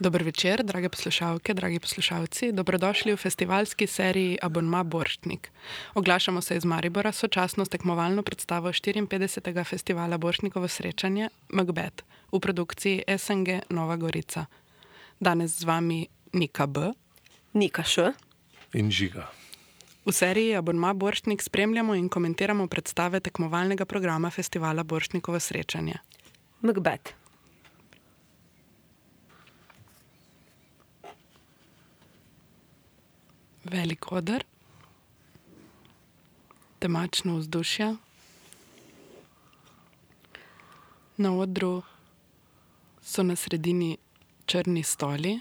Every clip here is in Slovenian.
Dobro večer, drage poslušalke, dragi poslušalci. Dobrodošli v festivalski seriji Abonma Borštnik. Oglašamo se iz Maribora sočasno s tekmovalno predstavo 54. festivala Borštnikovo srečanje Macbeth v produkciji SNG Nova Gorica. Danes z vami Nika B. Nika Š. In žiga. V seriji Abonma Borštnik spremljamo in komentiramo predstave tekmovalnega programa festivala Borštnikovo srečanje. Macbeth. Velik oder, temačno vzdušje. Na odru so na sredini črni stoli,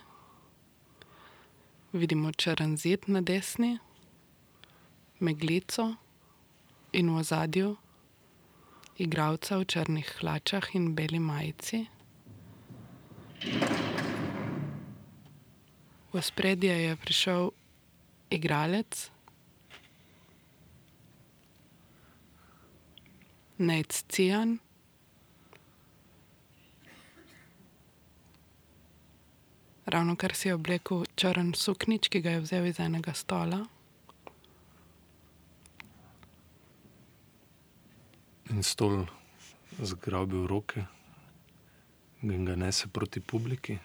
vidimo črn zid na desni, meglico in v ozadju igralca v črnih hlačah in beli majici. V ospredje je prišel igralec Nate Cian. Ravnokar si je oblekel črn suknjič, ki ga je vzel iz enega stola. In stol zgrabil roke in ga nese proti publiki.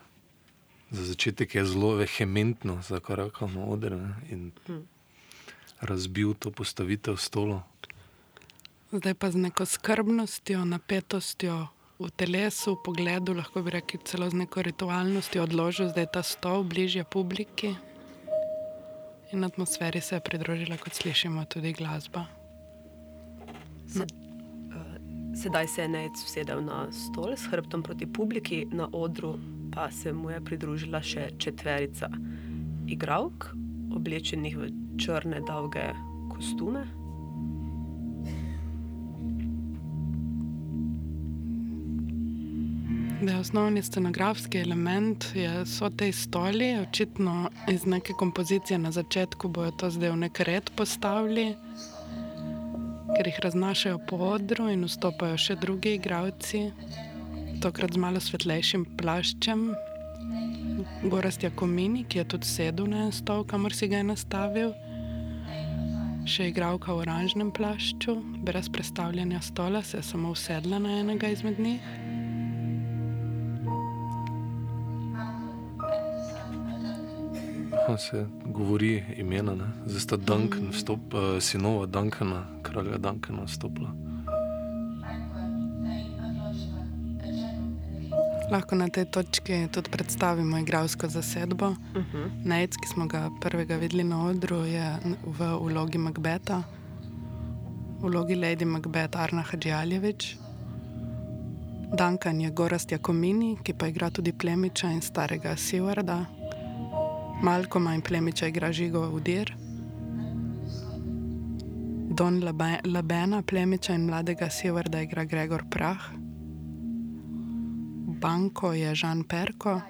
Za začetek je zelo vehementno zakorakal na oder ne, in razbil to postavitev stola. Zdaj pa z neko skrbnostjo, napetostjo v telesu, v pogledu, lahko bi rekli celo z neko ritualnostjo odložil zdaj ta stol bližje publiki. In atmosferi se je pridružila, kot slišimo, tudi glasba. Uh, sedaj se je Nec usedel na stol s hrbtom proti publiki, na odru pa se mu je pridružila še četverica igralk, oblečenih v črne dolge kostume. Da, osnovni scenografski element je, so te stoli, očitno iz neke kompozicije na začetku bojo to zdaj v nek red postavili, ker jih raznašajo po odru in vstopajo še drugi igralci, tokrat z malo svetlejšim plaščem. Gorast Jakomini, ki je tudi sedel na en stol, kamor si ga je nastavil, še igralka v oranžnem plašču, brez predstavljanja stola, se je samo usedla na enega izmed njih. Aha, se govori imena, ne? zdaj sta Duncan, vstop, uh, sinova Duncana, kralja Duncana vstopila. Lahko na tej točki tudi predstavimo igralsko zasedbo. Uh -huh. Nec, ki smo ga prvega videli na odru, je v vlogi Macbeta, v vlogi Lady Macbeth Arna Hadžijaljevič. Duncan je Gorast Jakomini, ki pa igra tudi plemiča in starega Sivarda. Malkoma in plemiča igra Žigo Udir. Don Labe Labena, plemiča in mladega Sivarda igra Gregor Prah. Banko je Žan Perko,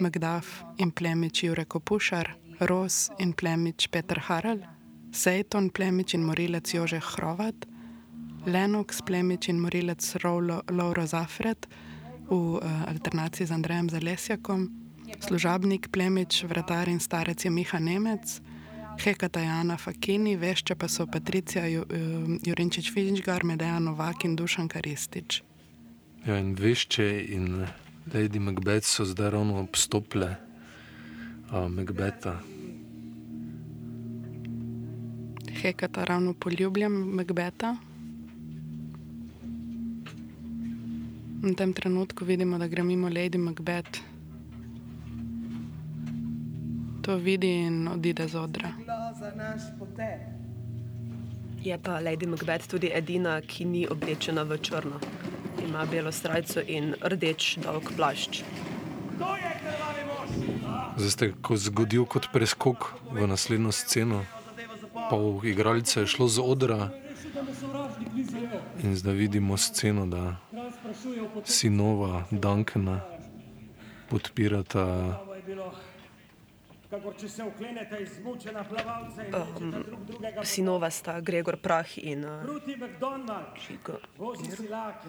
Magdaf in plemič Jure Kopušar, Ros in plemič Petr Harel, Sejton plemič in morilec Jože Hrovat, Lenox plemič in morilec Lauro Zafred v uh, alternaciji z Andrejem Zalesjakom, služabnik plemič, vratar in starec je Miha Nemec, Hekata Jana Fakini, vešče pa so Patricija Ju, uh, Jurinčič Finčgar, Medeja Novak in Dušan Karistič. Ja, in vešče in Lady Macbeth so zdaj ravno obstopile uh, Macbeta. Hekata ravno poljubljam Macbeta. V tem trenutku vidimo, da gre mimo Lady Macbeth. To vidi in odide z odra. Je pa Lady Macbeth tudi edina, ki ni oblečena v črno. Ima belo srajco in rdeč dolg plašč. Zdaj ste ko zgodil kot preskok v naslednjo sceno. Pol igralca je šlo z odra in zdaj vidimo sceno, da sinova Duncana podpirata kakor če se oklenete izmučena plavalca in um, drug drugega. Sinova sta Gregor Prah in Žigo.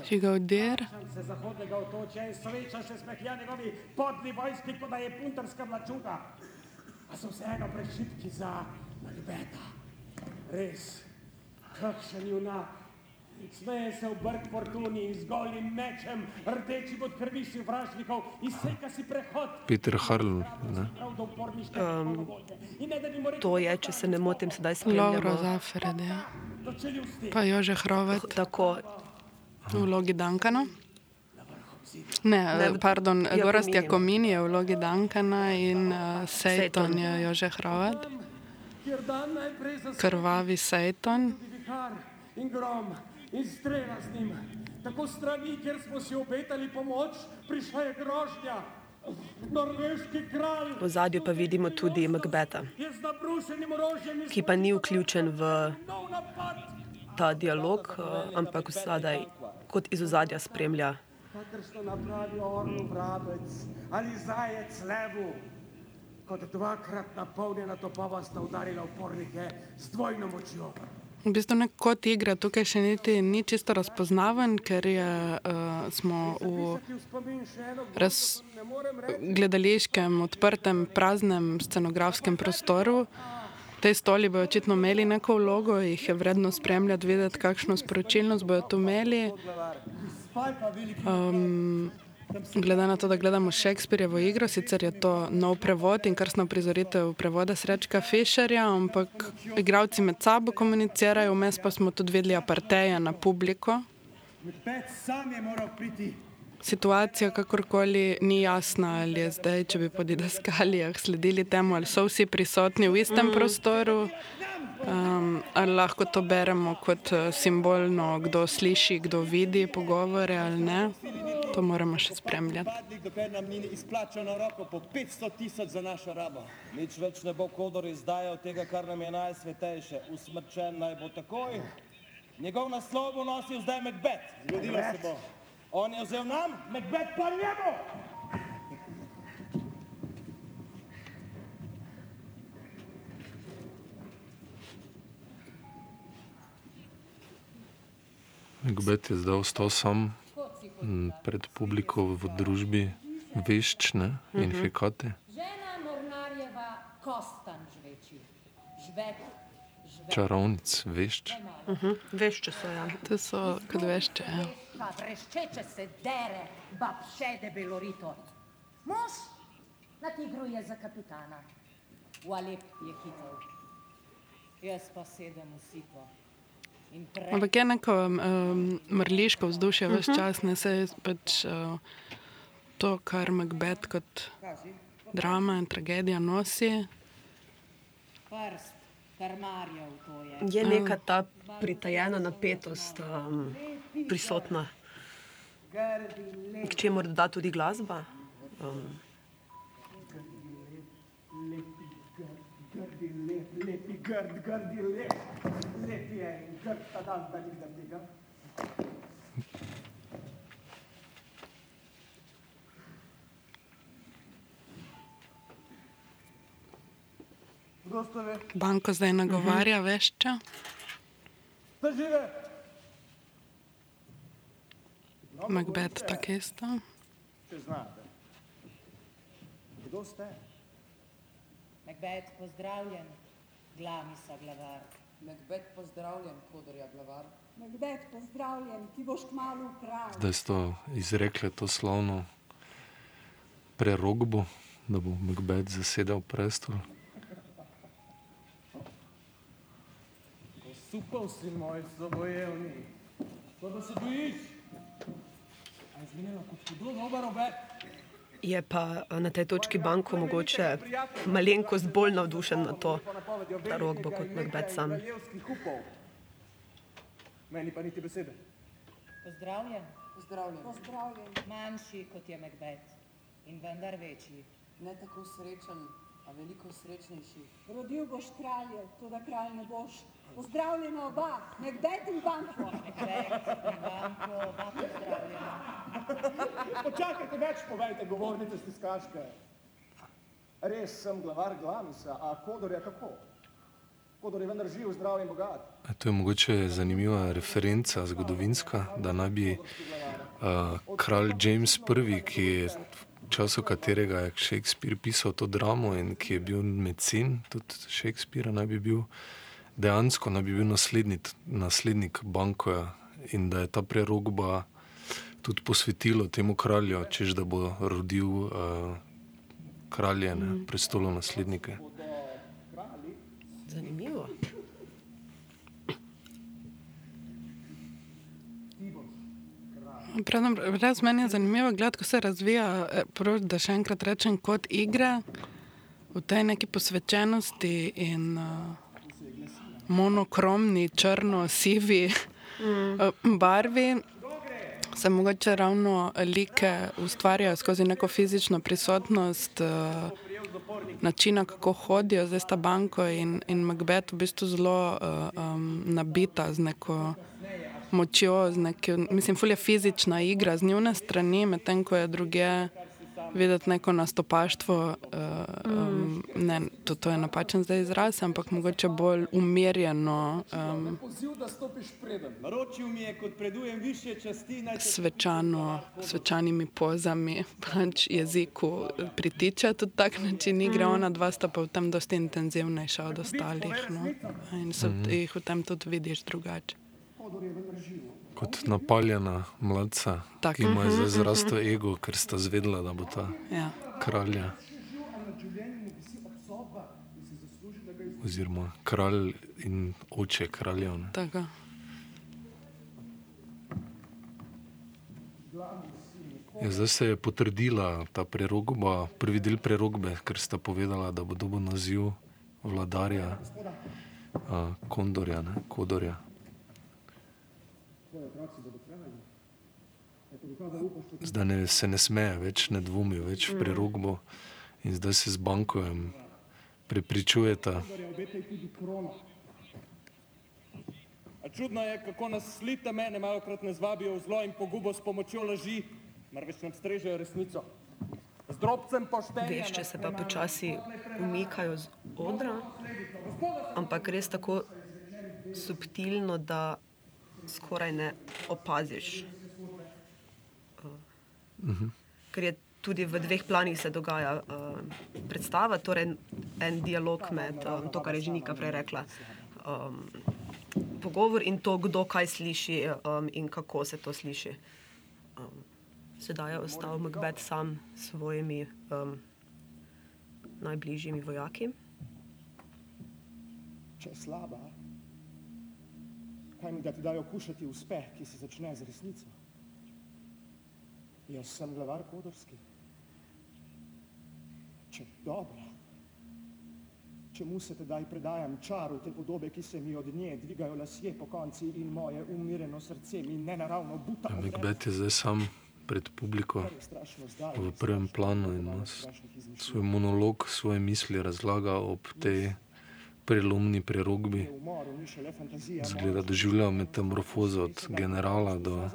Žiga Odir, se zahodnega otočja in sreča še smehlja njegovi podni vojski, kot da je puntarska vlačuga. A so vseeno prešitki za Macbeta. Res, kakšen junak. Smeje se v brk fortuni in z golim mečem, rdeči kot krvi si vražnikov, izseka si prehod. Peter Harl, ne? Um, In To je, če se ne motim, sedaj spremljamo. Zafered, ja. do čeljusti. pa Jože Hrovet Tako, v vlogi Dankana. Ne, Ne, ne pardon. Gorast Jakomini je v vlogi Dankana in uh, Sejton je Jože za krvavi Sejton. in grom in strela z njim. Tako strani, kjer smo si obetali pomoč, prišla je grožnja. V zadju pa vidimo tudi Macbeta, ki pa ni vključen v ta dialog, uh, ampak vsadaj kot iz ozadja spremlja. Kakršno napravi orlu vrabec ali zajec levu. Kot dvakrat napolnjena topova sta udarila upornike z dvojno močjo. V bistvu nek kot igra tukaj še niti ni čisto razpoznaven, ker je, uh, smo v raz, ne gledališkem, odprtem, praznem scenografskem prostoru. Te stoli bodo očitno imeli neko vlogo, jih je vredno spremljati, videti, kakšno sporočilnost bodo tu imeli. Um, glede na to, da gledamo Shakespeareovo igro, sicer je to nov prevod in krstna prizoritev prevoda Srečka Fisherja, ampak igravci med sabo komunicirajo, vmes pa smo tudi videli aparteje na publiko. Situacija kakorkoli ni jasna, ali je zdaj, če bi po didaskalijah sledili temu, ali so vsi prisotni v istem mm. prostoru, um, ali lahko to beremo kot eh, simbolno, kdo sliši, kdo vidi pogovore ali ne. To moramo še spremljati. Padlik, dokler nam ni izplačano roko po 500 tisoč za našo rabo. Nič več ne bo Kodor izdajal tega, kar nam je najsvetejše. Usmrčen naj bo takoj. Njegov naslov bo nosil zdaj Macbeth. Zgodilo se bo. On je vzel nam, Macbeth pa njemu. Macbeth je zdaj ostal sam pred publiko v družbi vešč ne? in hekate. Žena Mornarjeva, Kostan žveči. Žvek, žvek. Čarovnic, vešč. Veš, če so ja. To so, kot veš, če je. Pa vreščeče se dere, bab še debelorito. Mož na tigru je za kapitana. V Alep je hitel. Jaz pa sedem v sito. Ampak je neko um, mrliško vzdušje vse čas, ne se pač uh, to, kar Macbeth kot drama in tragedija nosi. prst, karmarjev to je. Je neka ta pritajena napetost um, prisotna, k čemu doda tudi glasba. Um, Grdi lep, lepi grd, grdi lep. Lep je in grd ta dan, da ni grdega. Kdo ste ve? Banko zdaj nagovarja, veš če. Da žive! Macbeth tako isto. Če znate. Kdo ste? Macbeth, pozdravljen, glavnica glavar. Macbeth pozdravljen, Kodorja glavar. Macbeth, pozdravljen, ti boš kmalu kralj. Zdaj so izrekli to slavno prerogbo, da bo Macbeth zasedal prestol. Supal si moj sobojevni. To, da se bojiš. A je zvenelo kot hudo dober obet. Je pa eh, na tej točki banko mogoče malenkost bolj navdušen na to, da rok bo kot Macbeth sam. Meni pa niti besede. Pozdravljen, Pozdravljen. Pozdravljen. manjši kot je Macbeth in vendar večji. Ne tako srečen, veliko srečnejši. Rodil boš kralje, tudi kralj ne boš. Pozdravljena oba, Macbeth in banko. Macbeth in banko, oba pozdravljena. Počakajte več, povejte, govornice stiskaške. Res sem glavar Glamisa, a Kodor je kako? Kodor je vendar živ, zdrav in bogat. A To je mogoče zanimiva referenca zgodovinska, da naj bi uh, kralj James I., ki je času katerega je Shakespeare pisal to dramo in ki je bil medicin, tudi Shakespeare naj bi bil, dejansko naj bi bil naslednik, naslednik Bankoja in da je ta prerogba tudi posvetilo temu kralju, čež da bo rodil uh, kralje, ne, prestolo naslednike. Zanimivo. Predem, res meni je zanimivo gledati, ko se razvija, eh, prav, da še enkrat rečem, kot igra v tej neki posvečenosti in uh, monokromni, črno-sivi mm. barvi. Se mogoče ravno like ustvarjajo skozi neko fizično prisotnost, uh, načina, kako hodijo, zdaj sta Banko in, in Macbeth v bistvu zelo uh, um, nabita z neko močjo, z nekim, mislim, fulje fizična igra z njune strani, medtem ko je druge videti neko nastopaštvo, uh, um, ne, to, to je napačen zdaj izraz, ampak mogoče bolj umirjeno, um, svečano, svečanimi pozami, pač jeziku pritiče tudi tak način igre, ona dva sta pa v tem dosti intenzivnejša od ostalih. No? In se jih v tem tudi vidiš drugače. Kot napaljena mladca, Tak. ki ima zdaj zrasto ego, ker sta zvedela, da bo ta Ja. kralja. Oziroma kralj in oče kraljev. Tako. Ja, zdaj se je potrdila ta prerogba, prvi del prerogbe, ker sta povedala, da bo dobil naziv vladarja uh, Kondorja. Ne? Kodorja. Zdaj ne, se ne smeje več, ne dvomi več v prerogbo in zdaj se z bankojem prepričujeta. A čudno je, kako nas slite mene malokrat ne zvabijo v zlo in pogubo s pomočjo laži, marveč nam strežejo resnico. Z drobcem poštenja. Veš, če se pa počasi umikajo z odra, ampak res tako subtilno, da skoraj ne opaziš. Uh, ker je tudi v dveh planih se dogaja uh, predstava, torej en dialog med um, to, kar je že Nika prej rekla. Um, pogovor in to, kdo kaj sliši um, in kako se to sliši. Um, sedaj je ostal Macbeth sam s svojimi um, najbližjimi vojaki. Če je slaba, kaj mi da ti dajo kušati uspeh, ki se začne z resnico? Jaz sem glavar Kodorski. Če je dobra, čemu se tedaj predajam čaru te podobe, ki se mi od nje dvigajo lasje po konci in moje umirjeno srce mi nenaravno buta. Ja, Macbeth je zdaj sam pred publiko v prvem planu in nas svoj monolog, svoje misli razlaga ob tej prelomni prerogbi. Zgleda, doživlja metamorfozo od generala do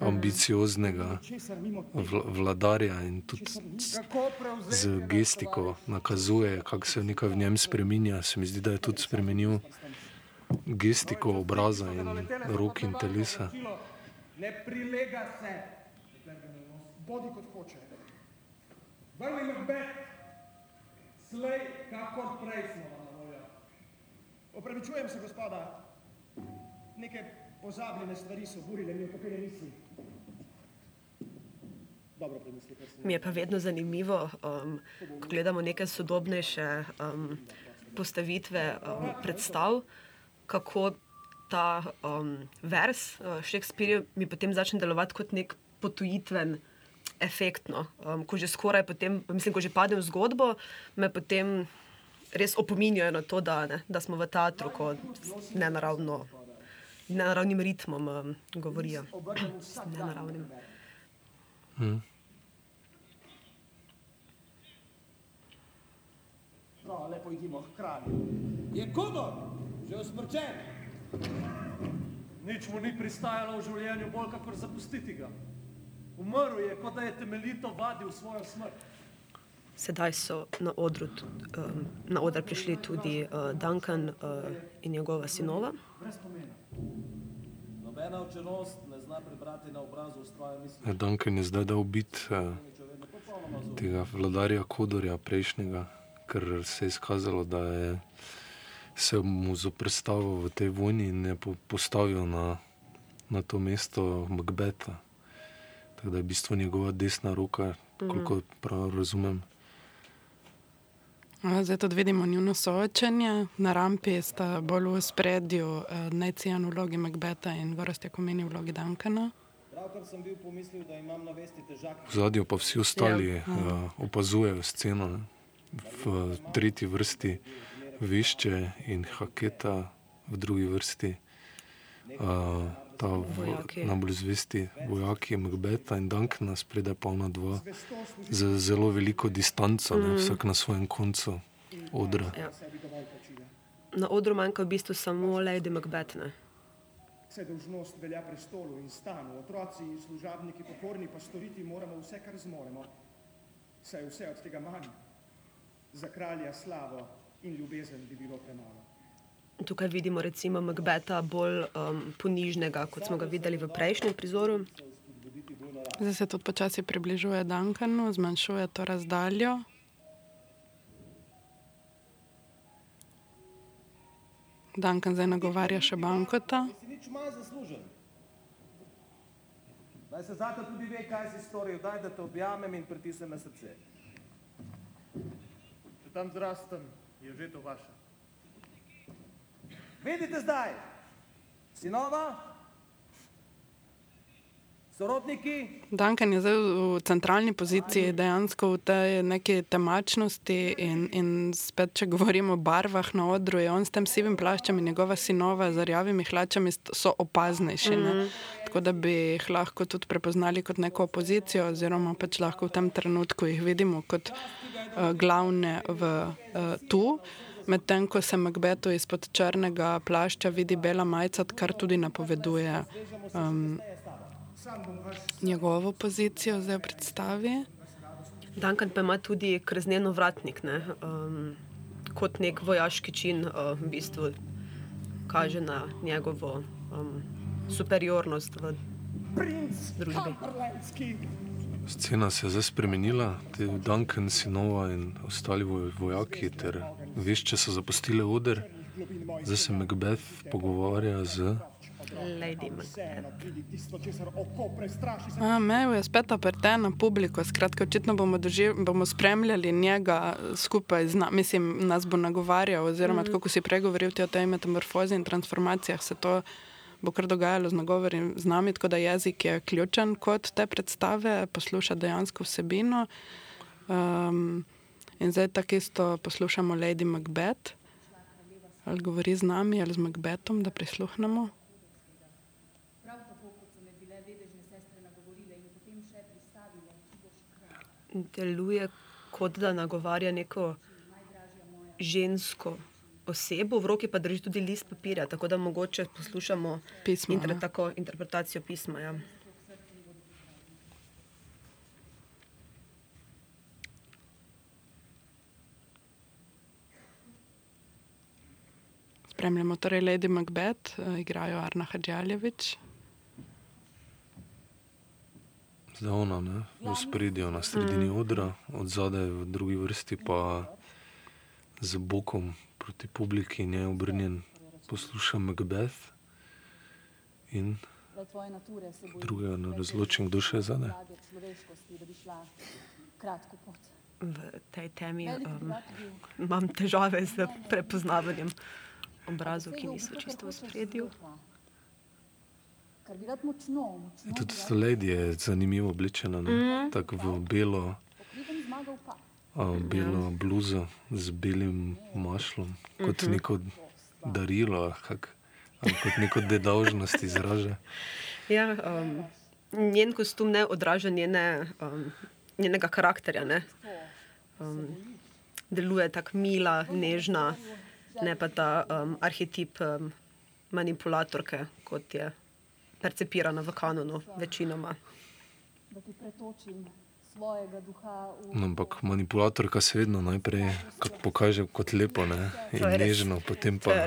ambicioznega vl vladarja in tudi z gestiko nakazuje, kako se nekaj v njem spremenja. Se mi zdi, da je tudi spremenil gestiko obraza in rok in telesa. Ne prilega se. Bodi kot hoče. Vrni Macbeth, slej, kakor prej smo. Opravičujem se, gospoda. Neke pozabljene stvari so burile mi kar sem Mi je pa vedno zanimivo, um, ko gledamo neke sodobnejše um, postavitve um, predstav, kako ta um, vers uh, Shakespeare mi potem začne delovati kot nek potujitven efekt. No. Um, ko že skoraj potem, mislim, ko že padem v zgodbo, me potem res opominjajo na to, da, ne, da smo v teatru, ko s nenaravno, nenaravnim ritmom um, govorijo. Nenaravnim. No, lepo idimo k kralju. Je Kodor, že usmrčen. Nič mu ni pristajalo v življenju bolj, kakor zapustiti ga. Umrl je, kot da je temeljito vadil svojo smrt. Sedaj so na odru, um, na odr prišli tudi uh, Duncan uh, in njegova sinova. Ja, Duncan je zdaj dal bit eh, tega vladarja Kodorja prejšnjega, ker se je izkazalo, da je se mu zoprstavil v tej vojni in je po, postavil na, na to mesto Macbeta. Tako da je v bistvu njegova desna roka, koliko prav razumem. A, Zdaj tudi vidimo njuno soočenje. Na rampi sta bolj v spredju Necijan v vlogi Macbeta in Gorast Jakomini v vlogi Duncana. Pravkar sem bil pomislil, da imam na vesti težak V zadju pa vsi ostali ja. uh, opazujejo sceno. Ne. V tretji vrsti Višče in Haketa, v drugi vrsti uh, ta Vojaki. v, najbolj zvesti vojaki Macbeta in Duncana, spredaj pa ona dva z zelo veliko distanco, ne, vsak na svojem koncu odra. Ja. Na odru manjka v bistvu samo Lady Macbeth. Ne? Vse dolžnost velja prestolu in stanu, otroci, služabniki, pokorni pa storiti moramo vse, kar zmoremo. Saj vse od tega manj. Za kralja slavo in ljubezen bi bilo premalo. Tukaj vidimo recimo Macbeta bolj um, ponižnega, kot smo ga videli v prejšnjem prizoru. Zdaj se tudi počasi približuje Duncanu, zmanjšuje to razdaljo. Duncan zdaj nagovarja še bankota. Naj se zate tudi ve, kaj si storil, daj, da te objamem in pritisnem na srce. Če tam zrastem, je že to vaše. Vidite zdaj, sinova, sorodniki, Duncan je zdaj v centralni poziciji, dejansko v tej neki temačnosti. In, in spet, če govorimo o barvah na odru, je on s tem sivim plaščem in njegova sinova z rjavimi hlačami so opaznejši. Mm -hmm. Tako da bi jih lahko tudi prepoznali kot neko opozicijo, oziroma pač lahko v tem trenutku jih vidimo kot uh, glavne v, uh, tu. Medtem ko se Macbetu izpod črnega plašča vidi bela majica, kar tudi napoveduje um, njegovo pozicijo zdaj v predstavi. Duncan pa ima tudi krznjen ovratnik, ne? um, kot nek vojaški čin, uh, v bistvu kaže na njegovo um, superiornost v družbi. Scena se je zdaj spremenila, te Duncan, sinova in ostali voj- vojaki ter vešče so zapustili oder. Zdaj se Macbeth pogovarja z Lady Macbeth. Mev je spet oprten na publiko, skratka, očitno bomo, doživ, bomo spremljali njega skupaj z nami, mislim, nas bo nagovarjal, oziroma mm. tako, kot si pregovoril o tej metamorfozi in transformacijah, se to bo kar dogajalo z nagovori z nami, tako da jezik je ključen kot te predstave, posluša dejansko vsebino. Um, in zdaj tako isto poslušamo Lady Macbeth, ali govori z nami ali z Macbethom, da prisluhnemo. Deluje kot da nagovarja neko žensko osebo, v roki pa drži tudi list papirja, tako da mogoče poslušamo Pismo, inter, tako, interpretacijo pisma. Ja. Spremljamo torej Lady Macbeth, eh, igrajo Arna Hadžaljevič. Zdaj ona, ne, v spredju, na sredini odra, od zadaj v drugi vrsti pa z bokom proti publiki in je obrnjen, posluša Macbeth in tvoje nature se bojim. drugega ne razločim, kdo še je zadaj. V tej temi um, imam težave z prepoznavanjem obrazov, ki niso čisto v spredju. Ker bi rad močno, močno. Tudi lady je zanimivo oblečena, ne, Mhm. tako v belo, zmagal pa. a, belo bluzo z belim mašlom, kot Mhm. neko darilo, ali kak, ali kot neko dedovžnost izraža. Ja, um, njen kostum ne odraža njene, um, njenega karakterja. Ne? Um, deluje tako mila, nežna, ne pa ta um, arhetip um, manipulatorke, kot je percepirana v kanonu večinoma. Da ti pretočim svojega duha v No, ampak manipulatorka se vedno najprej pokaže kot lepo ne? in nežno, potem pa.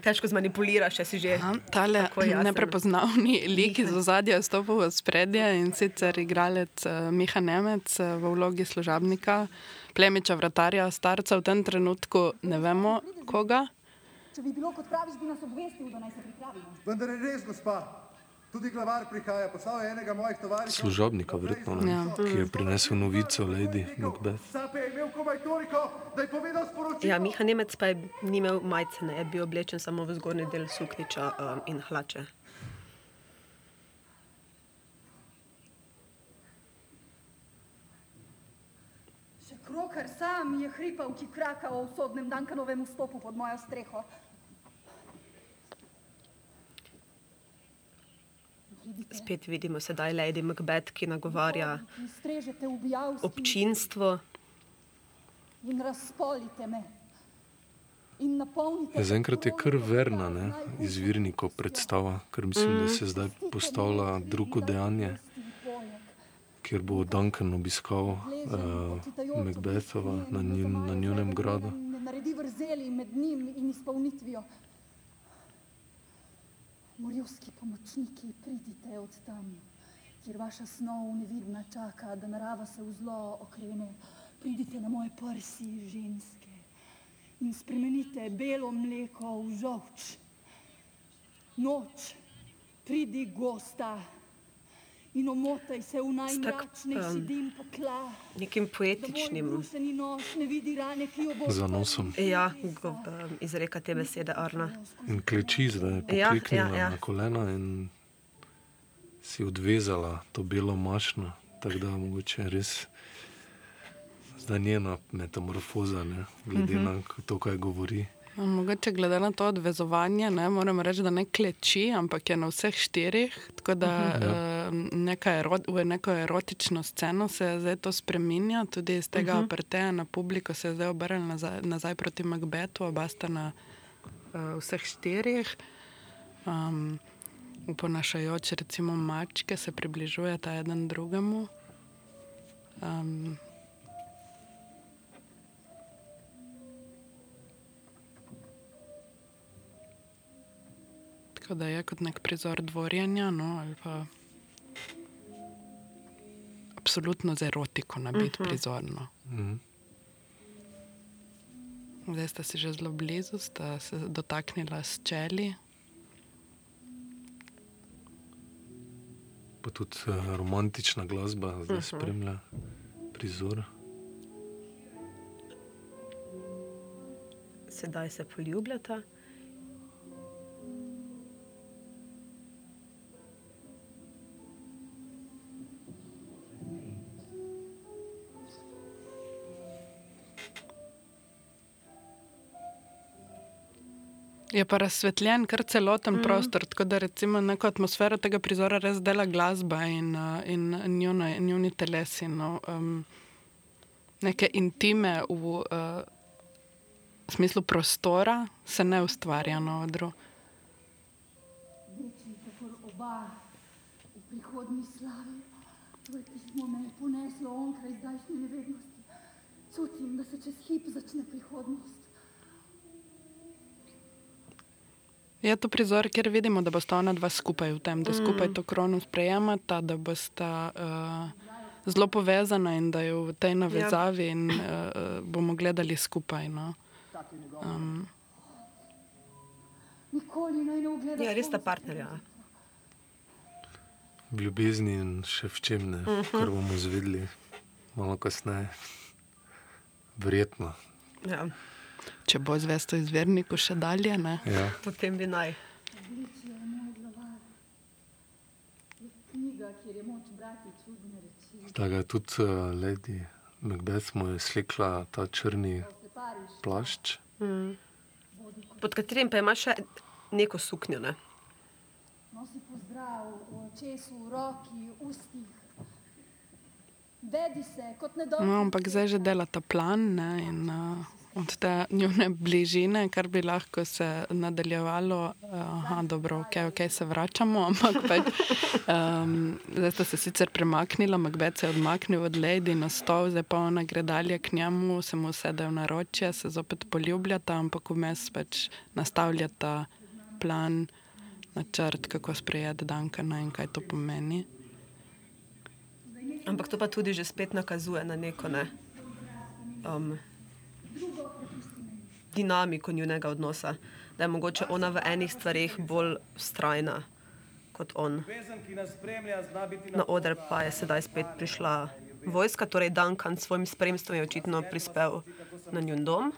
Težko zmanipuliraš, če si že. Tale tako jasen. neprepoznavni lik iz ozadja je stopil v spredje in sicer igralec uh, Miha Nemec uh, v vlogi služabnika, plemiča vratarja, starca v tem trenutku ne vemo koga. Če bi bilo kot praviš, bi nas obvestil, da naj se pripravimo. Vendar je res, gospa. Tudi glavar prihaja, poslal je enega mojih tovarišev. služabnika, verjetno? Ja. ki je prinesel novico Lady Macbeth. Sape je imel komaj toliko, da je povedal sporočilo. Ja, Miha Nemec pa je ni imel majice, ne, je bil oblečen samo v zgornji del sukniča um, in hlače. Krokar sam je hripal, ki kraka o usodnem Dankanovem vstopu pod mojo streho. Spet vidimo sedaj Lady Macbeth, ki nagovarja občinstvo. in razpolite me. Zaenkrat je kar verna, ne, izvirnikov predstava, ker mislim, da se zdaj postavlja drugo dejanje. Kjer bo Duncan obiskal uh, Macbethova pismeno na, njun, na njunem gradu. naredi vrzeli med njim in izpolnitvijo. Morilski pomočniki, pridite od tam, kjer vaša snov nevidna čaka, da narava se v zlo okrene. Pridite na moje prsi, ženske, in spremenite belo mleko v žolč. Noč, pridi gosta in omotaj se v najmračnejši em, dim pekla. Nekim poetičnim brušeni nos ne vidi rane, ki jo bo Zanosom. ja, go, um, izreka te besede Arna. In kleči zdaj, Ja, pokleknila ja, ja. na kolena in si odvezala to belo mašno, tako da mogoče res zdaj njena metamorfoza, ne, glede Mhm. na to, kaj govori. No, Mogoče glede na to odvezovanje, ne, moram reči, da ne kleči, ampak je na vseh štirih. Tako da uh, neka erot, v neko erotično sceno se zdaj to spremenja, tudi iz tega Mhm. oprteja na publiko se je zdaj obrnil nazaj, nazaj proti Macbethu, oba sta na uh, vseh štirih. Um, Uponašajoč, recimo, mačke se približujeta eden drugemu. Um, Tako da je kot nek prizor dvorjenja, no, ali pa absolutno z erotiko nabit Mhm. uh -huh. prizor. No. Mhm. Zdaj sta si že zelo blizu, sta se dotaknila s čeli. Pa tudi uh, romantična glasba zdaj Mhm. spremlja prizor. Sedaj se poljubljata. Je pa razsvetljen kar celoten mm. prostor, tako da recimo neko atmosfero tega prizora res dela glasba in, uh, in njuna, njuni telesi. No, um, neke intime v uh, smislu prostora se ne ustvarja na odru. Večji, kakor oba v prihodnji slavi. Tvoje pismo me je poneslo onkraj zdajšnje nevednosti. Čutim, da se čez hip začne prihodnost. Je to prizor, kjer vidimo, da bosta ona dva skupaj v tem, da skupaj Mm. to krono sprejemata, da bosta uh, zelo povezana in da jo v tej navezavi in, uh, bomo gledali skupaj. No. Um. Ja, res sta partnerja. V ljubezni in še v čem ne, uh Mhm. -huh. kar bomo izvedeli malo kasneje. Verjetno. Ja. Če bo zvesto izverniku še dalje. Ne? Ja. Potem bi naj. Tako je tudi uh, Lady Macbeth mu je slekla ta črni plašč. Mm. Pod katerim pa ima še neko suknjo. Ne? Nosi pozdrav očesu, roki, ustih. Vedi se kot nedolžen. No, ampak zdaj že dela ta plan ne, in uh, od te njune bližine, kar bi lahko se nadaljevalo. Aha, dobro, ok, okay se vračamo, ampak pač, um, zdaj sta se sicer premaknila, Macbeth se je odmaknil od Lady na stol, zdaj pa ona gre dalje k njemu, se mu sede v naročje, se zopet poljubljata, ampak vmes pač nastavljata plan, načrt, kako sprejeti Dankana in kaj to pomeni. Ampak to pa tudi že spet nakazuje na neko ne. Um, dinamiko njunega odnosa, da je mogoče ona v enih stvarih bolj ustrajna kot on. Na oder pa je sedaj spet prišla vojska, torej Duncan s svojim spremstvom je očitno prispel na njun dom.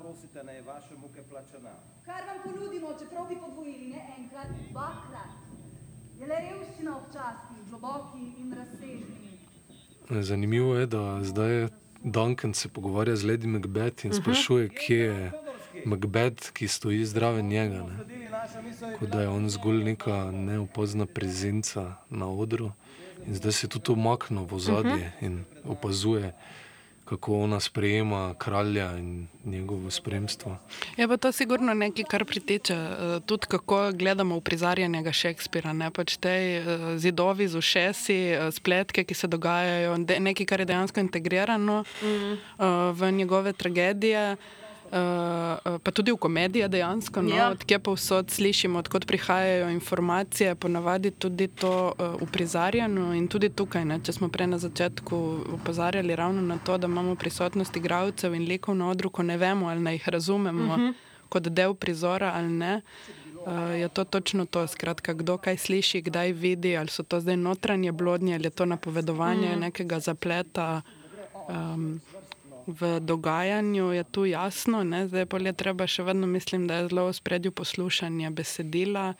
Prosite, naj vaše muke plačana. Kar vam ponudimo, čeprav bi podvojili, ne enkrat, dvakrat. Je le revščina občasni, globoki in razsežni. Zanimivo je, da zdaj Duncan se pogovarja z Lady Macbeth in Mhm. sprašuje, kje je Macbeth, ki stoji zraven njega. Ne? Kot da je on zgolj neka neopazna prezenca na odru. In zdaj se tudi umakne v ozadje Mhm. in opazuje, kako ona sprejema kralja in njegovo spremstvo. Je pa to sigurno nekaj, kar priteče eh, tudi kako gledamo v prizarjanega Šekspira. Ne? Pač te eh, zidovi z ušesi, eh, spletke, ki se dogajajo, nekaj, kar je dejansko integrirano Mhm. eh, v njegove tragedije. Uh, uh, pa tudi v komediji dejansko, no, Ja. odkje pa vsod slišimo, odkot prihajajo informacije, ponavadi tudi to uh, uprizarjeno in tudi tukaj, ne, če smo prej na začetku opozarjali ravno na to, da imamo prisotnost igralcev in likov na odru, ko ne vemo ali naj jih razumemo Mhm. kot del prizora ali ne. Uh, je to točno to, skratka, kdo kaj sliši, kdaj vidi, ali so to zdaj notranje blodnje, ali je to napovedovanje mm. nekega zapleta. Um, v dogajanju je tu jasno, ne? zdaj pa je treba še vedno, mislim, da je zelo v spredju poslušanje besedila.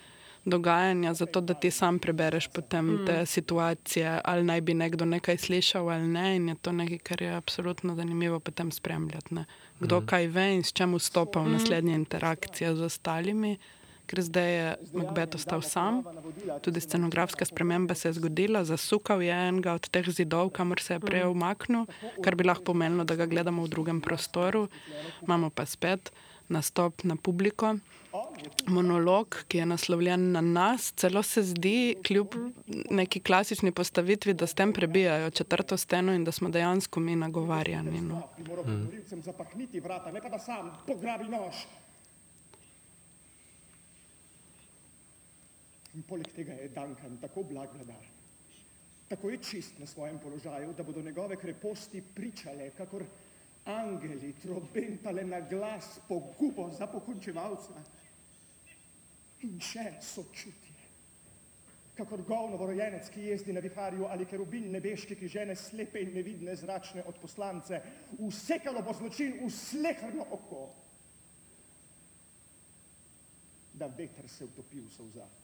Dogajanja, zato da ti sam prebereš potem Mm. te situacije, ali naj bi nekdo nekaj slišal ali ne, in je to nekaj, kar je absolutno zanimivo potem spremljati. Ne? Kdo Mm. kaj ve in s čem vstopa v Mm. naslednje interakcije z ostalimi, ker zdaj je Macbeth ostal sam, tudi scenografska sprememba se je zgodila, zasukal je enega od teh zidov, kamor se je prej Mm. umaknil, kar bi lahko pomenilo, da ga gledamo v drugem prostoru. Imamo pa spet nastop na publiko. Monolog, ki je naslovljen na nas, celo se zdi, kljub neki klasični postavitvi, da s tem prebijajo četrto steno in da smo dejansko mi nagovarjani. No. Mm. morilcem zapahniti vrata, ne pa da sam pograbi nož. In poleg tega je Duncan tako blag vladar, tako je čist na svojem položaju, da bodo njegove kreposti pričale, kakor angeli trobentale na glas pogubo za pokončevalca. In še sočutje. Kakor govno rojenec, ki jezdi na viharju ali kerubin nebeški, ki žene slepe in nevidne zračne od poslance, usekalo bo zločin v slehrno oko. Da veter se utopi v solzah.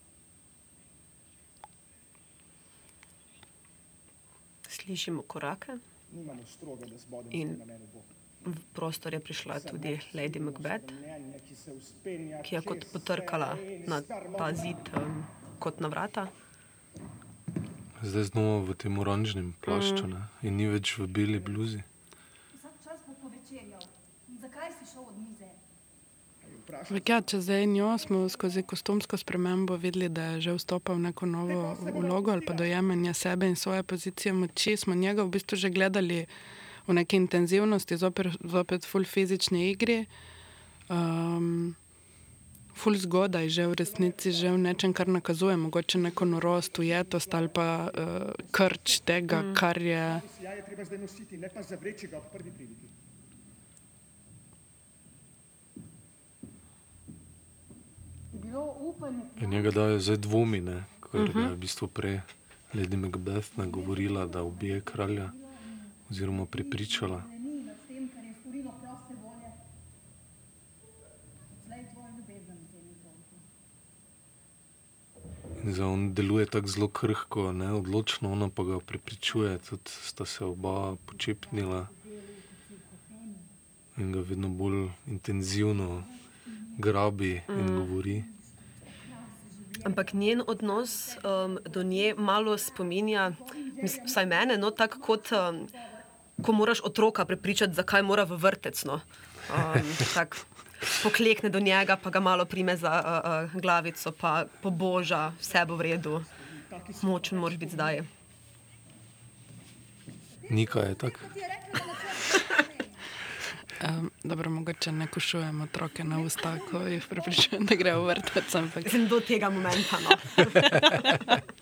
Slišimo korake In- v prostor je prišla tudi Lady Macbeth, ki je kot potrkala na ta zid um, kot na vrata. Zdaj znova v tem oranžnem plašču Mm. ne? in ni več v beli bluzi. Vsak čas bo povečerjal. In zakaj si šel od mize? Ja, če zdaj njo smo skozi kostumsko spremembo videli, da je že vstopal v neko novo vlogo ali pa dojemanje sebe in svoje pozicije moči, smo njega v bistvu že gledali v neki intenzivnosti, zopet, zopet full fizični igri. Um, Ful zgodaj, že v resnici, že v nečem, kar nakazuje, mogoče neko norost, ujetost ali pa uh, krč tega, mm. kar je. Ja, je treba zdaj nositi, ne pa zavreči ga ob prvi priliki. Bilo upanje. In njega dajo zdaj dvomi, ne? ker Mhm. je v bistvu prej Lady Macbeth nagovorila, da ubije kralja, oziroma prepričala. Zdaj on deluje tako zelo krhko, ne? odločno, ona pa ga prepričuje, tudi sta se oba počepnila in ga vedno bolj intenzivno grabi in Mm. Ampak njen odnos um, do nje malo spominja, mis, vsaj mene, no, tako kot um, ko moraš otroka prepričati, zakaj mora v vrtec. No. Um, tak, poklekne do njega, pa ga malo prime za uh, uh, glavico, pa poboža, vse bo v redu, močen moraš biti zdaj. Nika je tako. Um, dobro, mogoče ne kušujemo otroke na usta, ko jih prepričujem, da grejo v vrtec. Ampak... Do tega momenta. No.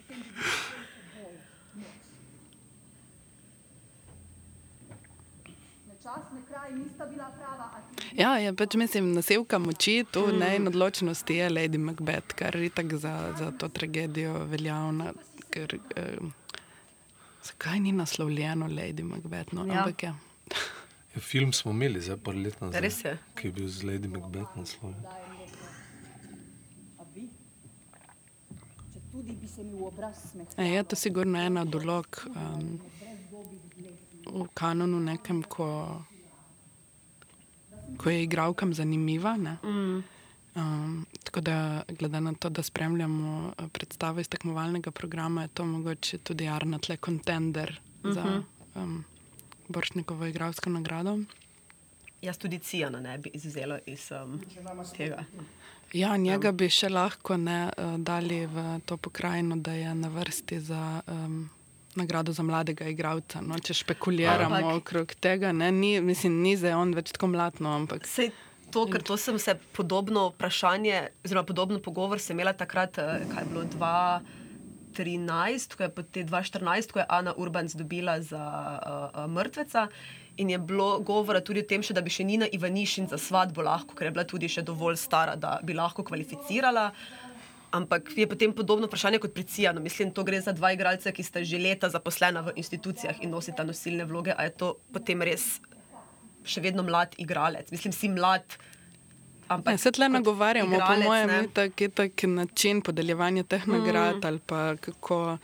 Ja, ja pač mislim, nasevka moči, tu mm. ne in odločnosti je Lady Macbeth, kar je tako za, za to tragedijo veljavna. Ker, eh, zakaj ni naslovljeno Lady Macbeth? No, ja. Ampak, ja. Ja, film smo imeli za par let nazaj, Res je. ki je bil z Lady Macbeth naslovljen. Tudi bi se mi v obraz smehal. E, je to sigurno ena od ulog um, v kanonu, nekem, ko, ko je igralkam zanimiva. Ne? Mm. Um, tako da, glede na to, da spremljamo eh, predstave iz tekmovalnega programa, je to mogoče tudi Arna tle kontender uh -huh. za um, Boršnikovo igralsko nagrado. Jaz tudi Cijana ne bi izvzela iz um, tega. Ja, njega bi še lahko ne uh, dali v to pokrajino, da je na vrsti za um, nagrado za mladega igralca. No, če špekuliramo Ampak- okrog tega, ne, ni, mislim, ni zdaj on več tako mlad, no, ampak Sej to, ker to sem se podobno vprašanje, oziroma podobno pogovor sem imela takrat, eh, kaj je bilo 2013, ko je potem 2014, ko je Ana Urbanc dobila za uh, uh, mrtveca. In je bilo govora tudi o tem, še, da bi še Nina Ivanišin za svatbo lahko, ker je bila tudi še dovolj stara, da bi lahko kvalificirala. Ampak je potem podobno vprašanje kot pri Cijanu. Mislim, to gre za dva igralca, ki sta že leta zaposlena v institucijah in nosita nosilne vloge. A je to potem res še vedno mlad igralec? Mislim, si mlad. Ampak Ja, se tle nagovarjamo, po igralec, mojem, ne. je tak, je tak način podeljevanja teh nagrad Mm. ali pa kako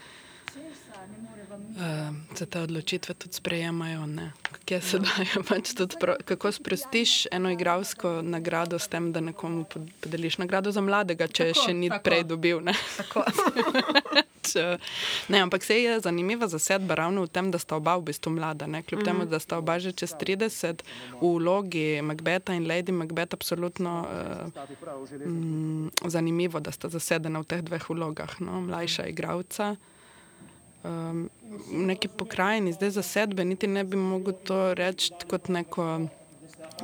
uh, se te odločitve tudi sprejemajo. ne. Kje se dajo, pač tudi pro, kako sprostiš eno igralsko nagrado s tem, da nekomu pod- podeliš nagrado za mladega, če Tako, še ni tako. prej dobil. Ne? Če- Ne, ampak se je zanimiva zasedba ravno v tem, da sta oba v bistvu mlada. Ne? Kljub mm. temu, da sta oba že čez 30, v vlogi Macbeta in Lady Macbeth, absolutno uh, mm, zanimivo, da sta zasedena v teh dveh vlogah. No? Mlajša igralca. Um, neki pokrajini, zdaj zasedbe, niti ne bi mogel to reči kot neko.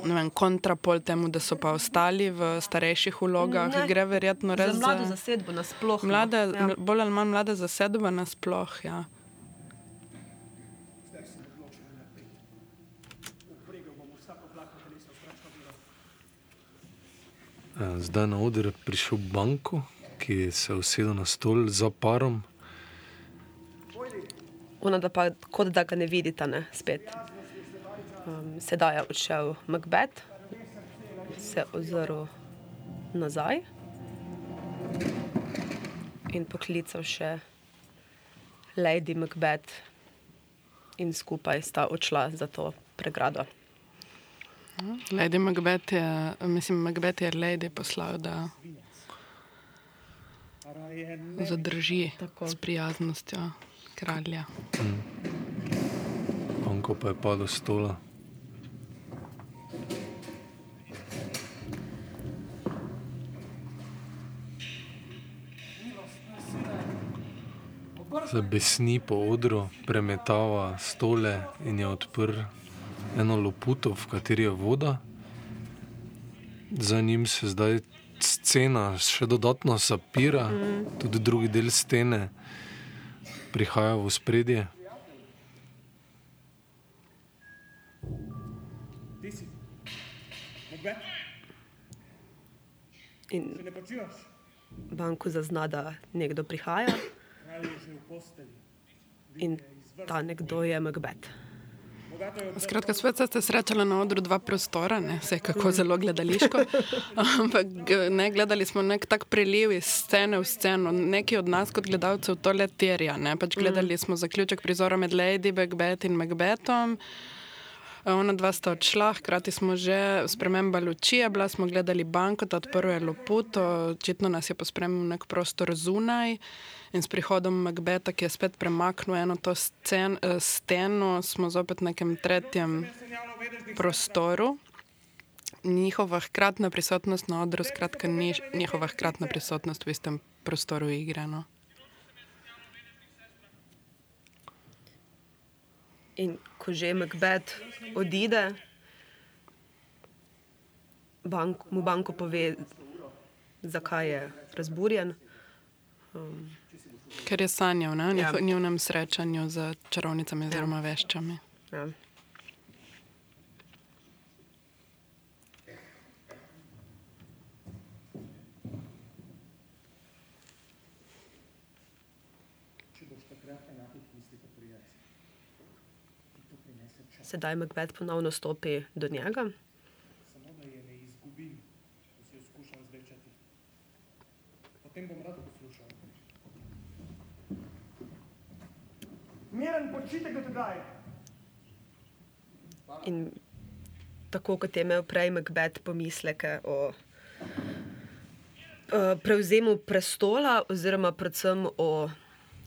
Ne vem, kontrapol temu, da so pa ostali v starejših vlogah, Ne. gre verjetno res za mlado zasedbo nasploh. no. Mlada, Ja. Bolj ali manj mlada zasedba nasploh. Ja. Eh, Zdaj na oder prišel Banko, ki se je usedel na stol za parom. Ona da pa kot da ga ne vidita, ne, spet. Um, sedaj je odšel Macbeth, se ozrl nazaj in poklical še Lady Macbeth, in skupaj sta odšla za to pregrado. Lady Macbeth je, mislim, Macbeth je Lady poslal, da zadrži Tako. s prijaznostjo kralja. Banko pa je padel stola. Se besni po odru, premetava stole in je odprl eno loputo, v kateri je voda. Za njim se zdaj scena še dodatno sapira, Mm. tudi drugi del stene prihaja v spredje. In banku zazna, da nekdo prihaja. In ta nekdo je Macbeth. Skratka, spet ste srečali na odru dva prostora, ne vse kako zelo gledališko. Ampak ne, gledali smo nek tak preliv iz scene v sceno. Neki od nas, kot gledalcev, to le terja. ne. Pač gledali smo zaključek prizora med Lady Macbeth in Macbethom. Ona dva sta odšla, hkrati smo že sprememba luči, je bila smo gledali banko, ta odprl je loputo, očitno nas je pospremil nek prostor zunaj. In s prihodom Macbeta, ki je spet premaknil eno to scen, eh, steno, smo zopet v nekem tretjem prostoru. Njihova hkratna prisotnost na odru, skratka, ni njihova hkratna prisotnost v istem prostoru igre. No. In ko že Macbeth odide, bank, mu banko pove, zakaj je razburjen. Um, Ker je sanjal na Ja. njihovem srečanju z čarovnicami oziroma veščami. ja. Prinese čas. Sedaj Macbeth ponovno stopi do njega. Samo da je ne izgubim, ko si jo skušam zvečati. Potem bom rad poslušal. Miren počitek do tedaj. In tako kot je imel prej Macbeth pomisleke o eh, prevzemu prestola, oziroma predvsem o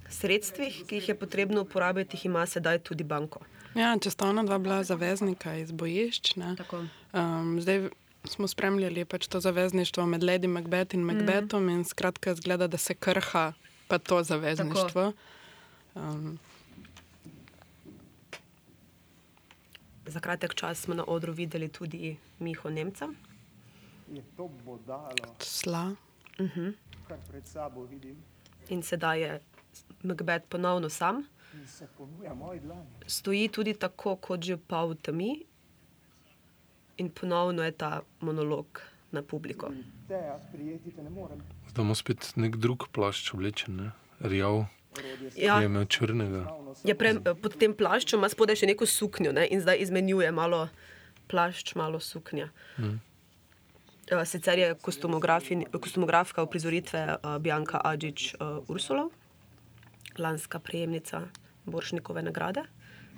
sredstvih, ki jih je potrebno uporabiti, jih ima sedaj tudi banko. Ja, če sta ona dva bila zaveznika iz bojišč, ne, um, zdaj smo spremljali pač to zavezništvo med Lady Macbeth in Macbethom mm. in skratka zgleda, da se krha pa to zavezništvo. Um, Za kratek čas smo na odru videli tudi Miho Nemca. Je to bodalo, sla. Uh -huh. kar pred sabo vidim In sedaj je Macbeth ponovno sam. in se ponuja moji dlani. Stoji tudi tako, kot že pa v temi, in ponovno je ta monolog na publiko. Zdaj imamo spet nek drug plašč oblečen, ne? rjav, Ja. je imel črnega. Je pre, pod tem plaščem ima spodaj še neko suknjo ne? in zdaj izmenjuje malo plašč, malo suknja. Mm. Eh, Sicer je kostumografin- kostumografka uprizoritve uh, Bjanka Adžič uh, Ursulov, lanska prejemnica Boršnikove nagrade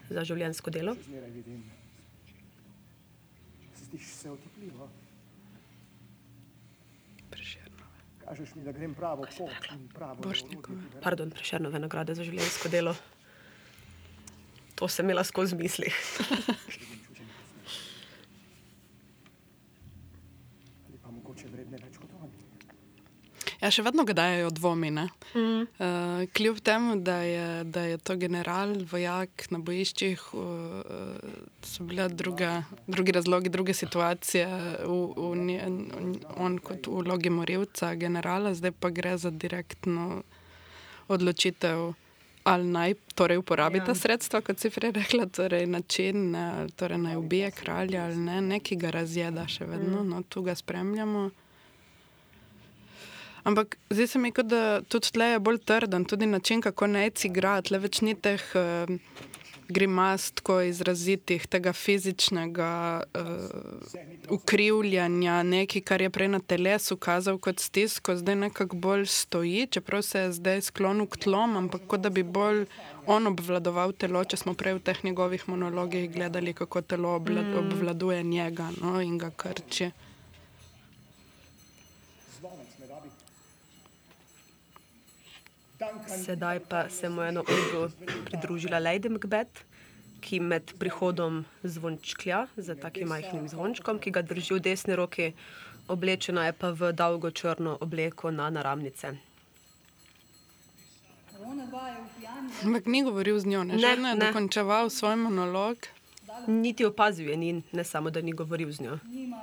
za življenjsko delo. Še zmeraj vidim. Zdiš se otipljivo. Kažeš mi, da grem pravo pot in pravo Borštnikove. Pardon, Prešernove nagrade za življenjsko delo. To sem imela skozi v mislih. Ali pa mogoče vredne več kot oni. Ja, še vedno ga dajo dvomi. ne. Mm. Uh, kljub temu, da je, da je to general, vojak na bojiščih, uh, so bile druga, drugi razlogi, druge situacije, v, v, nje- on kot v vlogi morilca, generala, zdaj pa gre za direktno odločitev. Ali naj torej uporabi ta Ja. sredstva, kot si prej rekla, torej način, ne, torej naj ubije kralja ali ne, neki ga razjeda še vedno, Mm. no, tu ga spremljamo. Ampak zdi se mi, kot da tudi tle je bolj trden, tudi način, kako naj igra, tle več ni teh uh, grimas, tako izrazitih, tega fizičnega uh, ukrivljanja, nekaj, kar je prej na telesu kazal kot stisko, zdaj nekako bolj stoji, čeprav se je zdaj sklonil k tlom, ampak kot da bi bolj on obvladoval telo, če smo prej v teh njegovih monologih gledali, kako telo Mm. obvladuje njega no, in ga krči. Zvonec me vabi. Duncan, Sedaj pa se mu je na odru pridružila Lady Macbeth, ki med prihodom zvončklja za takim majhnim zvončkom, ki ga drži v desni roki, oblečena je pa v dolgo črno obleko na naramnice. Je. Ampak ni govoril z njo, ne, Ne, ne, ne. dokončeval svoj monolog. Niti opazil je, ni, ne samo da ni govoril z njo. Njima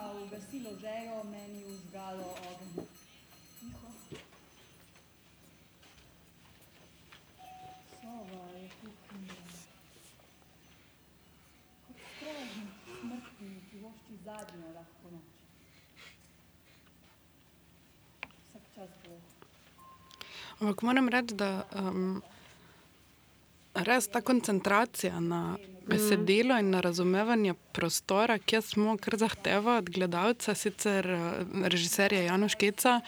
zadnjo lahko noč. Vsak čas bo. Ampak moram reči, da um, res ta koncentracija na besedilo in na razumevanje prostora, ki smo kar zahteva od gledalca, sicer uh, režiser je Janoš Keca,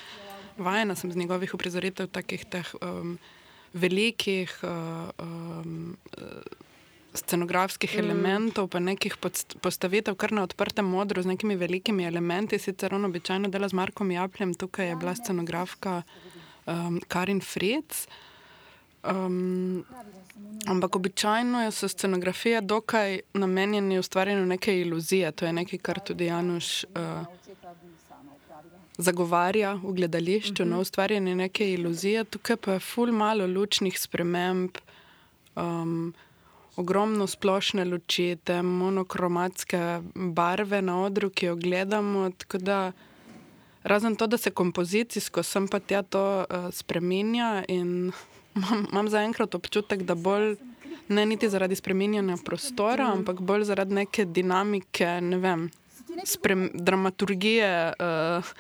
vajena sem z njegovih uprizoritev takih teh um, velikih um, scenografskih mm. elementov, pa nekih postavitev, kar na odprtem modru z nekimi velikimi elementi. Sicer on običajno dela z Markom Japljem, tukaj je bila scenografka um, Karin Fritz. Um, ampak običajno so scenografije dokaj namenjene ustvarjanju neke iluzije. To je nekaj, kar tudi Januš uh, zagovarja v gledališču, uh -huh. no, ustvarjanje neke iluzije. Tukaj pa je ful malo lučnih sprememb. Um, ogromno splošne luči, te monokromatske barve na odru, ki jo gledamo. Da, razen to, da se kompozicijsko sem pa tja to uh, spremenja in imam, imam zaenkrat občutek, da bolj ne niti zaradi spremenjanja prostora, ampak bolj zaradi neke dinamike, ne vem, sprem, dramaturgije. Uh,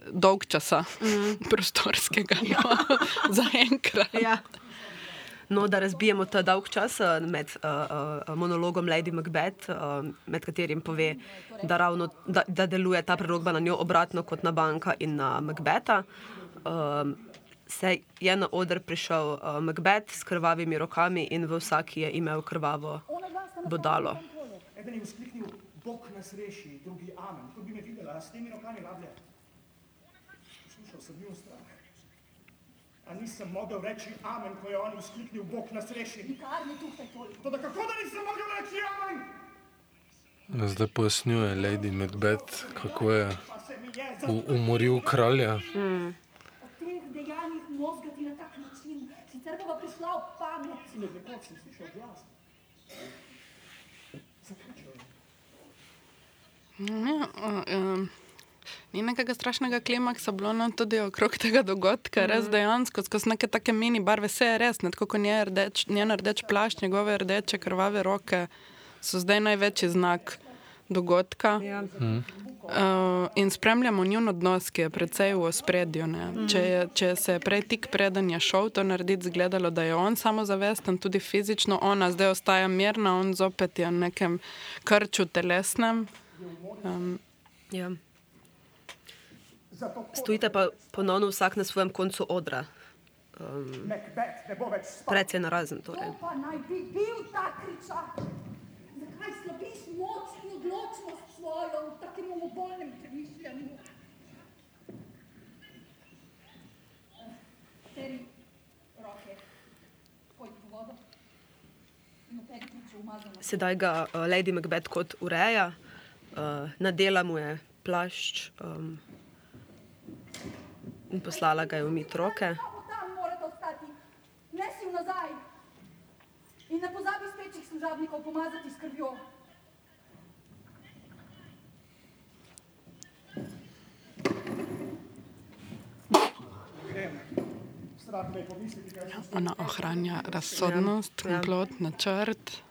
Dolg časa, mm. prostorskega, no, zaenkrat. Ja. No, da razbijemo ta dolg čas med uh, uh, monologom Lady Macbeth, uh, med katerim pove, da, ravno, da, da deluje ta prerogba na njo obratno kot na banka in na Macbeta. Uh, se je na oder prišel uh, Macbeth s krvavimi rokami in v vsaki je imel krvavo bodalo. Eden je vzkliknil, Bog nas reši, drugi amen. Kot bi me videla, s temi rokami rablja. Poslušal sem njo stran. A nisem mogel reči amen, ko je on vzkliknil, Bog nas reši. Nikar ni tukaj toliko. Toda kako da nisem mogel reči amen? Zdaj pojasnjuje Lady Macbeth, kako je umoril kralja. Mm. Od teh dejanjih mozgati na tak način, sicer pa prišla v pamet. Si nekoč sem slišal glas. Zaključujem. Ja, um. Ni nekega strašnega klimaksa, bilo nam tudi okrog tega dogodka, res mhm. dejansko, skozi neke take mini barve, vse je res, tako kot njen rdeč, rdeč plašč, njegove rdeče krvave roke so zdaj največji znak dogodka. Ja. Uh, in spremljamo njun odnos, ki je precej v ospredju. Mhm. Če, če se je prej tik preden je šel to narediti, zgledalo, da je on samozavesten, tudi fizično, ona zdaj ostaja mirna, on zopet je v nekem krču telesnem. Um, ja. Stojite pa ponovno vsak na svojem koncu odra. Um, Predvsej na razen. Torej. To pa naj bi bil ta kričak. Zakaj slabiš moč in odločnost svojo v takem umobolnem premišljanju? Teri roke, pojdi v vodo. Sedaj ga uh, Lady Macbeth kot ureja, uh, nadela mu je plašč. Um, in poslala ga je umiti roke. Ne si v nazaj in ne pozabi spečih služabnikov pomazati s krvjo. Ona ohranja razsodnost, ja. plot, načrt.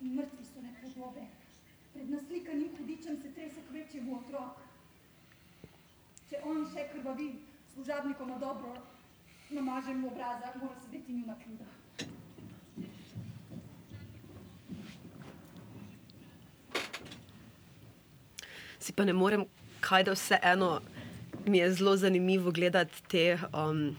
Mrtvi so nepodobe. Pred naslikanim hudičem se trese kvečevo otrok če on še krvavi, služabnikom na dobro, namažem mu obraza, mora sedeti njuna krivda. Si pa ne morem, kaj da vse eno, mi je zelo zanimivo gledati te um,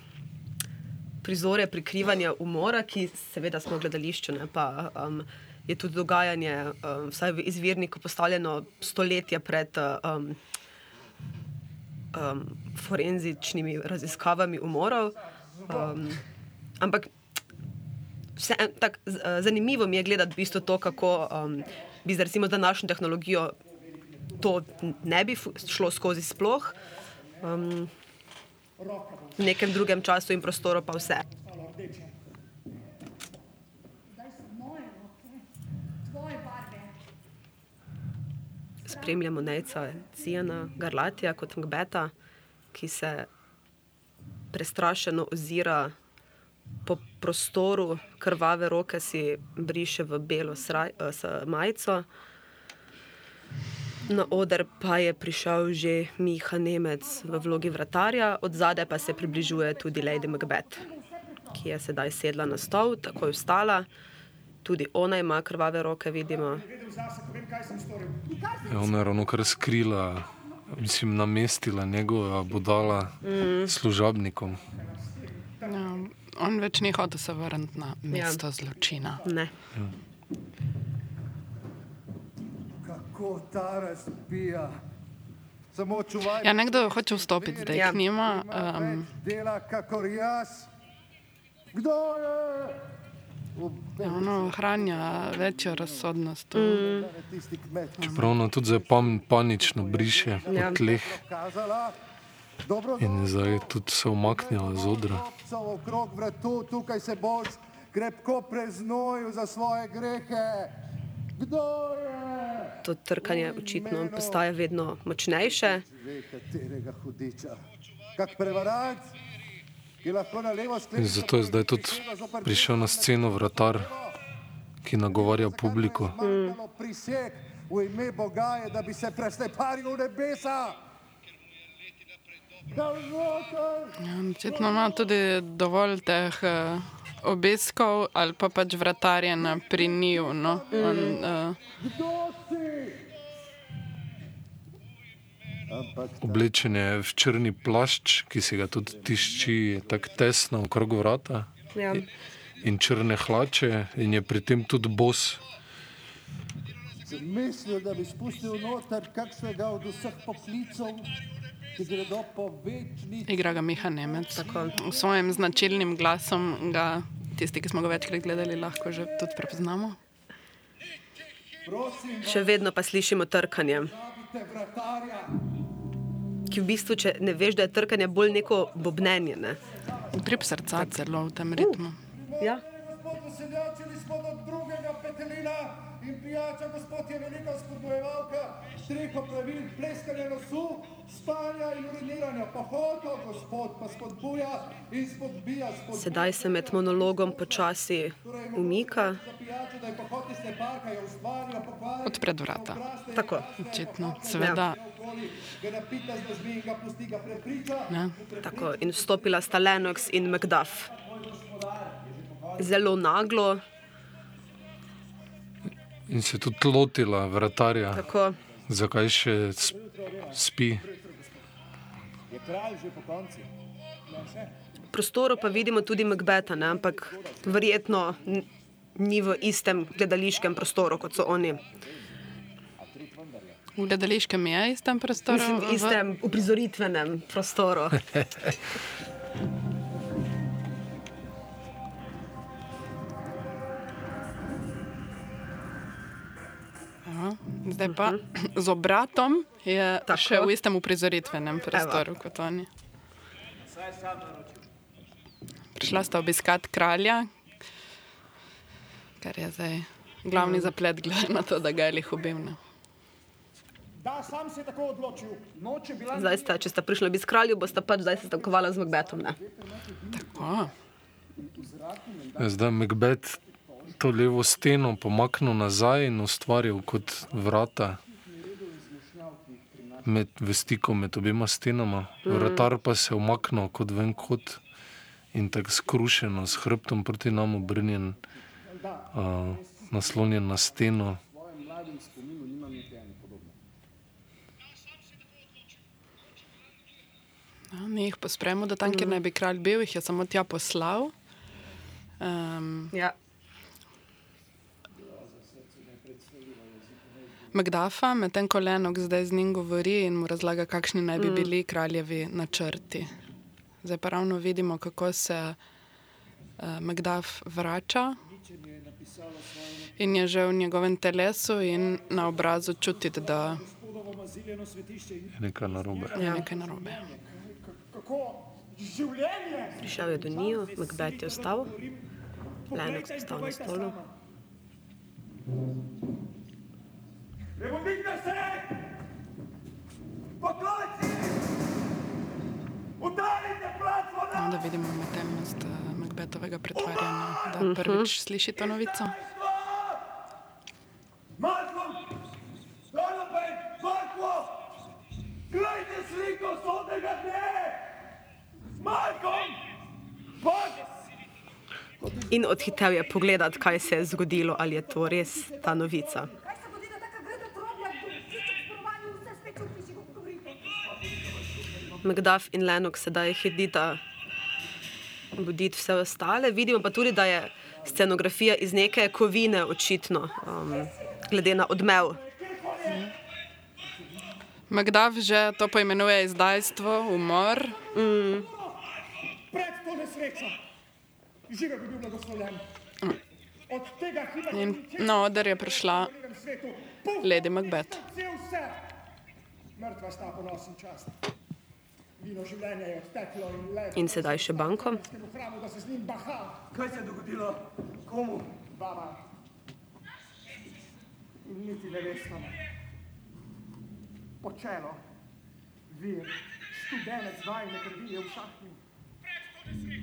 prizore prikrivanja umora, ki seveda smo v gledališču, ne pa. Um, Je tudi dogajanje, um, vsaj v izvirniku, postavljeno stoletje pred um, um, forenzičnimi raziskavami umorov. Um, ampak vse, tak, zanimivo mi je gledati v bistvu to, kako um, bi za današnjo tehnologijo to ne bi šlo skozi sploh. Um, v nekem drugem času in prostoru pa vse. spremljamo Neca Cijana Garlatija kot Mbeta, ki se prestrašeno ozira po prostoru, krvave roke si briše v belo sraj, uh, majico. Na oder pa je prišel že Miha Nemec v vlogi vratarja, od zadaj pa se približuje tudi Lady Macbeth, ki je sedaj sedla na stol, tako je vstala tudi ona ima krvave roke, vidimo. Ja, ona je ravno kar skrila, mislim, namestila njegova budala mm. služabnikom. Ja, On več ni hotel se vrniti na mesto ja. zločina. Ne. Kako ta razbija. Samo čuvaj. Ja, nekdo hoče vstopiti zdaj Ja. k njima. Ima Um, dela, kakor jaz. Kdo je? ja, ono ohranja večjo razsodnost. Mm. Čeprav ono tudi zdaj pan, panično briše Ja. po tleh kazala. Dobro, in zdaj tudi se umaknila z odra. Klopcev okrog vratu, tukaj se boš krepko preznojil za svoje grehe. To trkanje očitno postaja vedno močnejše. In zato je zdaj tudi prišel na sceno vratar, ki nagovarja publiko. Priseg v ime Boga je, da bi se presleparil v nebesa. Ja, očitno ima tudi dovolj teh uh, obiskov ali pa pač vratarjena pri njiju. No? On, uh, Oblečen je v črni plašč, ki se ga tudi tišči tako tesno okrog vrata, Ja. in črne hlače, in je pri tem tudi bos. mislil, da bi spustil noter kakšnega od vseh poklicov, igra ga Miha Nemec. Tako. V svojem značilnim glasom ga tisti, ki smo ga večkrat gledali, lahko že tudi prepoznamo. Še vedno pa slišimo trkanje. Ki v bistvu, če ne veš, da je trkanje bolj neko bobnenje. Ne? Utrip srca celo v tem ritmu. Ja. Gospod useljačili smo do drugega petelina in pijača, gospod je velika spodbojevalka, treh opravil, pleskanja nosu, spanja in uriniranja, pohodov, gospod pa spodbuja in spodbija spodbuja. Sedaj se med monologom počasi umika. Za pijačo, da je pohod iz leparka, je ustvarila pokvarjanje. Odpred vrata. Tako. Očitno, seveda. Ne? Tako, in vstopila sta Lennox in Macduff. Zelo naglo, In se tudi lotila vratarja, tako, zakaj še sp- spi. Je kralj že po konci? v prostoru pa vidimo tudi Macbeta, ne? ampak verjetno ni v istem gledališkem prostoru kot so oni. V gledališkem je istem prostoru. Mislim, v istem uprizoritvenem prostoru. Zdaj pa z obratom je Tako. še v istem uprizoritvenem prostoru kot oni. Prišla sta obiskat kralja, kar je zdaj glavni zaplet, glede na to, da ga je lih ne. Da, sam se je tako odločil. Noč je bila Zdaj sta, če sta prišla obisk kralju, bosta pač zdaj se stankovala z Macbetom. Ne? Tako. Zdaj Macbeth to levo steno pomaknil nazaj in ustvaril kot vrata med, v stiku med obima stenama. Vratar pa se je umaknil kot ven kot in tako skrušeno, s hrbtom proti nam obrnjen, uh, naslonjen na steno. No, mi jih pospremo do tam, kjer naj bi kralj bil, jih je samo tja poslal. Um, Ja. Magdafa, medtem ko Lenok zdaj z njim govori in mu razlaga, kakšni naj bi bili kraljevi načrti. Zdaj pa ravno vidimo, kako se uh, Magdaf vrača in je že v njegovem telesu in na obrazu čutiti, da Je nekaj narobe. je nekaj narobe. Prišel je do njiju, Macbeth je ostal, Lennox je ostal na stolu. Prevodite se! Pokojci! Udarite platformo! No, da vidimo umetelnost uh, Macbethovega pretvarjanja, da prvič sliši to novico. Malcolm! Donovan! Marko! Glejte sliko sodnega dne! Malcolm! Bog! In odhitel je pogledat, kaj se je zgodilo, ali je to res ta novica. Macduff in Lennox sedaj hitita buditi vse ostale. Vidimo pa tudi, da je scenografija iz neke kovine, očitno, um, glede na odmev. Magdav že to poimenuje izdajstvo, umor. Mm. Pred to nesrečo, žive bi bil blagoslovljen. Od tega hita In na oder je prišla Lady Macbeth. Mrtva sta ponosen čast. Vino življenja je odteklo in sedaj še banko. Kaj se je dogodilo? Komu? Baba. In niti ne veste. Počelo, vir, študenec vajne krvi je v šahtu.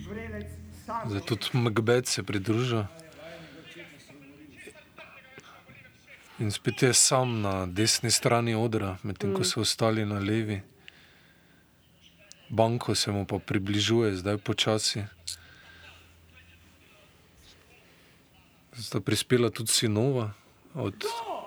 Vrelec sam. Zdaj tudi Macbeth se pridružil. In spet je sam na desni strani odra, medtem ko so ostali na levi. Banko se mu pa približuje, zdaj počasi. Zdaj sta prispela tudi sinova od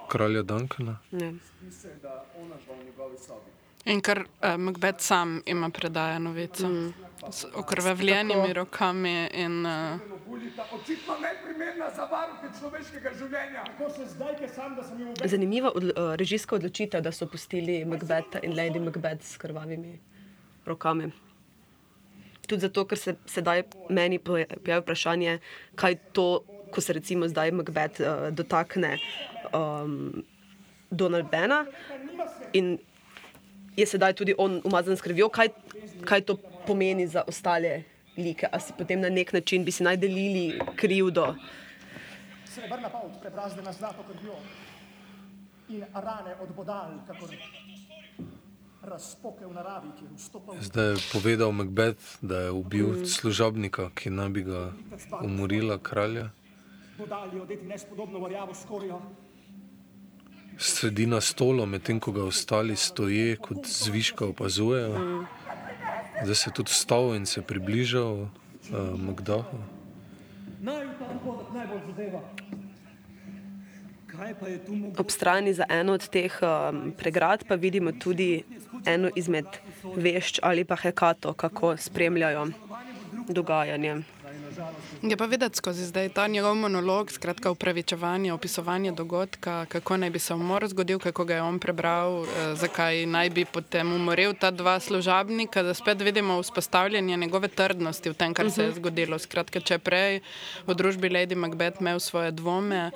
kralja Dankana. Ja. Mislim, da ona žva v njegovi sobi. In ker uh, Macbeth sam ima predaja novico mm. s okrvavljenimi rokami in uh, Bulita očitno neprimerna za varuhe človeškega življenja. Tako. Zanimiva od, uh, režijska odločitev, da so pustili Macbeta in Lady Macbeth s krvavimi rokami. Tudi zato, ker se sedaj meni pojavi vprašanje, kaj to, ko se recimo zdaj Macbeth uh, dotakne um, Donald Bena in je sedaj tudi on umazan s krvjo, kaj, kaj to pomeni za ostale like, a si potem na nek način bi si naj delili krivdo. Srebrna polt prebrazdena zlato krvjo in rane od bodal, kakor razpoke v naravi, ki vstopa v Zdaj je povedal Macbeth, da je ubil Mm. služabnika, ki naj bi ga umorila kralja. bodali odeti nespodobno varjavo skorjo. Sedi na stolu, medtem ko ga ostali stoje kot zviška opazujejo. Zdaj se je tudi vstal in se približal uh, Magdahu. Naj ta dogodek najbolj zadeva. Kaj pa je tu mogoče? Ob strani za eno od teh um, pregrad pa vidimo tudi eno izmed vešč ali pa hekato, kako spremljajo dogajanje. je pa videti skozi zdaj ta njegov monolog, skratka upravičevanje, opisovanje dogodka, kako naj bi se umor zgodil, kako ga je on prebral, eh, zakaj naj bi potem umoril ta dva služabnika, da spet vidimo vzpostavljanje njegove trdnosti v tem, kar se je Mhm. zgodilo. Skratka, če prej v družbi Lady Macbeth imel svoje dvome,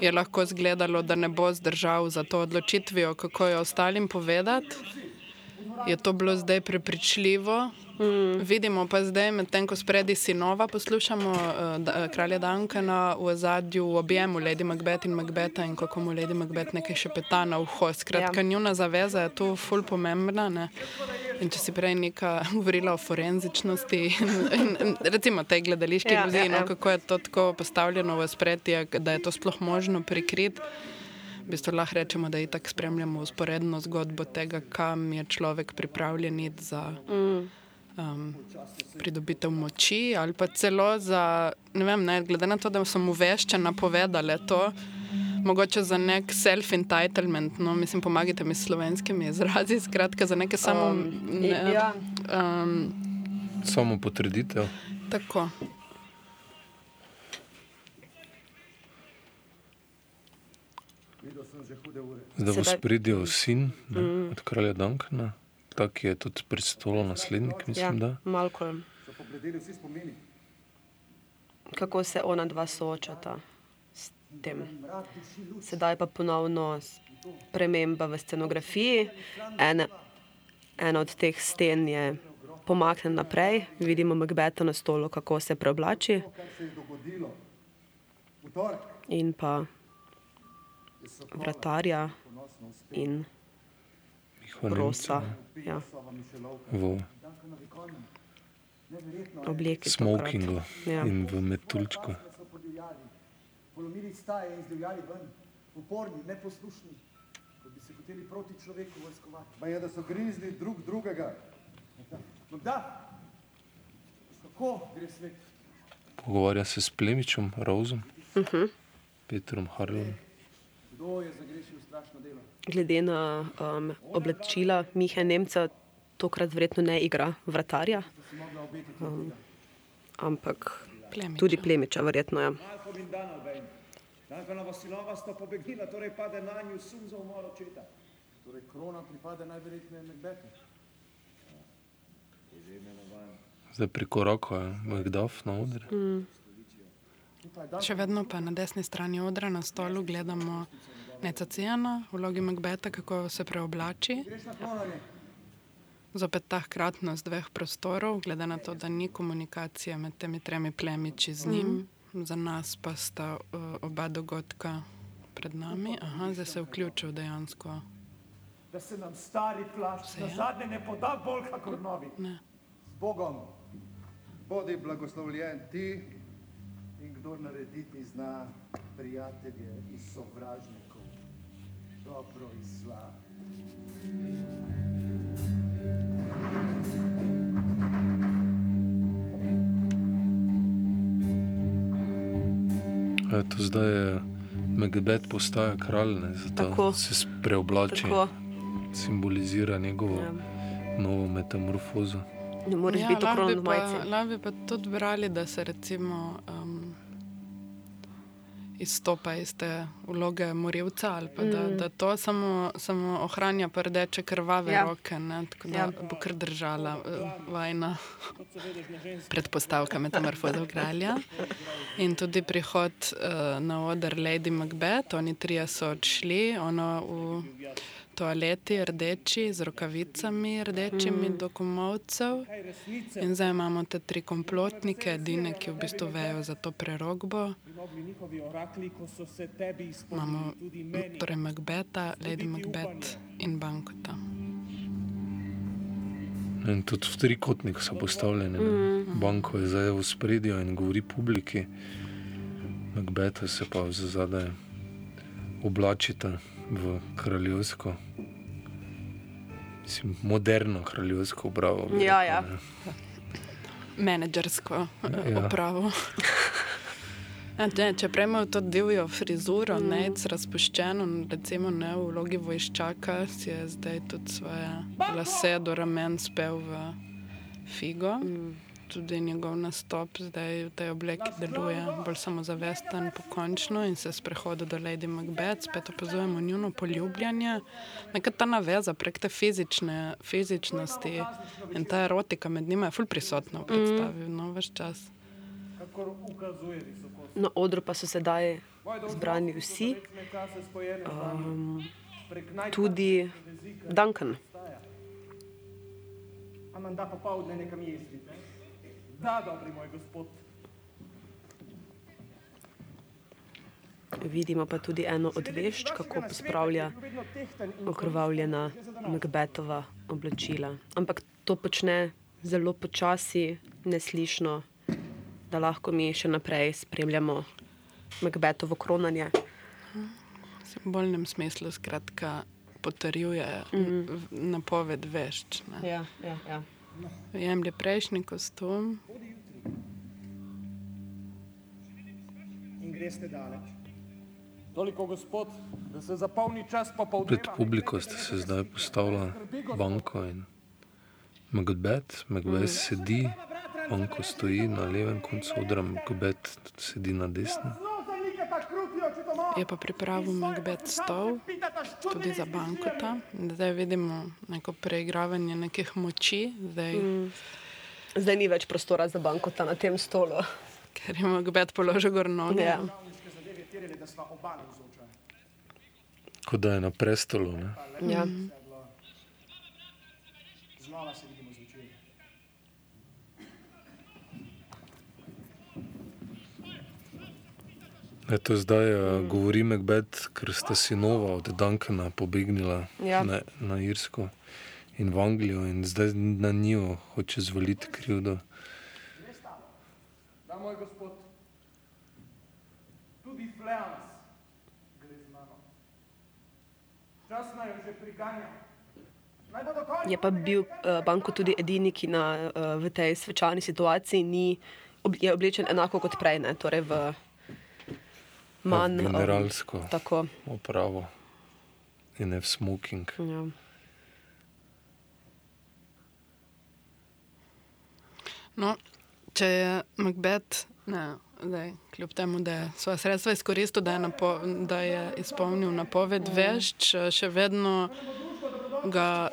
je lahko zgledalo, da ne bo zdržal za to odločitvijo, kako jo ostalim povedati. Je to bilo zdaj prepričljivo. Mm. Vidimo pa zdaj, medtem ko spredi sinova poslušamo uh, da, kralja Dankana v zadju v objemu Lady Macbeth in Macbeta in kako mu Lady Macbeth nekaj šepeta na uho. Skratka, ja. njuna zaveza je tu ful pomembna. Ne? In če si prej neka govorila o forenzičnosti in, in, in recimo tej gledališki Ja, iluziji, ja, no, ja. kako je to tako postavljeno v spredje, da je to sploh možno prikriti. V bistvu lahko rečemo, da itak spremljamo usporedno zgodbo tega, kam je človek pripravljen iti za um, pridobitev moči ali pa celo za, ne vem, ne, glede na to, da sem uveščena povedala to, mogoče za nek self-entitlement, no, mislim, pomagajte mi s slovenskimi izrazi, skratka za neke samo... Um, ne, ja. um, Samo potrditev. tako. Videl sem že hude ure. Zdaj bo spredil sin ne, Mm. od kralja Dankana, tak je tudi prestolo naslednik, mislim, ja, da. Malcolm. Vsi spomini. kako se ona dva soočata s tem. Sedaj pa ponovno prememba v scenografiji. Ena, ena od teh sten je pomaknjena naprej, vidimo Macbeta na stolu, kako se preoblači, je in pa vratarja in Njihova rosa. Nemca, Ja. V Obleki. smokingu tokrat. Ja. in v metuljčku. Polomili staje in zdivjali ven, uporni, neposlušni, kot bi se hoteli proti človeku vojskovati. Ma je, da so grizni drug drugega. No da, kako gre svet? Pogovarja se s plemičem, Rozom, Uh -huh. Petrom Harlom. Glede na um, oblačila Mihe Nemca, tokrat verjetno ne igra vratarja. Um, ampak Plemiča. tudi plemiča, verjetno. Ja. In Danobejn. Dankanova sinova sta pobegnila, torej pade na nju sum za umor očeta. Torej, krona pripada najverjetneje. Izimenovan. Zdaj prikorakuje Macduff na oder. Mm. Še vedno pa na desni strani odra na stolu gledamo Neca Cijana v vlogi Macbeta, kako se preoblači. Zopet ta hkratnost dveh prostorov, glede na to, da ni komunikacije med temi tremi plemiči z njim, mm. za nas pa sta uh, oba dogodka pred nami. Aha, zdaj se je vključil dejansko. Da se nam stari plašč na zadnje ne poda bolj kakor novi. Ne. Z Bogom, bodi blagoslovljen ti in kdor narediti zna prijatelje iz sovražnikov, dobro iz zla. Eto, zdaj je Macbeth postaja kralj, ne, zato Tako. se preoblači, Tako. simbolizira njegovo Ja. novo metamorfozo. Ne moreš biti lahko okrožen bi v pa- majici. Lahko bi pa tudi brali, da se recimo um, izstopa iz te vloge morilca ali pa da, Mm. da to samo, samo ohranja pa rdeče krvave Ja. roke, ne, tako da Ja. bo kar držala uh, vajna predpostavka metamorfoza v kralja. In tudi prihod uh, na oder Lady Macbeth, oni trije so odšli, ona v toaleti rdeči, z rokavicami rdečimi Mm. do komovcev. In zdaj imamo te tri komplotnike, edine, ki v bistvu vejo za to prerogbo. Imamo torej Macbeta, Lady Macbeth in Bankota. In tudi v trikotnik so postavljeni. Mm. Banko je zdaj v spredju in govori publiki, Macbeta se pa za zadaj oblačita v kraljevsko, mislim, moderno kraljevsko obravo. bi Ja, rekel, ja. ne. Menedžersko Ja. Ne, če prejmejo to divjo frizuro, mm. ne, razpuščeno, recimo ne v vlogi vojščaka, si je zdaj tudi svoje lase do ramen spel v figo. Mm. Tudi njegov nastop zdaj v tej obleki deluje bolj samozavesten, pokončno in se sprehoda do Lady Macbeth, spet opazujemo njuno poljubljanje. Neka ta naveza prek te fizične, fizičnosti in ta erotika med njima je ful prisotna v predstavi, mm. no, veš čas. Na odru pa so sedaj zbrani vsi, Um, tudi Duncan. A menda popoldne nekam jezdite? Da, dobri moj gospod. Vidimo pa tudi eno od vešč, kako pospravlja okrvavljena Macbethova oblačila. Ampak to počne zelo počasi, neslišno, da lahko mi še naprej spremljamo Macbethovo kronanje. V simbolnem smislu skratka potrjuje mm. napoved vešč. ne. Ja, ja, ja. Jemlje prejšnji kostum, In greste daleč. Toliko gospod, da se zapolni čas Pred popoldneva. publiko sta se zdaj postavila banko in Macbeth. Macbeth Mm. sedi, banko stoji na levem koncu odra, Macbeth sedi na desnem. Je pa pripravil Macbeth stol, tudi za bankota. Zdaj vidimo neko preigravanje nekih moči, zdaj, Mm. Zdaj ni več prostora za bankota na tem stolu. ker je Macbeth položil gor noge. Ja. Kot da je na prestolu. Ne? Ja. Znova se vidimo Eto, zdaj mm. govori Macbeth, ker sta sinova od Duncana pobegnila Ja. na, na Irsko in v Anglijo in zdaj na njo hoče zvaliti krivdo. Da, moj gospod. Tudi Fleans gre z mano. Čas naj jo že priganja. Je pa bil uh, Banko tudi edini, ki na, uh, v tej svečani situaciji ni, ob, je oblečen enako kot prej, ne? torej v manj Ja, generalsko Um, tako. opravo in ne v smoking. Ja. No, če je Macbeth, ne, zdaj, kljub temu, da je svoje sredstva izkoristil, da je, napo, da je izpolnil napoved vešč, še vedno ga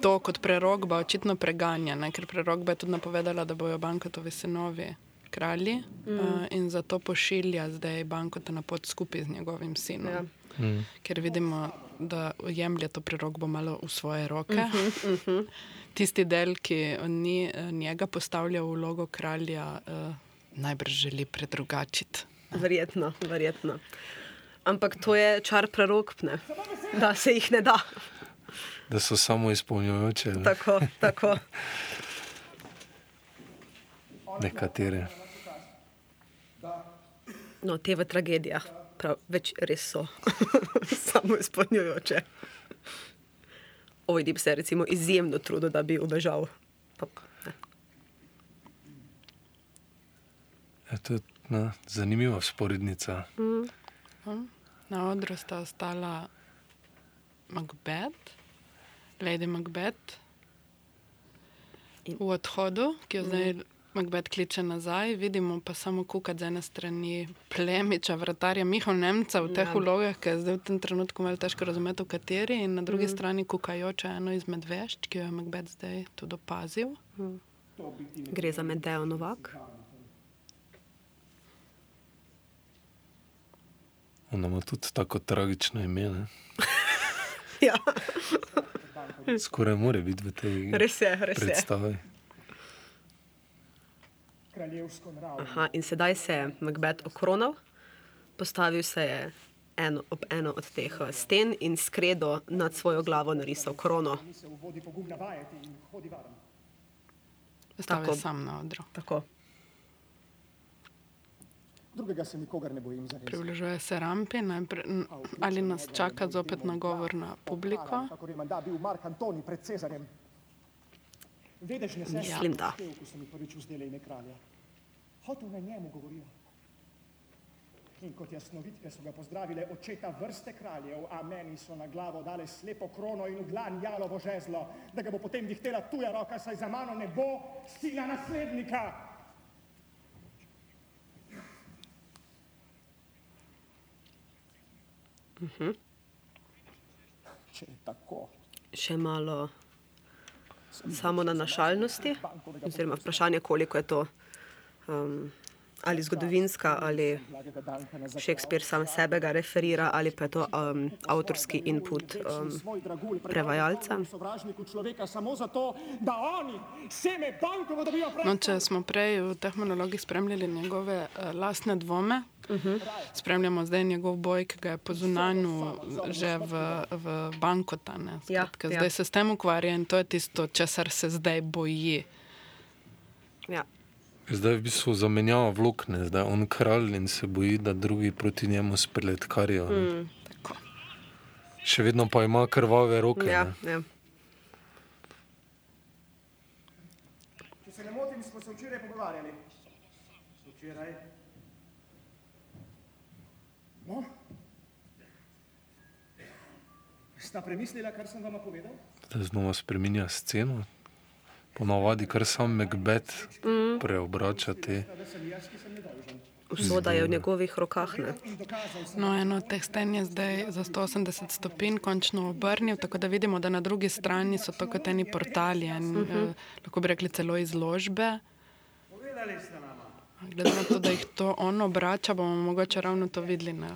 to kot prerogba očitno preganja, ne? ker prerogba je tudi napovedala, da bojo bankotovi sinovi kralji mm. uh, in zato pošilja zdaj bankota na pot skupaj z njegovim sinom. Ja. Mm. Ker vidimo, da jemlje to prerogbo malo v svoje roke. Uh -huh, uh -huh. Tisti del, ki ni njega postavljal v vlogo kralja, uh, najbrž želi predrugačiti. Verjetno, verjetno. Ampak to je čar prerokpne, da se jih ne da. Da so samo izpolnjujoče. Ne? Tako, tako. Nekatere. No, te v tragedijah prav, več res so samo izpolnjujoče. Bi se recimo izjemno trudil, da bi ubežal. Pa, je to na, zanimiva sporednica. Mm. Na odru sta ostala Macbeth, Lady Macbeth, In. v odhodu, ki jo zdaj. Mm. Macbeth kliče nazaj, vidimo pa samo kukat z ene strani plemiča, vratarja Miha Nemca v teh ja. vlogah, ki je zdaj v tem trenutku malo težko razumeti, v kateri, in na drugi mm. strani kukajoča eno izmed vešč, ki jo je Macbeth zdaj tudi opazil. Mm. Gre za Medejo Novak. Ona ima tudi tako tragično ime. ja. Skoraj mora biti v tej res je, res predstavi. Je. Aha, in sedaj se je Macbeth okronal, postavil se je eno, ob eno od teh eh, sten in skredo nad svojo glavo narisal krono. Tako sam na odru. Tako. Drugega se nikogar ne bojim. Približuje se rampi, najprej, ali nas čaka zopet nagovor na publiko. Kako je mandat bil Mark Antoni pred Cezarjem? Vedeš, ne smeš Mislim, da. Ko so mi prvič vzeli ime kralja. Hotel na njemu govorijo. In kot jasnovitke so ga pozdravile očeta vrste kraljev, a meni so na glavo dale slepo krono in v dlan jalovo žezlo, da ga bo potem vihtela tuja roka, saj za mano ne bo sila naslednika. Uh mhm. -huh. Če je tako. Še malo samo na našalnosti, oziroma vprašanje, koliko je to ali zgodovinska, ali Shakespeare sam sebe ga referira, ali pa je to um, avtorski input um, prevajalca. No, če smo prej v teh monologih spremljali njegove uh, lastne dvome, uh -huh. spremljamo zdaj njegov boj, ki ga je po zunanju že v, v bankotane. Ja, zdaj ja. se s tem ukvarja in to je tisto, česar se zdaj boji. Ja. Zdaj v bistvu zamenjava vlog, zdaj je on kralj in se boji, da drugi proti njemu spletkarijo. Mm. Še vedno pa ima krvave roke. Ja, ja. Če se ne motim, smo se včeraj pogovarjali. Včeraj. No? Sta premislila, kar sem vam povedal? Zdaj znova spremenja sceno ponavadi kar sam Macbeth mm. preobrača te. Usoda je v njegovih rokah. Ne? No, eno od teh sten je zdaj za 180 stopinj končno obrnil, tako da vidimo, da na drugi strani so to kot eni portali, en, uh -huh. eh, lahko bi rekli celo izložbe. Glede na to, da jih to on obrača, bomo mogoče ravno to videli, ne,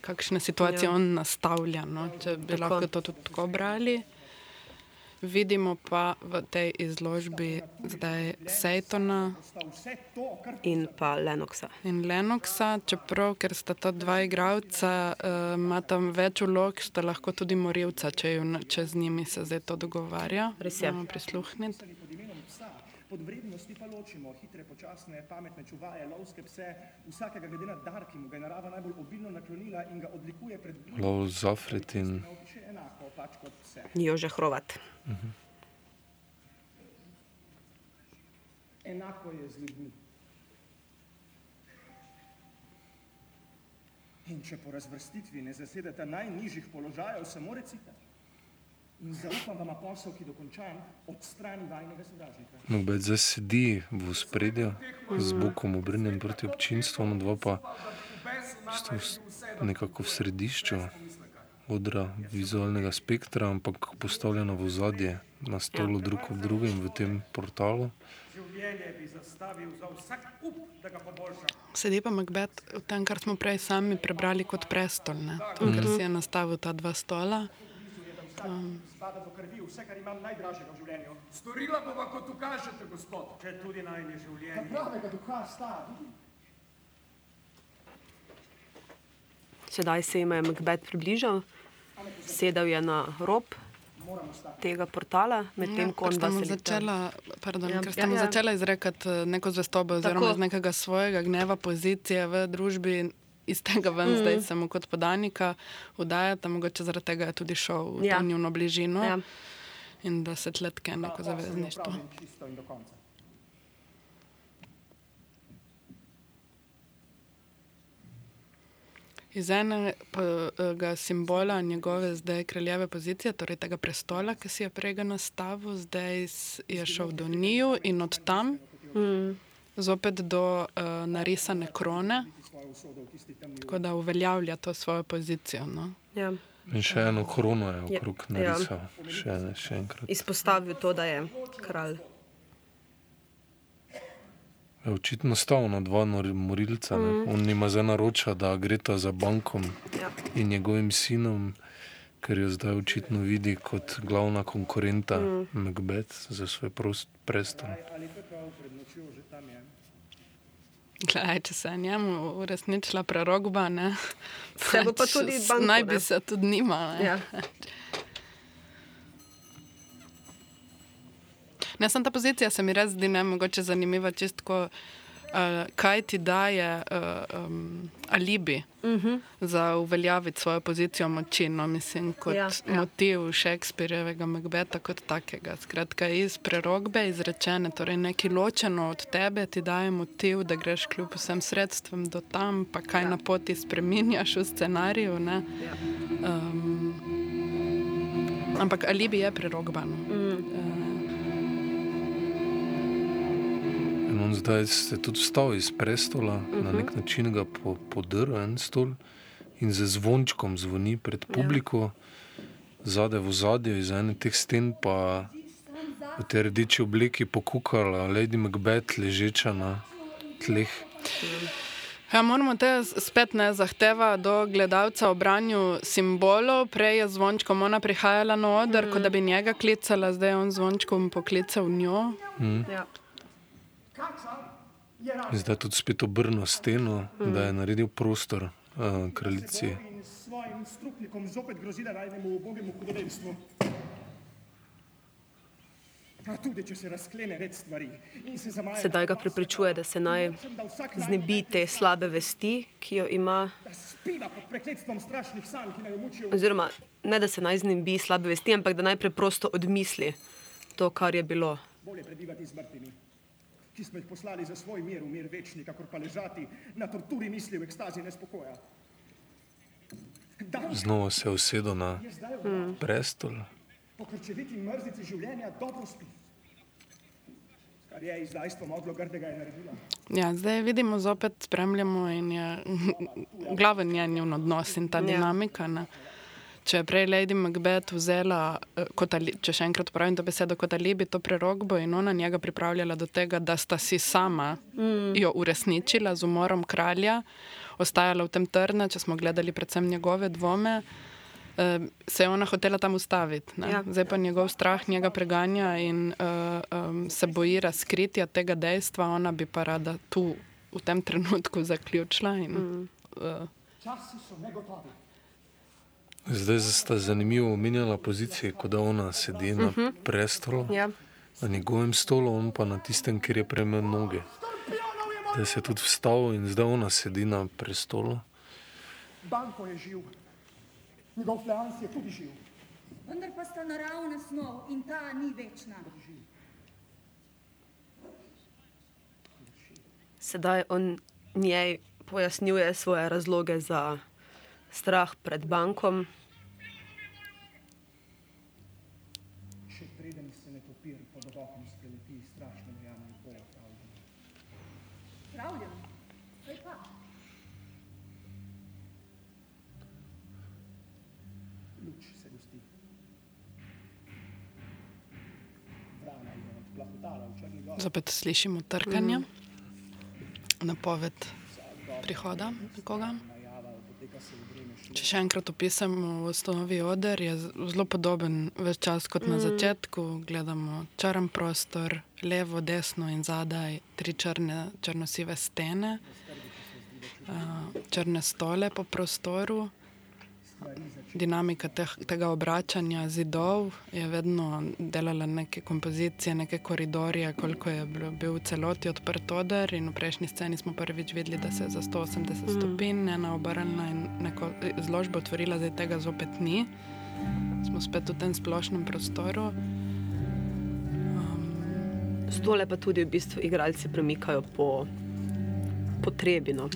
kakšne situacije ja. on nastavlja. No, če bi tako. lahko to tudi tako brali. Vidimo pa v tej izložbi zdaj Sejtona in pa Lenoxa. In Lenoxa, čeprav, ker sta ta dva igralca, uh, ima tam več vlog, sta lahko tudi morilca, če, ju, če z njimi se zdaj to dogovarja. Res je. Prisluhniti. Pod vrednosti pa ločimo hitre, počasne, pametne čuvaje, lovske pse, vsakega glede na dar, ki mu ga je narava najbolj obilno naklonila in ga odlikuje pred drugimi. Lov Zafrit in Jože Hrovat. Uh -huh. Enako je z ljudmi. In če po razvrstitvi ne zasedete najnižjih položajev, samo recite. In zaupam vam posel, ki dokončan, odstrani vajnega sovražnika. Macbeth zdaj sedi v spredju, z bokom obrnjen proti občinstvu, no dva pa sta nekako v središču odra vizualnega spektra, ampak postavljena v ozadje, na stolu drug ob drugem v tem portalu. Za. Sedi pa Macbeth v tem, kar smo prej sami prebrali kot prestol, ne? ker si je nastavil ta dva stola. Um, Spada do krvi vse, kar imam najdražjega v življenju. Storila bova, kot ukažete, gospod. Če tudi najne življenje. Pravega duha sta. Sedaj se jim je Macbeth približal, sedel je na rob tega portala, medtem ko ker on mu sedita. začela, pardon, Ja, ker sta ja, mu ja. začela izrekati eh, neko zvestobo oziroma Tako. iz nekega svojega gneva pozicije v družbi. Iz tega ven, mm. zdaj se mu kot podanika udajata, mogoče zaradi tega je tudi šel v Ja. njuno bližino Ja. in da se tletke zavezništvo. Do konca. Iz enega simbola njegove zdaj kraljeve pozicije, torej tega prestola, ki si je prej ga nastavil, zdaj je šel do njiju in od tam Mm. zopet do uh, narisane krone, Tako da uveljavlja to svojo pozicijo. No. Ja. In še eno krono je Ja, okrog ja. narisal, še, še enkrat. Izpostavil to, da je kralj. Je očitno stal na dva morilca. Mm. On nima zdaj naroča, da gre ta za bankom Ja. in njegovim sinom, ker jo zdaj očitno vidi kot glavna konkurenta mm. Macbeth za svoj prost prestol. ali pekal pred nočjo že tam je. Glej, če se je njemu uresničila prerogba, ne, Se bo pa tudi banko, naj bi se tudi njima. Ne. Ja. Ne, sem ta pozicija se mi res zdi ne mogoče zanimiva, čistko, kaj ti daje uh, um, alibi uh Mhm. -huh. za uveljaviti svojo pozicijo moči, no, mislim, kot Ja, ja, motiv Shakespearjevega Macbeta kot takega. Skratka, iz prerogbe izrečene, torej nekaj ločeno od tebe ti daje motiv, da greš kljub vsem sredstvom do tam, pa kaj ja. na poti spreminjaš v scenariju. Ne? Ja. Um, ampak alibi je prerogba. No. Mm. In on zdaj se tudi vstal iz prestola, uh -huh. na nek način ga po, podrl en stol in z zvončkom zvoni pred publiko, zadaj v zadju, iz ene teh sten pa v tej rdeči obleki pokukala Lady Macbeth ležeča na tleh. Ja, moramo te spet ne zahteva do gledalca o branju simbolov. Prej je zvončkom ona prihajala na oder, mm. kot da bi njega klicala, zdaj je on zvončkom poklical njo. Mm. Ja. Zdaj tudi spet obrnil steno, mm. da je naredil prostor uh, kraljici. Svojim struknikom zopet grozila rajnemu ubogemu hudodelstvu. Tudi, stvari se zamaja... Sedaj ga prepričuje, da se naj znebi te slabe vesti, ki jo ima. Oziroma, ne da se naj znebi slabe vesti, ampak da naj preprosto odmisli to, kar je bilo. Bolje prebivati z mrtvimi, ki smo jih poslali za svoj mir, v mir večni, kakor pa ležati na torturi misli v ekstazi nespokoja. Dan Znova se je usedel na je v prestol. po krčeviti mrzici življenja dobro spi. Kar je izdajstvo modlo grdega je naredila. Ja, zdaj vidimo, zopet spremljamo in je glaven njen odnos in ta Ja. dinamika. Ne. Če je prej Lady Macbeth vzela, eh, kot ali, če še enkrat uporabim to besedo, kot alibi to prerogbo in ona njega pripravljala do tega, da sta si sama mm. jo uresničila z umorom kralja, ostajala v tem trdna, če smo gledali predvsem njegove dvome. eh, Se je ona hotela tam ustaviti, ne? Ja. zdaj pa njegov strah njega preganja in uh, um, se boji razkritja tega dejstva, ona bi pa rada tu v tem trenutku zaključila. In, mm. uh, Časi so negotovi. Zdaj sta zanimivo omenjala pozicije, kot da ona sedi na prestolu, Ja. na njegovem stolu, on pa na tistem, kjer je premen noge. Da se je tudi vstal in zdaj ona sedi na prestolu. Banko je živ. Njegov fleans je tudi živ. Vendar pa sta naravna snov in ta ni večna. Sedaj on njej pojasnjuje svoje razloge za strah pred bankom. papir pod obokom skeleti, strašno da bo opravljeno. Pravljeno. Kaj pa? Luč se gosti. Vrana je odplahotala v Črni gori. Zopet slišimo trkanje, napoved prihoda nekoga. Najava poteka se v vreme šle. Če še enkrat opisam v osnovi oder, je zelo podoben ves čas kot na Mm. začetku. Gledamo črn prostor, levo, desno in zadaj tri črne, črno-sive stene, uh, črne stole po prostoru. Dinamika teh, tega obračanja zidov je vedno delala neke kompozicije, neke koridorje, koliko je bil, bil v celoti odprt oder. In v prejšnji sceni smo prvič videli, da se je za 180 Mm. stopinj ena obrnila in neko izložbo otvorila, zdaj tega zopet ni. Smo spet v tem splošnem prostoru. Stole pa tudi v bistvu igralci premikajo po potrebi. No.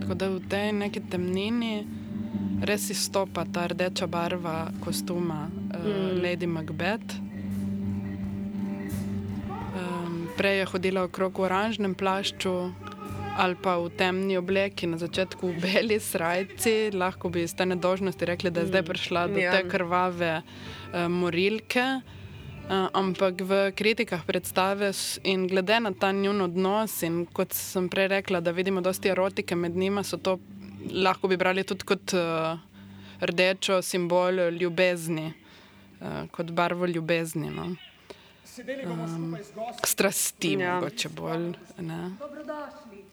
Tako da v tej neki temnini res izstopa ta rdeča barva kostuma uh, Mm. Lady Macbeth. Um, prej je hodila okrog v oranžnem plašču ali pa v temni obleki, na začetku v beli srajci. Lahko bi iz te nedožnosti rekli, da je zdaj prišla do Ja. te krvave uh, morilke. Uh, ampak v kritikah predstave s- in glede na ta njun odnos, in kot sem prej rekla, da vidimo dosti erotike med njima, so to lahko bi brali tudi kot uh, rdečo simbol ljubezni, uh, kot barvo ljubezni. No. Sedeli bomo skupaj z gosti. Strasti, Ja. mogoče bolj. Ne. Dobrodošli.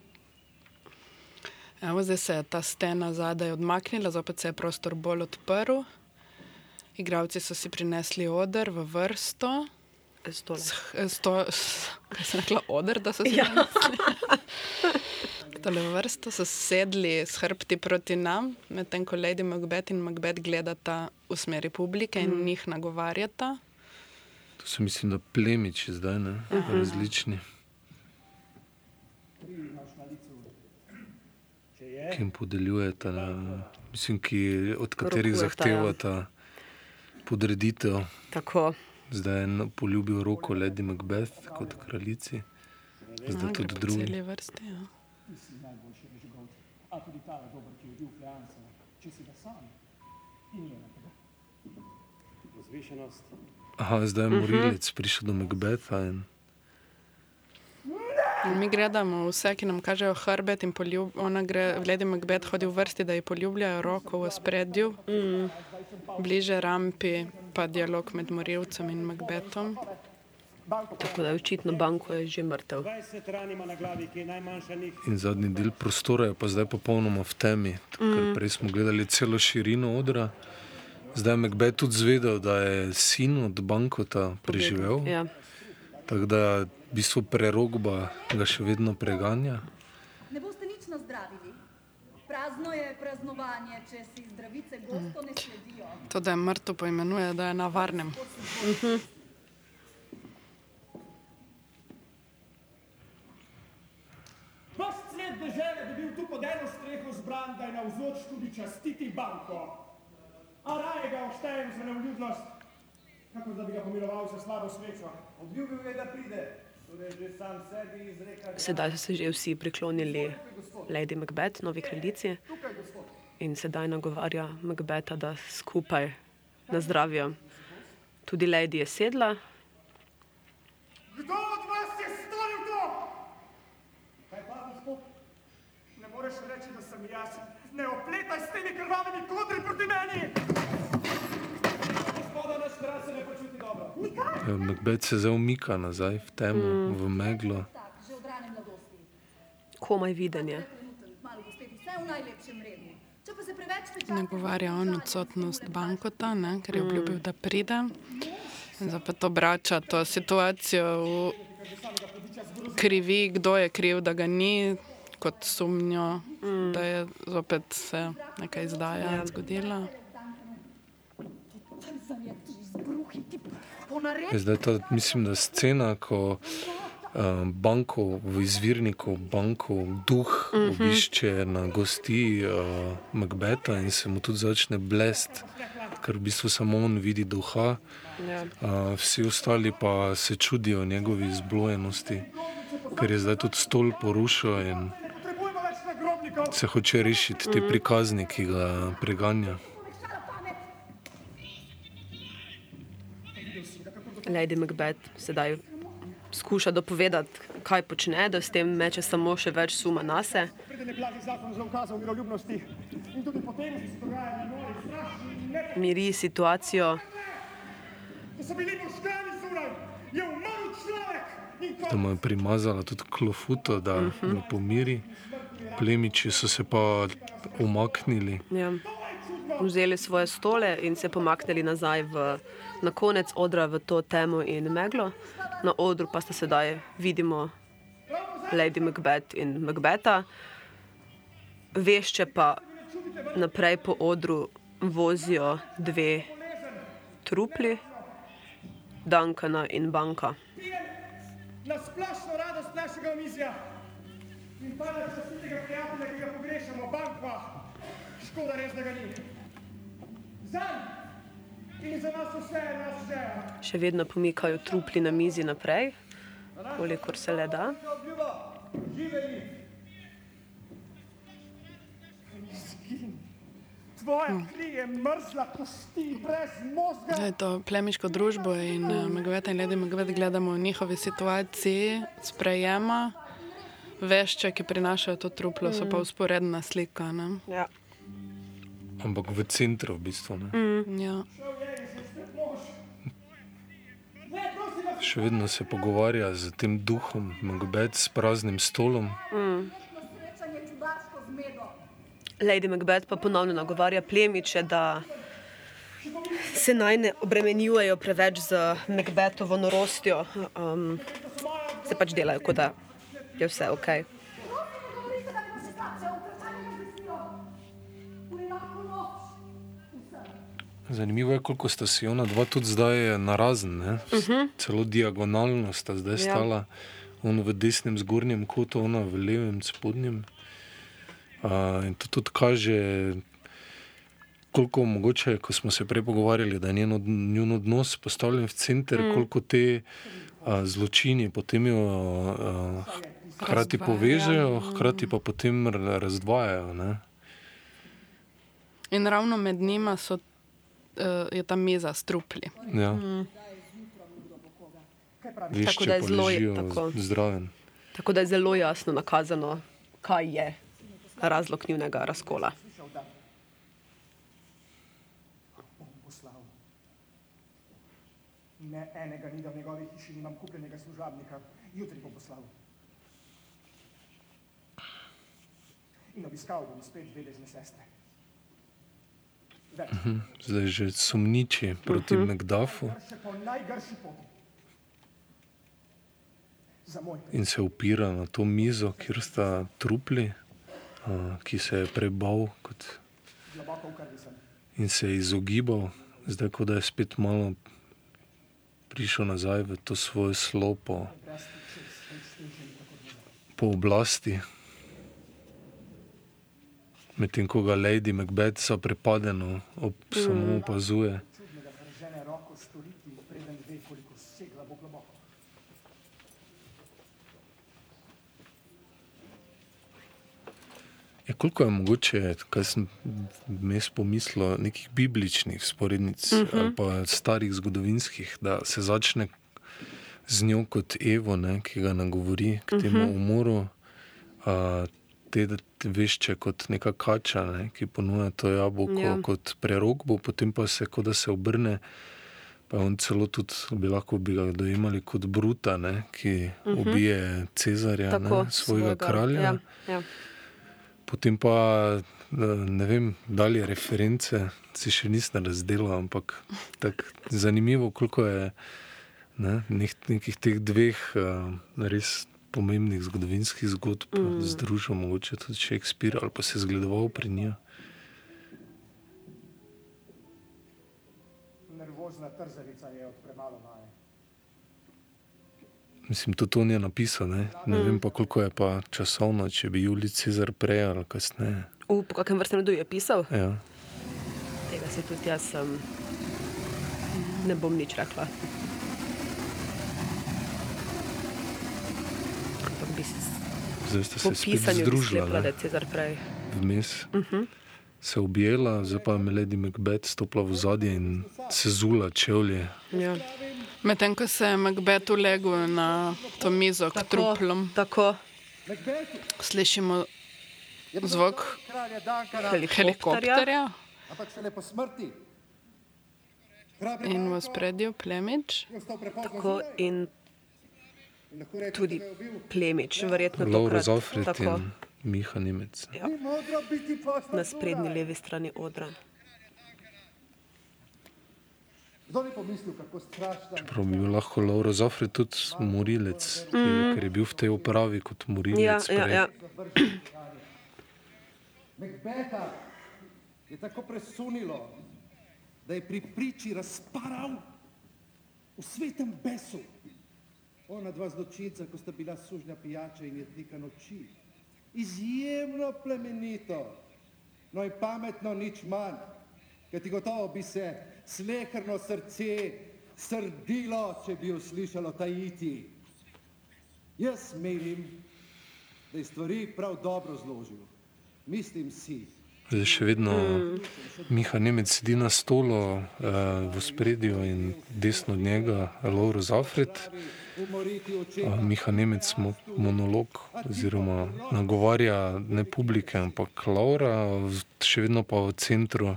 Evo, zdaj se je ta stena zadaj odmaknila, zopet se je prostor bolj odprl. Igravci so si prinesli oder v vrsto. Stole. S- Sto, s- kaj sem rekla, oder, da so si Ja. Tole v vrsto so sedli s hrbti proti nam, medtem ko Lady Macbeth in Macbeth gledata v smeri publike in Mm. njih nagovarjata. To so mislim, da plemiči zdaj, ne? Različni, licu. Če je, ki jim podeljujeta, ne, mislim, ki, od katerih Rokujeta, zahtevata podreditev. Tako. Zdaj je n- poljubil roko Lady Macbeth kot kraljici, zdaj Ja, tudi drugi. celi vrsti. Ja. ti si najboljši režigovc. A tudi ta je dober, ki je bil Fleansa. Če si ga sam in ne tega. Vzvišenost. Aha, zdaj je Mhm. morilec prišel do Macbetha in In Mi gledamo vse, ki nam kažejo hrbet, in poljub, ona gre, Lady Macbeth hodi v vrsti, da ji poljubljajo roko v spredju, Mm. bliže rampi, pa dialog med morilcem in Macbethom. Tako da je očitno banko je že mrtev. 20 ran ima na glavi, ki je najmanjša njih. In zadnji del prostora je pa zdaj popolnoma v temi, mm. ker Mm. prej smo gledali celo širino odra. Zdaj je Macbeth tudi zvedel, da je sin od Bankota preživel. Ja. Tako da v bistvu prerogba ga še vedno preganja. Ne boste nič nazdravili. Prazno je praznovanje, če si zdravice gosto ne sledijo. To, da je mrtev, poimenuje, da je na varnem. Mhm. Ves dežele bi bil tu pod eno streho zbran, da je navzoč tudi častiti banko. A raje ga oštejem za neuljudnost, kako da bi ga pomiloval za slabo svečo. Obljubil je, da pride, torej. Sedaj so se že vsi priklonili Lady Macbeth, novi kraljici, in sedaj nagovarja Macbeta, da skupaj nazdravijo. Tudi Lady je sedla, Kdo od vas je storil to? Kaj pa, gospod? Ne moreš reči, da sem jaz. Ne opletaj s temi krvavimi kodri proti meni! Gospoda, naš kralj se ne počuti dobro. Eh, Macbeth se zdaj umika nazaj v temo, Mm. mm. v meglo. Komaj videnje. Trenuten, kmalu bo spet vse v najlepšem redu. Če pa se preveč pečate, Nagovarja on odsotnost bankota, ne, ker je Mm. obljubil, da pride. In Zopet obrača to situacijo v krivi, kdo je kriv, da ga ni, kot sumnjo, mm. da je zopet se neka izdaja Ja. ja. zgodila. Je Zdaj ta, mislim, da scena, ko um, banko v izvirniku, banko duh uh Mhm. -huh. obišče na gosti uh, Macbeta in se mu tudi začne blest ker v bistvu samo on vidi duha, Ja. a, vsi ostali pa se čudijo njegovi izblojenosti, ker je zdaj tudi stol porušil in se hoče rešiti te prikazni, ki ga preganja. Lady Macbeth sedaj skuša dopovedati, kaj počne, da s tem meče samo še več suma na se. Miri situacijo, zunaj, je primazala tudi klofuto, da ga pomiri. Plemiči so se pa umaknili. ja, vzeli svoje stole in se pomaknili nazaj v, na konec odra v to temo in meglo. Na odru pa sta sedaj vidimo Lady Macbeth in Macbeta. Vešče pa naprej po odru vozijo dve trupli, Dankana in Banka. na splošno radost našega omizja in pa na častitega prijatelja, ki ga pogrešamo, bankva. Škoda res, da ga ni. Zanj in za nas vse je nas žeja. Še vedno pomikajo trupli na mizi naprej, kolikor se le da. Tvoja kri je mrzla kosti, brez možga. To plemiško družbo in uh, Megoveta in Lady Megovet gledamo v njihovi situaciji sprejema. Vešče, ki prinašajo to truplo, so pa Mm. usporedna slika. Ne? Ja. Ampak v centru, v bistvu. Ne? Mm. Ja. Še vedno se pogovarja z tem duhom, Macbeth s praznim stolom. Mm. Srečanje čudaško zmedo. Lady Macbeth pa ponovno nagovarja plemiče, da se naj ne obremenjujejo preveč z Macbethovo norostjo. Um, se pač delajo, kot da je vse ok. Zanimivo je, koliko sta si ona dva tudi zdaj narazen. Uh Mhm. -huh. Celo diagonalno sta zdaj Ja. stala, on v desnem zgornjem kotu, ona v levem spodnjem. Uh, in to tudi kaže, koliko mogoče, ko smo se prej pogovarjali, da je njen, od, njen odnos postavljen v center, Mm. mm. koliko te uh, zločini potem jo uh, hkrati Razdvajajo. povežejo, hkrati pa potem ra- razdvajajo. Ne? In ravno med njima so, uh, je ta miza s trupli. Ja. Mm. Tako da je zelo ležijo tako. zdraven. Tako da je zelo jasno nakazano, kaj je razlog njunega razkola. Ne enega ni, da v njegovi hiši nimam kupljenega služabnika. Jutri bom poslal. In obiskal bom spet dve dežne sestre. Več. Mhm. Zdaj že sumniči proti po poti. Za moj in se upira na to mizo, kjer sta trupli, a, ki se je prebal kot, in se je izogibal, zdaj ko da je spet malo prišel nazaj v to svoje slopo po oblasti. Medtem ko ga Lady Macbeth zaprepadeno ob, samo opazuje. Ja, koliko je mogoče, kaj sem vmes pomislil, nekih bibličnih sporednic uh Mhm. -huh. ali pa starih zgodovinskih, da se začne z njo kot Evo, ne, ki ga nagovori k temu uh Mhm. -huh. umoru, a, te da te vešče kot neka kača, ne, ki ponuja to jabolko Ja. kot prerok, bo potem pa se, kot da se obrne. Pa on celo tudi bi lahko bi ga dojemali kot bruta, ne, ki uh Mhm. -huh. ubije Cezarja, Tako, ne, svojega, svojega kralja. Ja, ja. Potem pa ne vem, dalje reference si še nisem razdelil, ampak tak, zanimivo, koliko je ne, nek, nekih teh dveh uh, res pomembnih zgodovinskih zgodb Mm. združil, mogoče tudi Shakespeare ali pa se zgledoval pri njih. Nervozna trzarica je od premalo maje. Mislim, tudi on je napisal, ne, ne Mm. vem pa koliko je pa časovno, če bi Julij Cezar prej ali kasneje. V po kakem vrstnem redu je pisal? Ja. Tega Se tudi jaz sem, ne bom nič rekla. Ampak bi se Zdaj ste po se spet združila, ne? prej. vmes. Uh -huh. Se objela, zdaj pa je Lady Macbeth stopila v zadje in se zula čevlje. Ja. Medtem ko se je Macbeth ulegel na to mizo k truplom, tako. slišimo zvok helikopterja ampak šele po smrti. In v spredju plemič. Tako in tudi je plemič, verjetno Laura tokrat Zofret tako in Miha Nemec. Ja. Na sprednji levi strani odra. Kdo ni pomislil, kako strašna Prav bi bil lahko Laura Zofret tudi morilec, mm. ker je bil v tej upravi kot morilec. Ja, ja, prej. ja. Macbeta je tako presunilo, da je pri priči razparal v svetem besu. Ona dva zločinca, ko sta bila sužnja pijača in jednika noči. Izjemno plemenito, no in pametno nič manj, ker ti gotovo bi se sleherno srce srdilo, če bi jo slišalo tajiti. Jaz menim, da je stvari prav dobro zložil. Mislim si, Zdaj še vedno Miha Nemec sedi na stolu, uh, v spredju in desno od njega umoriti oče. Uh, Miha Nemec mo monolog oziroma nagovarja ne publike, ampak Laura, še vedno pa v centru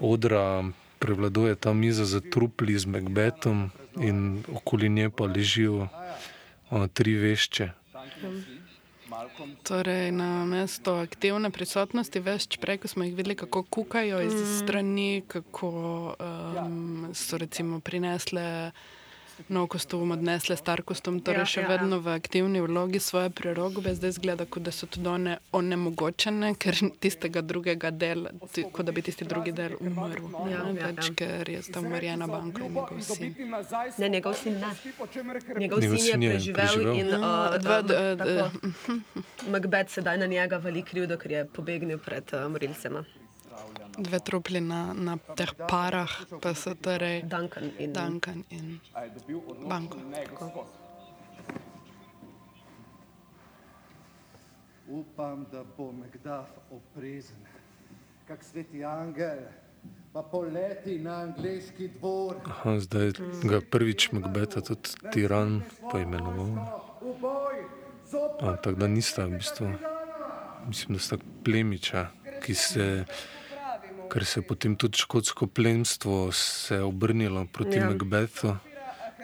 odra prevladuje ta miza za trupli z Macbethom in okoli nje pa ležijo uh, tri vešče. Torej, na mesto aktivne prisotnosti, več prej, ko smo jih videli, kako kukajo iz Mm. strani, kako um, so recimo prinesle nov kostum, odnesle star kostum, torej Ja, še ja, ja. vedno v aktivni vlogi svoje prerogbe, zdaj zgleda, kot da so tudi one onemogočene, ker tistega drugega dela, kot da bi tisti drugi del umrl. Ja, ne, ja, več, ja. ker je sta umorjena banka in njegov sin. Ne, njegov sin ne. Njegov Njegov sin je preživel preživel. in Ja, uh, dva, um, d- eh, tako. Macbeth sedaj na njega vali krivdo, ker je pobegnil pred uh, morilcema. Dve trupli na, na teh parah, pa so torej Duncan in Duncan in Banko. Upam, da bo Macduff oprezen, kak sveti angel, pa poleti na angliški dvor. Aha, zdaj ga prvič Macbeta tudi tiran poimenoval. V boj, zopet A, tako da nista v bistvu, mislim, da sta plemiča, ki se, ker se je potem tudi škotsko plemstvo se obrnilo proti Ja. Macbethu,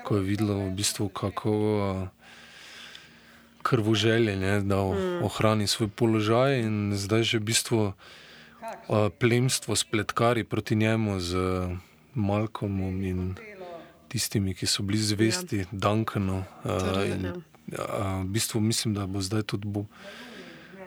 ko je videlo v bistvu, kako a, krvoželje, da mm. ohrani svoj položaj in zdaj že v bistvu a, plemstvo spletkari proti njemu z Malcolmom in tistimi, ki so bili zvesti ja. Duncanu. Torej, in, a, v bistvu mislim, da bo zdaj tudi bo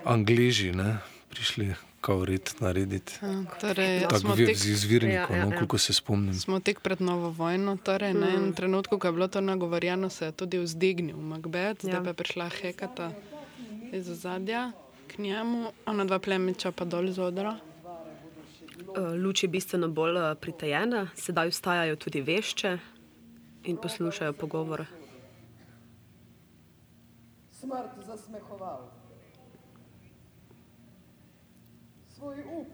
Angleži ne, prišli kao red narediti. Ja, Torej, Tako smo je z izvirnikov, Ja, ja, no, ja. koliko se spomnim. smo tek pred novo vojno, torej na Mm. enem trenutku, ko je bilo to nagovorjeno, se je tudi vzdignil Macbeth, zdaj Ja. pa je prišla Hekata iz ozadja k njemu, ona dva plemiča pa dol z odra. Uh, luč je bistveno bolj uh, pritajena, sedaj vstajajo tudi vešče in poslušajo pogovore. Smrt zasmehoval. Svoj up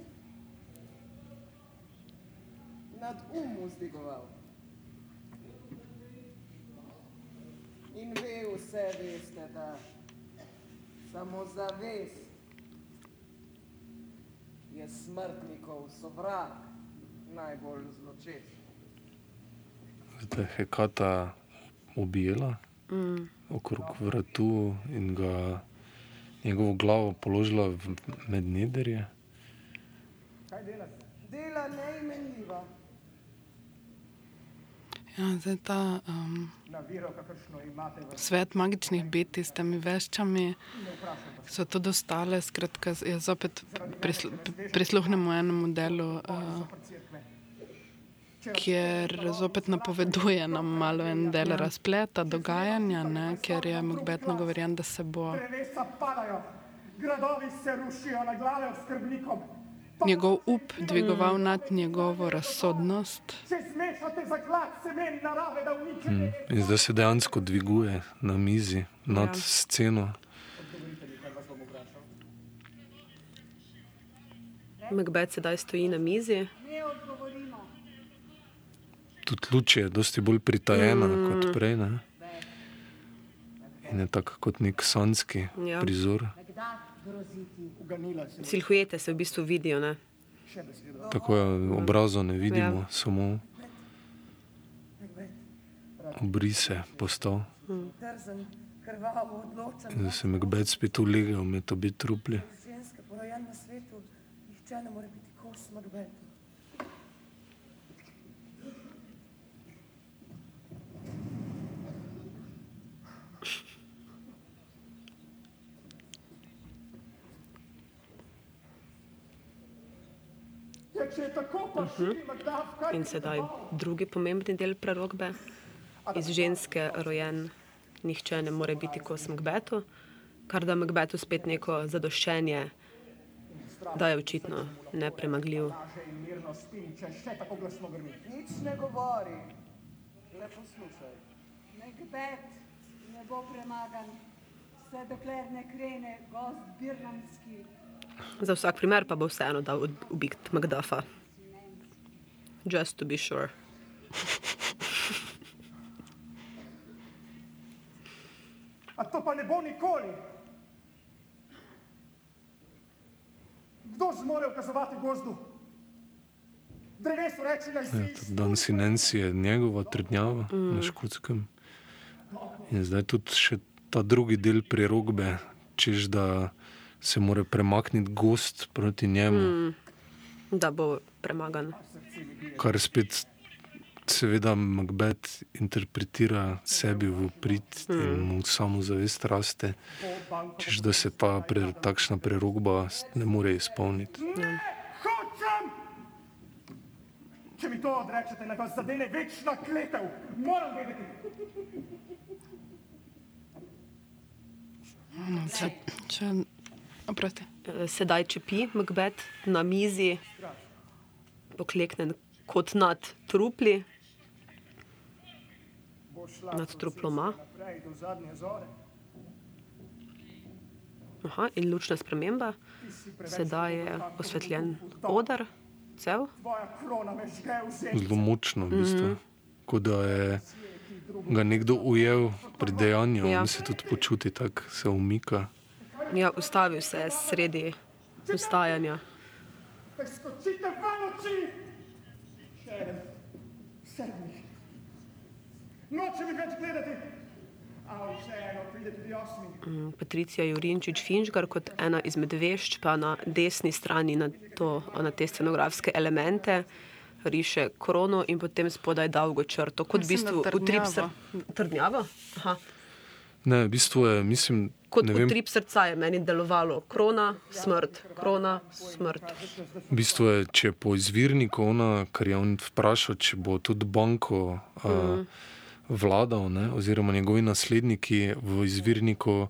nad um vzdigoval. In ve vse veste, da samo zavest je smrtnikov sovrak najbolj zločest. Zdaj je Hekata objela Mm. okrog vratu in ga njegovo glavo položila med nederje. Kaj delate? Dela neimenljiva. Ja, zdaj ta um, svet magičnih biti s temi veščami, ki so tudi ostale, skratka, jaz zopet prislu, prisluhnemo enemu delu. Uh, kjer zopet napoveduje nam malo en del razpleta dogajanja, ne, ker je Macbeth nagovorjen, da se bo. Drevesa padajo, gradovi se rušijo na glave oskrbnikom. Njegov up dvigoval nad njegovo razsodnost. Če zmešate zaklad semen narave, da uničite Mm. In zdaj se dejansko dviguje na mizi nad Ja. sceno. Macbeth sedaj stoji na mizi. Tudi luč je dosti bolj pritajena mm. Kot prej. Ne? In je tako kot nek sanski Ja. prizor. Kdaj groziti? Uganila si Silhuete se v bistvu vidijo. Ne? Tako je obrazov ne vidimo, Ja. ja. samo obrise postav. Odločen. In zdaj se Macbeth spet ulegel med obi trupli. Ženske, porojen na svetu, nihče ne more biti kos Macbethu. Ja, kdaj kaj. In sedaj drugi pomembni del prerogbe. Iz ženske rojen nihče ne more biti kos Macbethu, kar da Macbethu spet neko zadoščenje, da je očitno nepremagljiv. Če še tako glasno grmi. Nič ne govori, le poslušaj. Macbeth ne bo premagan, vse dokler ne krene gost Birnamski. Za vsak primer pa bo vseeno dal ubiti Macduffa. Just to be sure. A to pa ne bo nikoli. Kdo zmore ukazovati gozdu? Drevesu reči naj Ja, si. tudi Dan Sinensi je njegova trdnjava mm. na škotskem. In zdaj tudi še ta drugi del prerogbe, češ da se mora premakniti gost proti njemu, mm. Da bo premagan. kar spet seveda Macbeth interpretira sebi v prid mm. in mu samo zavest raste, češ da se ta pre, takšna prerogba ne more izpolniti. Ne, hočem! Če mi to odrečete, naj vas zadene večna kletev. Moram vedeti. No, če, če, oprosti. Eh, Sedaj čepi Macbeth na mizi, pokleknen kot nad trupli, nad truploma. Aha, in lučna sprememba. Sedaj je osvetljen oder, cel. Zelo močno, v bistvu. Mm -hmm. Kot da je ga nekdo ujel pri dejanju, Ja. ja. on se tudi počuti tako, se umika. Ja, ustavil se je sredi ustajanja. Kaj skočite ven oči? Še en, sedmi. Noče mi več gledati. Patricija Jurinčič Finžgar kot ena izmed vešč, pa na desni strani na, to, na te scenografske elemente riše krono in potem spodaj dolgo črto, kot v bistvu utrip srca. Trdnjavo? Aha. Ne, v bistvu je, mislim, Kot utrip srca je meni delovalo krona, smrt, krona, smrt. v bistvu je, če po izvirniku ona, kar je on vprašal, če bo tudi banko mm. vladal, ne, oziroma njegovi nasledniki v izvirniku.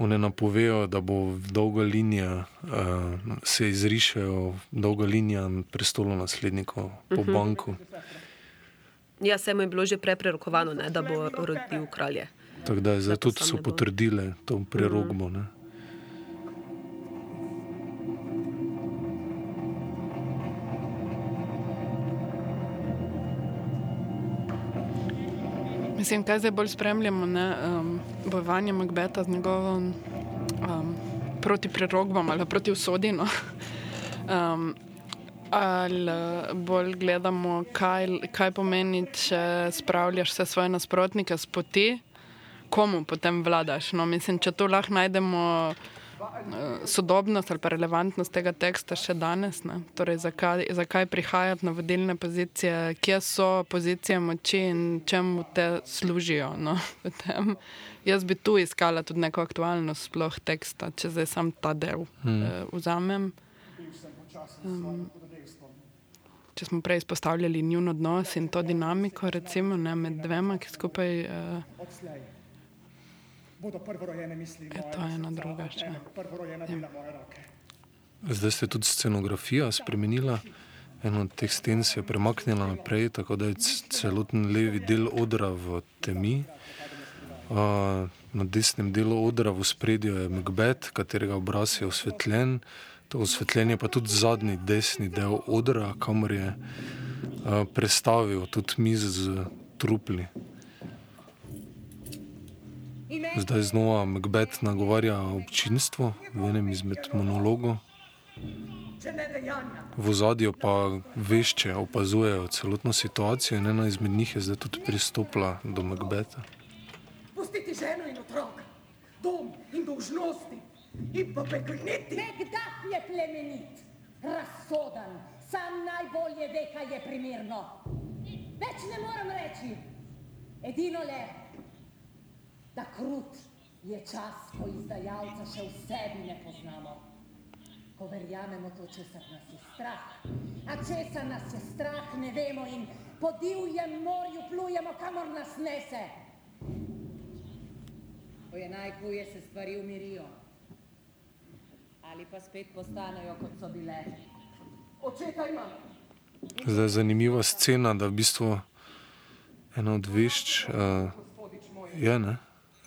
One napovejo, da bo dolga linija, uh, se izrišejo dolga linija prestolov naslednikov po uh -huh. banku. Ja, se mu je bilo že prej prerokovano, ne, da bo rodil kralje. Tako da je zdaj Zato tudi so ne bo. potrdile to prerogbo. Ne? Mislim, kaj zdaj bolj spremljamo, ne, um, bojevanje Macbeta z njegovo um, proti prerogbam ali proti usodino. Um, ali bolj gledamo, kaj, kaj pomeni, če spravljaš vse svoje nasprotnike s poti, komu potem vladaš. No, mislim, če to lahko najdemo eh, sodobnost ali pa relevantnost tega teksta še danes. Ne? Torej, zakaj, zakaj prihajati na vodilne pozicije, kje so pozicije moči in čemu te služijo. No? Potem, jaz bi tu iskala tudi neko aktualnost sploh teksta, če zdaj sam ta del Hmm. mm. uh, vzamem. Um, če smo prej izpostavljali njun odnos in to dinamiko, recimo ne, med dvema, ki skupaj. Uh, Bodo prvorojene misli Je moje to ena srca, druga ena Prvorojena Ja. dela moje roke. Zdaj ste tudi scenografija spremenila. Eno od teh sten se je premaknila naprej, tako da je celoten levi del odra v temi. Uh, na desnem delu odra v spredju je Macbeth, katerega obraz je osvetljen. To osvetljenje pa tudi zadnji desni del odra, kamor je uh, prestavil tudi mizo z trupli. Zdaj znova Macbeth nagovarja občinstvo v enem izmed monologov. V ozadju pa vešče opazujejo celotno situacijo in ena izmed njih je zdaj tudi pristopila do Macbeta. Pustiti ženo in otroka, dom in dolžnosti in pa pekliniti. Megdah je plemenit, razsoden, sam najbolje ve, kaj je primerno. Več ne morem reči, edino le, da krut je čas, ko izdajalca še v sebi ne poznamo. Ko verjamemo to, česar nas je strah. A česa nas je strah, ne vemo in po divjem morju plujemo, kamor nas nese. Ko je najhuje, se stvari umirijo. Ali pa spet postanejo, kot so bile. Očeta imam. Zdaj je zanimiva scena, da v bistvu ena od vešč uh, je, ne,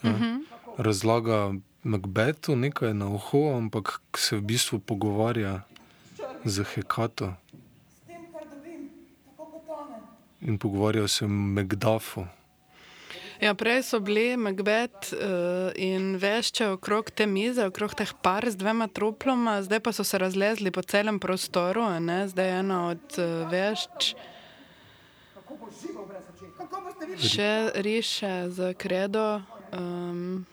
ja, Mhm. razlaga Macbethu nekaj na uho, ampak se v bistvu pogovarja z Hekato in pogovarja se o Macduffu. Ja, prej so bili Macbeth uh, in vešče okrog te mize, okrog teh par z dvema truploma, zdaj pa so se razlezli po celem prostoru. a Ne? Zdaj je ena od uh, vešč še riše z kredo. Um,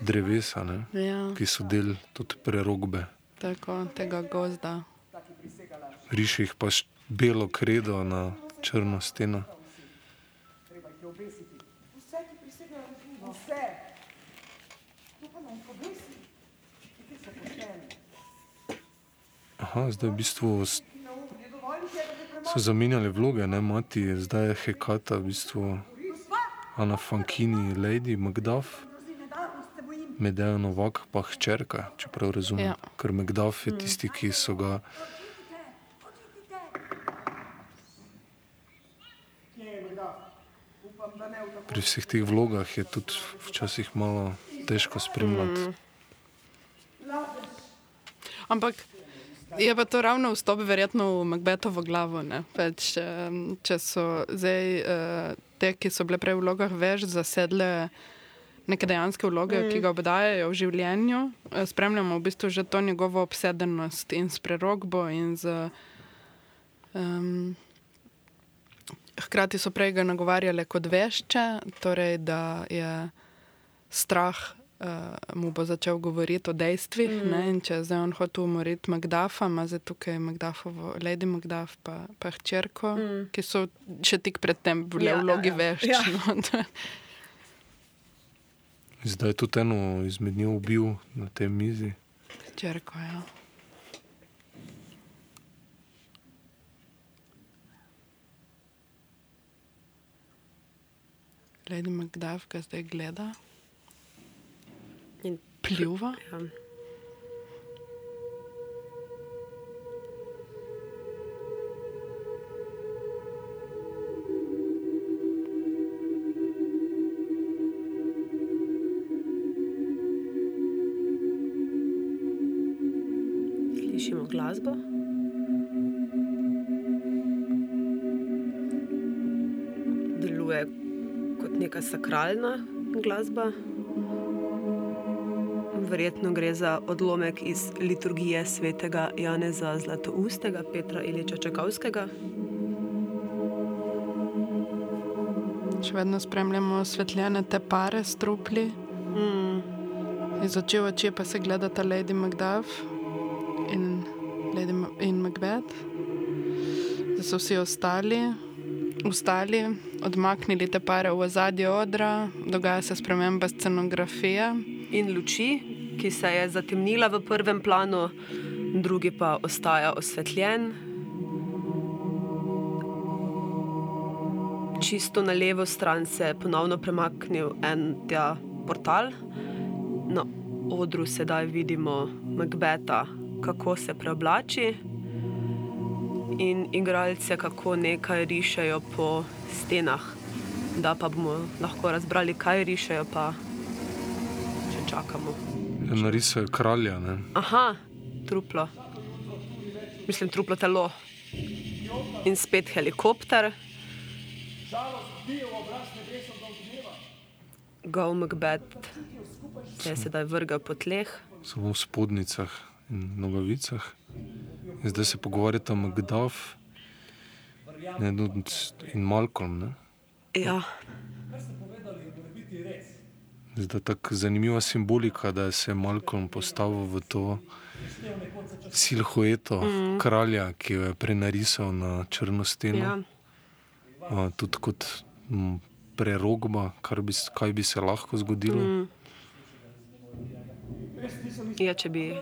Drevesa, ne, Ja. ki so del tudi prerogbe. tako tega gozda. Riše jih pa š- belo kredo na črno steno. Aha, zdaj v bistvu so zamenjali vloge, ne mati, zdaj je Hekata v bistvu Ana Fankini, Lady Macduff. Medea Novak pa hčerka, če prav razumem. Ja. Ker Macduff je tisti, ki so ga pri vseh teh vlogah je tudi včasih malo težko spremljati. Mm. Ampak je pa to ravno vstop verjetno v Macbethovo glavo. ne. Pač, em, če so zdaj eh, te, ki so bile prej v vlogah več, zasedle neke dejanske vloge, mm. ki ga obdajajo v življenju, eh, spremljamo v bistvu že to njegovo obsedenost in s prerogbo in z. Um, Hkrati so prej ga nagovarjali kot vešče, torej da je strah uh, mu bo začel govoriti o dejstvih. Mm. Ne, in če zdaj on hotel umoriti Macduffa, ima zdaj tukaj Macduffovo, Lady Macduff, pa, pa hčerko, mm. ki so še tik predtem bile Ja, v vlogi ja, ja. vešč. Ja. No, Zdaj je tudi eno izmed njih ubil na tej mizi. Hčerko, ja. Lady Macduff ga zdaj gleda. Pljuva. Ja. Slišimo glasbo. Deluje kot neka sakralna glasba. Verjetno gre za odlomek iz liturgije svetega Janeza Zlatoustega, Petra Iliča Čakovskega. Še vedno spremljamo osvetljene te pare s trupli. Mm. Iz oči v oči pa se gledata Lady Macduff in, Lady Ma in Macbeth. Zdaj so vsi ostali, ustali, odmaknili te pare v ozadje odra, dogaja se sprememba scenografije. In luči, ki se je zatemnila v prvem planu, drugi pa ostaja osvetljen. Čisto na levo stran se je ponovno premaknil en ta portal. No, odru sedaj vidimo Macbeta, kako se preoblači, in igralce, kako nekaj rišejo po stenah. Da pa bomo lahko razbrali, kaj rišejo, pa če čakamo. Narisajo kralja. Ne? Aha, truplo. Mislim, truplo telo. In spet helikopter. Gov Macbeth se je sedaj vrgel po tleh. Samo v spodnicah in nogavicah. In zdaj se pogovarjata Macduff no, in Malcolm. Ne? Ja. Zdaj tako zanimiva simbolika, da se je Malcolm postavil v to silhueto mm. kralja, ki jo je prenarisal na črno steno. Ja. A, tudi kot m, prerogba, bi, kaj bi se lahko zgodilo. Mm. Ja, če bi.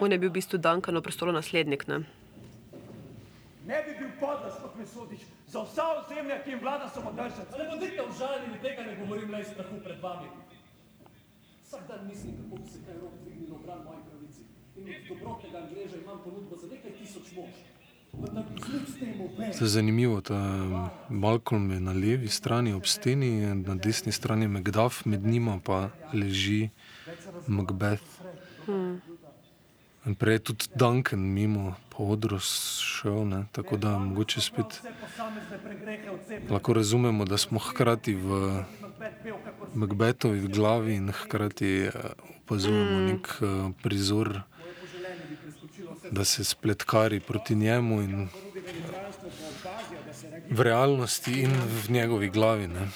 On je bil v bistvu Duncan, prestolo naslednik. Ne? ne bi bil podlas, kot me sodiš, za vsa ozemlja, ki jim vlada samodržec. Ne bodite užaljeni, tega ne govorim le iz strahu pred vami. Vsak dan mislim, kako bi se kaj rok dvignilo v bran moji pravici. In od dobrotnega Angleža imam ponudbo za nekaj tisoč mož. To je zanimivo, da Malcolm je na levi strani ob steni, na desni strani Macduff, med njima pa leži Macbeth. Hmm. Prej je tudi Duncan mimo po odru šel, ne? tako da mogoče spet lahko razumemo, da smo hkrati v Macbethovi glavi in hkrati opazujemo nek prizor da se spletkari proti njemu in v realnosti in v njegovi glavi. Ne.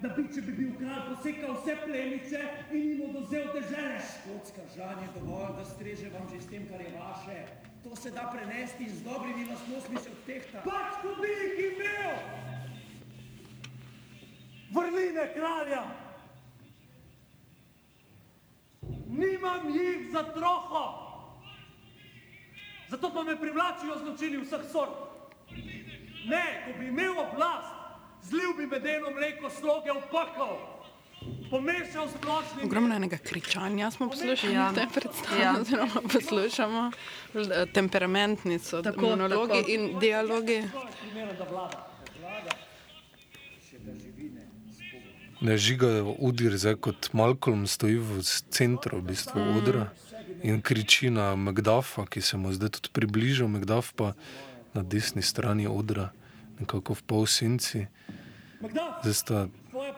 Da bi, če bi bil kralj, posekal vse plemiče in jim oduzel težave. Škotska žan je dovolj, da streže vam že s tem, kar je vaše. To se da prenesti in z dobrimi lastnostmi se odtehta. Pač kot bi jih imel! Vrline kralja! nimam jih za troho. Zato pa me privlačijo zločini vseh sort. Ne, ko bi imel oblast, zlil bi medeno mleko sloge v pakal. Pomešal splošni. Ogromno enega kričanja smo poslušali, ja. te predstave, ja. oziroma poslušamo. Temperamentni so tako, monologi tako. in dialogi. Ne žigajo udir, zdaj kot Malcolm stoji v centru v bistvu mm. odra in kriči na Macduffa, ki se mu zdaj tudi približal, Macduff pa na desni strani odra, nekako v pol senci. Zdaj, sta,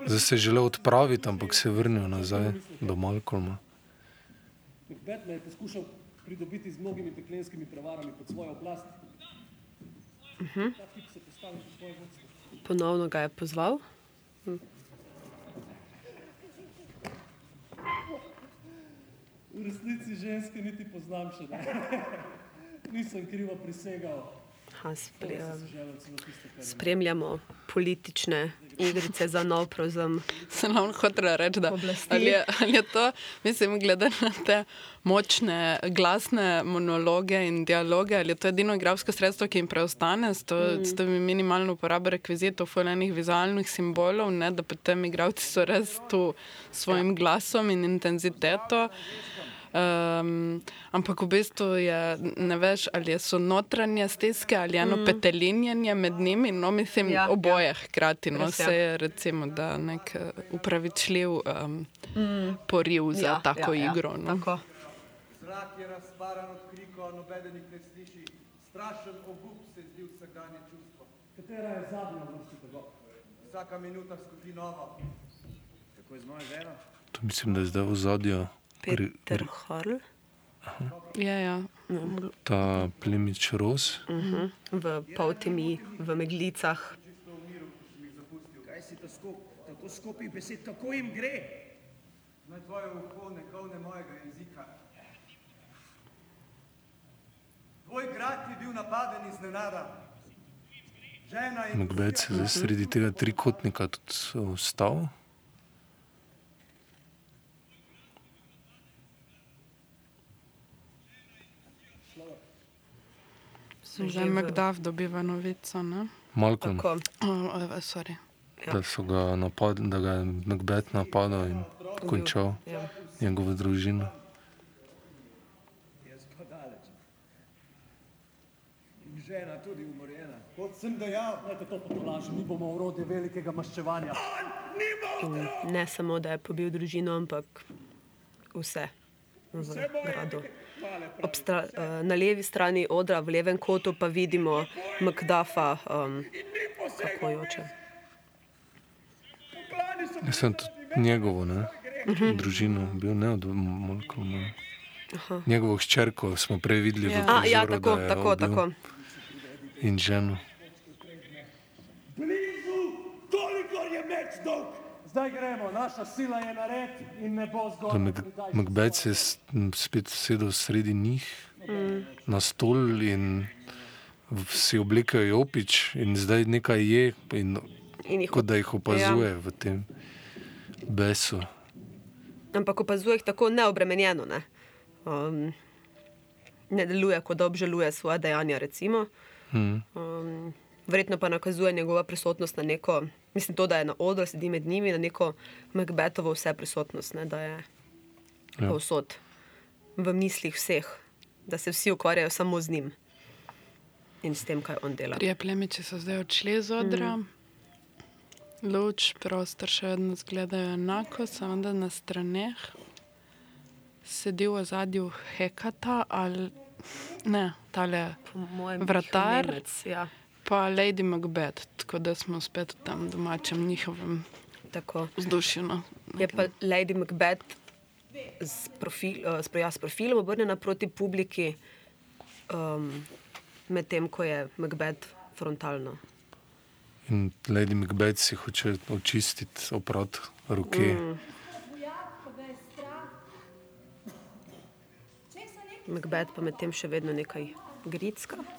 zdaj se je želel odpraviti, ampak se je vrnil nazaj do Malcolma. Macbeth me je poskušal pridobiti z mnogimi peklenskimi prevarami pod svojo oblast. Uh -huh. Ponovno ga je pozval. Hm. V resnici ženske niti poznam še ne. Nisem krivo prisegal. Ha, sprem, spremljamo politične igrice za nov prozem. Se nam hoče reči, da ali je, ali je to, mislim, glede na te močne glasne monologe in dialoge, ali je to edino igralsko sredstvo, ki jim preostane, s to, mm. s to minimalno uporabo rekvizitov, fulejnih vizualnih simbolov, ne, da potem igravci so res tu s svojim glasom in intenziteto. Um, ampak v bistvu je, ne veš, ali so notranje stiske ali eno mm. petelinjenje med njimi, no mislim, ja, oboje ja. hkrati. No, se je recimo, da nek eh, upravičljiv um, mm. poriv za ja, tako ja, ja. igro. Ja. No. Tako. Zrak je razparan od krikov, noben jih ne sliši. Strašen obup se zdi vsakdanje čustvo. Katera je zadnja vrsta tega? Vsaka minuta skozi novo. Kako je z mojo ženo? To mislim, da je zdaj v zadju. Peter Harl. Ja, ja. Ta plemič Ros. Uh mhm. -huh. V Pautemi, v Meglicah. Kaj si to skup, tako skupaj besed, kako jim gre? Naj tvoje uho ne kovne mojega jezika. Tvoj grad je bil napaden iz nenada. Mogoče se sredi tega trikotnika tudi vstal. Že Magdav dobiva novico. Ne? Malcolm. Oh, oh, da so ga napadli, da ga je Macbeth napadal in končal Ja. njegovo družino. Žena tudi umorjena. Kot sem dejal, Dajte to potolažiti, mi bomo urode velikega maščevanja. Ne samo, da je pobil družino, ampak vse v gradu. Obstra, uh, na levi strani odra, v levem kotu, pa vidimo Macduffa, um, kako joče. Jaz sem tudi njegovo, ne? družino bil ne od Malcolma. Aha. Njegovo hčerko smo prej videli Ja. v A, ja, tako, tako, tako. In ženo. Blizu, kolikor je meč dolg. Zdaj gremo, naša sila je nared in ne bo zgolj. Mac- Macbeth se je spet sedel sredi njih Mm. na stol in si oblekajo jopič in zdaj nekaj je, in, In jih kot da jih opazuje Ja. v tem besu. Ampak opazuje jih tako neobremenjeno. Ne? Um, ne deluje, kot da obžaluje svoje dejanja. Recimo. Hmm. Um, verjetno pa nakazuje njegova prisotnost na neko, mislim, to, da je na odru, sedi med njimi, na neko Macbethovo vse prisotnost, ne, da je Ja. povsod, v mislih vseh, da se vsi ukvarjajo samo z njim in s tem, kaj on dela. Trije plemiči so zdaj odšli z odra. Mm. Luč, prostor še vedno zgledajo enako, samo da na straneh sedi v zadju Hekata ali ne, tale vratar. Nemec, ja. Pa Lady Macbeth, tako da smo spet v tem domačem njihovem Tako. vzdušju. No. Je pa Lady Macbeth s, profil, uh, s, ja, s profilom obrnjena proti publiki, um, medtem ko je Macbeth frontalno. In Lady Macbeth si hoče očistiti oprot roke. Mm. Macbeth pa medtem še vedno nekaj gritska.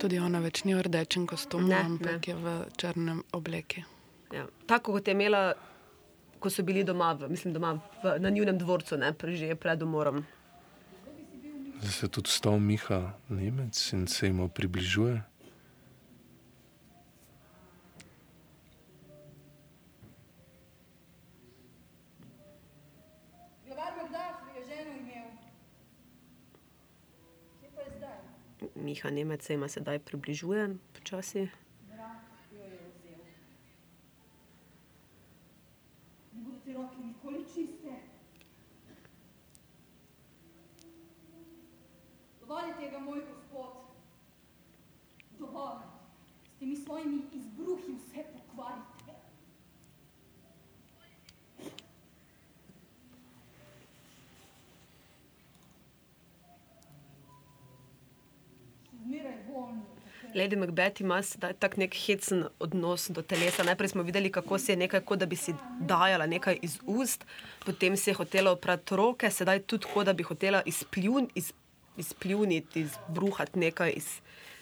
Tudi ona več ni v rdečem kostumu, Ne, ampak ne. je v črnem obleki. Ja. Tako kot je imela, ko so bili doma, v, mislim, doma v, na njunem dvorcu, ne, že pred umorom. Zdaj se je tudi stal Miha Nemec in se jim približuje. Glavar Magdaf je ženo imel. Kje pa je zdaj? Miha Nemec se jima sedaj približuje počasi. Dovolj je tega, moj gospod. Dovolj. S temi svojimi izbruhi vse pokvarite. Lady Macbeth ima tak nek hecen odnos do telesa. Najprej smo videli, kako si je nekaj, kot da bi si dajala nekaj iz ust, potem si je hotela oprati roke, sedaj tudi kot da bi hotela izpljun, iz, izpljuniti, izbruhati nekaj iz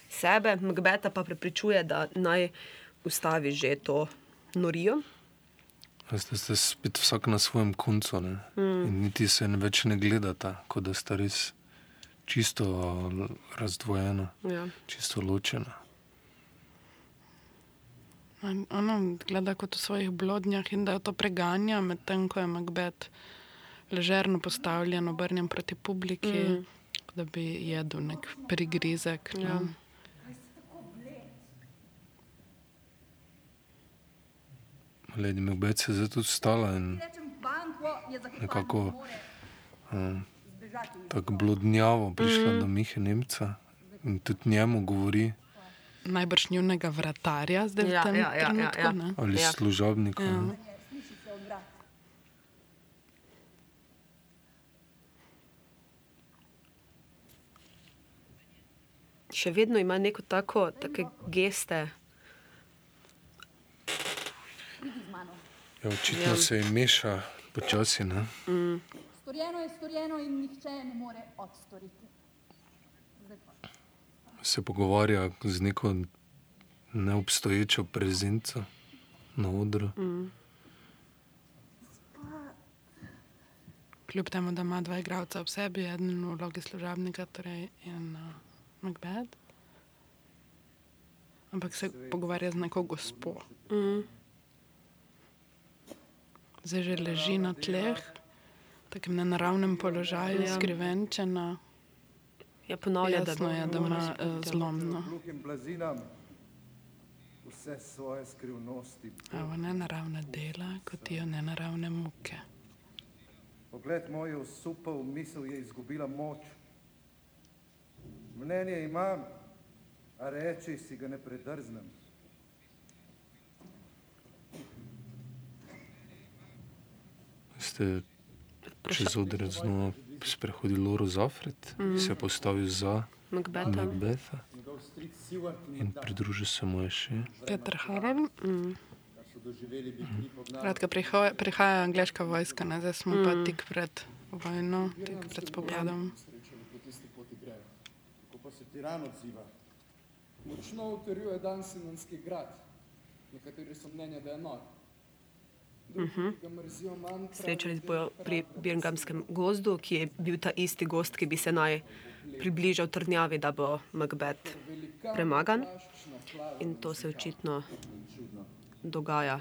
sebe. Macbeta pa prepričuje, da naj ustavi že to norijo. Zdaj ste spet vsak na svojem koncu. Ne? Mm. In niti se ne več ne gledata, kot da sta res čisto razdvojena, Ja. čisto ločena. On- Ona gleda kot v svojih blodnjah in da jo to preganja, medtem ko je Macbeth ležerno postavljen, obrnjen proti publiki, Mm. da bi jedel nek prigrizek. Ja. no. Lady Macbeth se je tudi stala in nekako um. Tako blodnjavo prišla Mhm. do Mihe Nemca in tudi njemu govori, Najbrž njunega vratarja zdaj Ja, v tem ja, ja, ja, trenutku. ja. ne? ali ja. služabnika. Ja. ne. Še vedno ima neko tako, take geste. Ja, očitno Ja. ja. se jim meša počasi. Ne? Mm. Storjeno je storjeno in nihče ne more odstoriti. Zdaj. Se pogovarja z neko neobstoječo prezenco na odru. Mm. Kljub temu, da ima dva igralca ob sebi, eden v vlogi služabnika torej in uh, Macbeth. Ampak se pogovarja z neko gospo. Mm. zdaj že leži na tleh, v takem nenaravnem položaju, Ja. skrivenčena. Ja, ponavlja, da Jasno je, da ima eh, zlomno. Vse svoje skrivnosti. Evo, nenaravna dela, kot jo nenaravne muke. Pogled moj je osupal, misel je izgubila moč. Mnenje imam, a reči si ga ne predrznem. Ste čez odred znova sprehodili Loro Zafred, Mhm. mm. se je postavil za Macbetha. Macbetha in pridružil se mu je še. Peter Harold. Mm. pognali. Kratka, prihaja, prihaja angliška vojska, ne? zdaj smo mm. pa tik pred vojno, tik pred grejo. Kako pa se tiran odziva? Močno utrjuje dan Simonski grad. Nekateri so mnenja, da je nor. Mrzijo manj. Srečali bojo pri Birminghamskem gozdu, ki je bil ta isti gost, ki bi se naj približal trdnjavi, da bo Macbeth premagan. In to se očitno dogaja.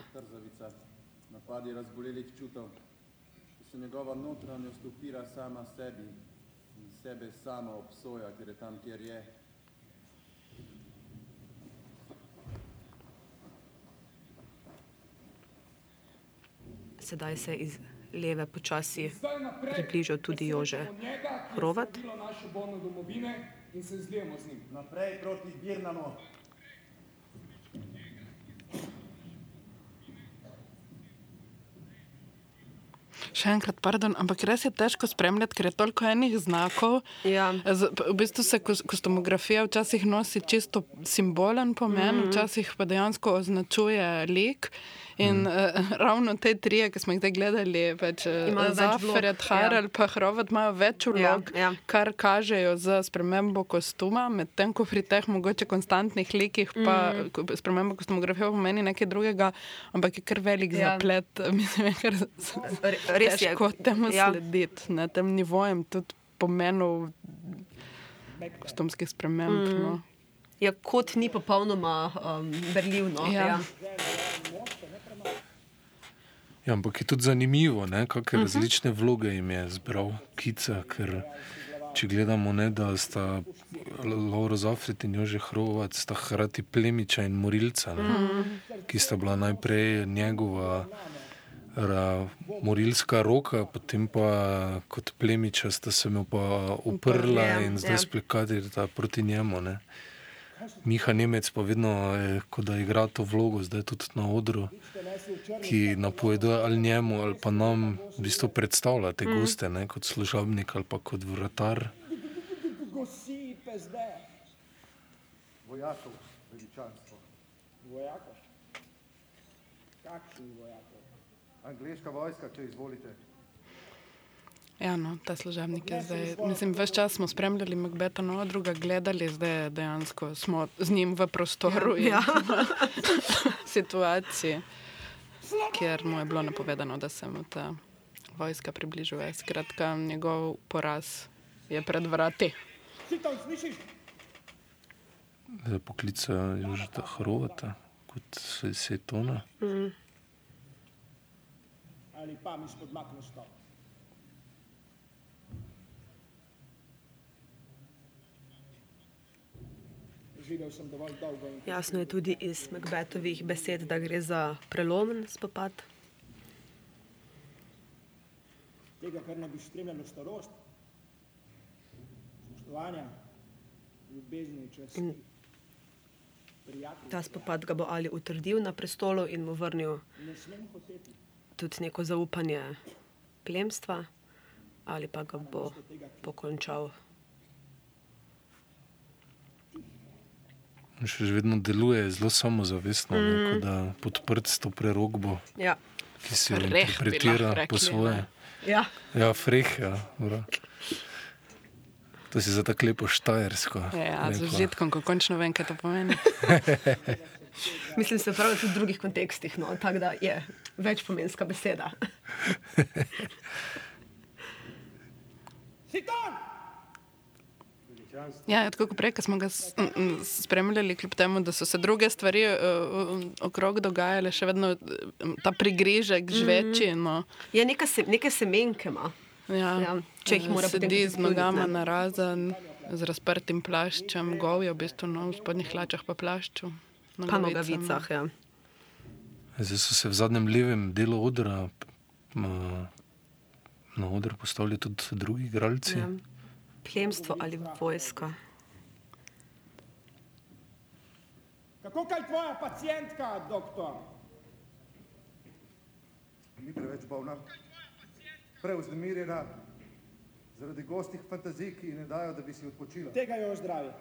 Napadi razbolelih čutov, ko se njegova notranjost upira sama sebi in sebe sama obsoja, ker je tam, kjer je. Sedaj se iz leve počasi približal tudi Jože Hrovat. skrbilo našo bolno domovine in se zlijemo z njim. Naprej proti Birnanu. Še enkrat, pardon, ampak res je težko spremljati, ker je toliko enih znakov. Ja. Z, v bistvu se kos- kostumografija včasih nosi čisto simbolen pomen, mm. -hmm. včasih pa dejansko označuje lik. In mm. uh, ravno te tri, ki smo jih zdaj gledali, pač, Zafred, ja. Harald in Hrovat, imajo več vlog, Ja, ja. kar kažejo z spremembo kostuma, medtem ko pri teh mogoče konstantnih likih pa mm. sprememba kostumografije pomeni nekaj drugega, ampak je kar velik Ja. ja. zaplet. Mislim, je kar Re- res je. težko temu Ja. ja. slediti, na tem nivojem tudi pomenov kostumskih sprememb. Mm. No. Ja, kot ni popolnoma um, berljiv. No? Ja. Ja. Ja, ampak je tudi zanimivo, ne, kakšne uh Mhm. -huh. različne vloge jim je zbral Kica. Ker če gledamo, ne, da sta Laura Zafred in Jože Hrovat, sta hkrati plemiča in morilca, ne, Mhm. ki sta bila najprej njegova ra, morilska roka, potem pa kot plemiča sta se mu pa uprla Ja, in zdaj ja. splekatirata proti njemu. Ne. Miha Nemec pa vedno, eh, ko da igra to vlogo, zdaj tudi na odru, ki napoveduje ali njemu ali pa nam v bistvu predstavlja te Mm. goste, ne, kot služabnik ali pa kot vratar. Vojakov, veličanstvo. Vojakov? Kakšni vojakov? Angliška vojska, če izvolite. Ja, no, ta služabnik je zdaj. Mislim, več čas smo spremljali Macbeta, no, druga gledali, zdaj dejansko smo z njim v prostoru in Ja. situaciji, kjer mu je bilo napovedano, da se mu ta vojska približuje. Skratka, njegov poraz je pred vrati. Si tam slišiš? Za poklica Jožeta Hrovata kot se, se tona. Mm. Ali pa mi spodmakneš to? Živel sem dovolj dolgo in Jasno je tudi iz Macbethovih besed, da gre za prelomen spopad. tega, kar ne bi spremljalo starost, spoštovanja, ljubezni, časti, In ta spopad ga bo ali utrdil na prestolu in mu vrnil tudi neko zaupanje plemstva, ali pa ga bo pokončal. Še vedno deluje zelo samozavestno, mm. Ne, kot da podprt s to prerogbo, Ja. ki si jo interpretira po svoje. Ja. ja freh, ja. bra. To si za tako lepo štajersko. Ja, z rekla. užitkom, ko končno vem, kaj to pomeni. Mislim, se pravi tudi v drugih kontekstih, no, tako da je večpomenska beseda. Si tam! Ja, tako kot prej, ko smo ga spremljali, kljub temu, da so se druge stvari uh, okrog dogajale, še vedno uh, ta prigrižek žveči. No. Je neka se, neke semenke ima. Ja, Ja, če jih mora potem sedi tudi z nogama na razen, z razprtim plaščem, govjo, v bistvu no, v spodnjih hlačah pa plašču. Pa nogavicah, ja. Zdaj so se v zadnjem levem delu odra na oder postavili tudi drugi igralci. ja. Plemstvo ali vojska. Kako kaj tvoja pacijentka, doktor? Ni preveč bolna, preuznemirjena, zaradi gostih fantazij, ki ji ne dajo, da bi si odpočila. Tega jo ozdravi.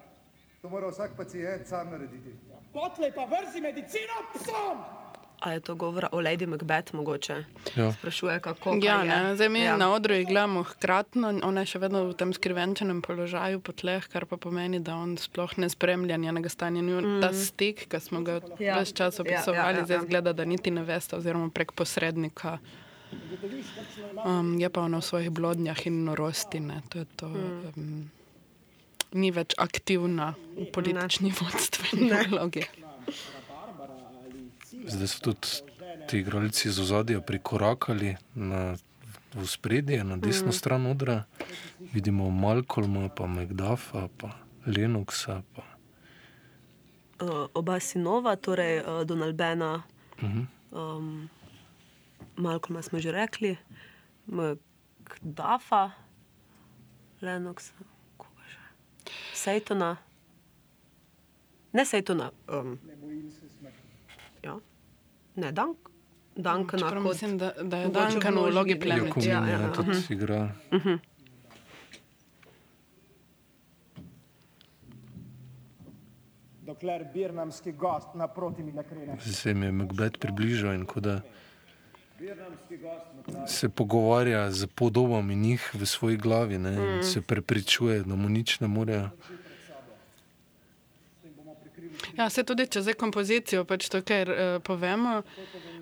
To mora vsak pacijent sam narediti. Potlej pa vrzi medicino psom! A je to govora o Lady Macbeth mogoče? Ja. Sprašuje, kako Ja, je. ne, zdaj mi ja. ja. na odru jih gledamo hkratno, ona je še vedno v tem skrivenčenem položaju po tleh, kar pa pomeni, da on sploh ne spremlja njenega stanja. Mm. Ta stik, ki smo ga Ja. ja. ves čas Ja, opisovali, ja, ja, ja, ja, zdaj ja. zgleda, da niti ne veste, oziroma prek posrednika. Um, je pa ona v svojih blodnjah in norosti. Ne, to je to, Mm. um, ni več aktivna v politični vodstveni vlogi. Zdaj so tudi ti igralci z ozadja prikorakali na, v spredje, na desno Mhm. stran odra. Vidimo Malcolma, pa Macduffa, pa Lenoxa. Pa. Uh, oba sinova, torej uh, Donald Bena, Mhm. um, Malcolma smo že rekli, Mcduffa, Lenoxa, koga že? Sejtona. Ne Sejtona. Um, ja. Ne, Dank. Dankana Čeprav kot... mislim, da- da je Duncan v vlogi. Jakomin Ja, je ja, tudi mhm. igra. Mhm. Dokler birnamski gost naproti mi ne krene. Zdaj se jim je Macbeth približal in ko da se pogovarja z podobami njih v svoji glavi ne, in Mm. se prepričuje, da mu nič ne morejo. Ja, se tudi če zdaj kompozicijo, pač to, kar uh, povemo,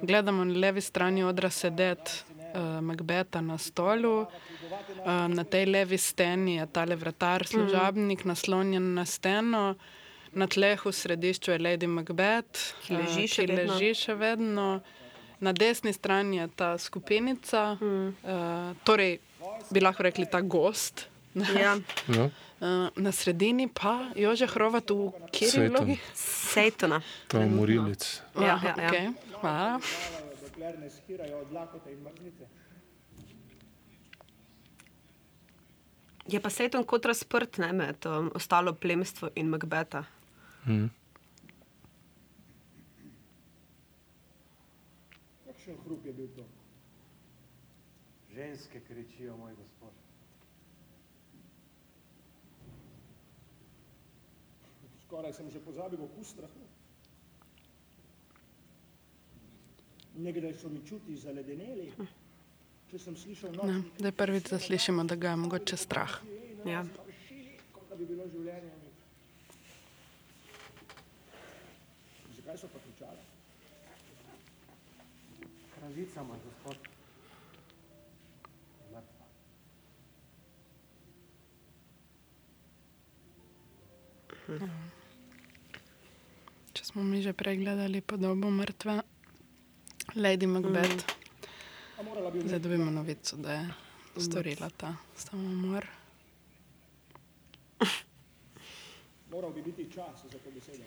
gledamo na levi strani odra sedeti uh, Macbeta na stolu, uh, na tej levi steni je tale vratar, služabnik, naslonjen na steno, na tleh v središču je Lady Macbeth, Ki leži eh, še ki vedno. leži še vedno. Na desni strani je ta skupinica, mm. uh, torej bi lahko rekli ta gost. Ja. Ja. Uh, na sredini pa Jože Hrovat v kjeri vlogi? Sejtona. Ta morilec. Ja, ja, ja. Okay. Hvala. Dokler ne skirajo od lakote in mrzlice. Je pa Sejton kot razprt ne, med um, ostalo plemstvo in Macbeta. Mhm. Kakšen hrup je bil to? Ženske kričijo, moj gospod. Skoraj sem že pozabil okus strahu. Nekdaj so mi čuti zaledeneli, če sem slišal Ne, noč, zdaj prvič zaslišimo, da ga je mogoče strah. Ja. da bi bilo življenje nič. Zakaj so pa kričali? Kraljica, moj gospod. je Mrtva. Če smo mi že pregledali podobo mrtve Lady Macbeth, bi zdaj dobimo novico, da je storila ta samomor. Moral bi biti čas za to besedo.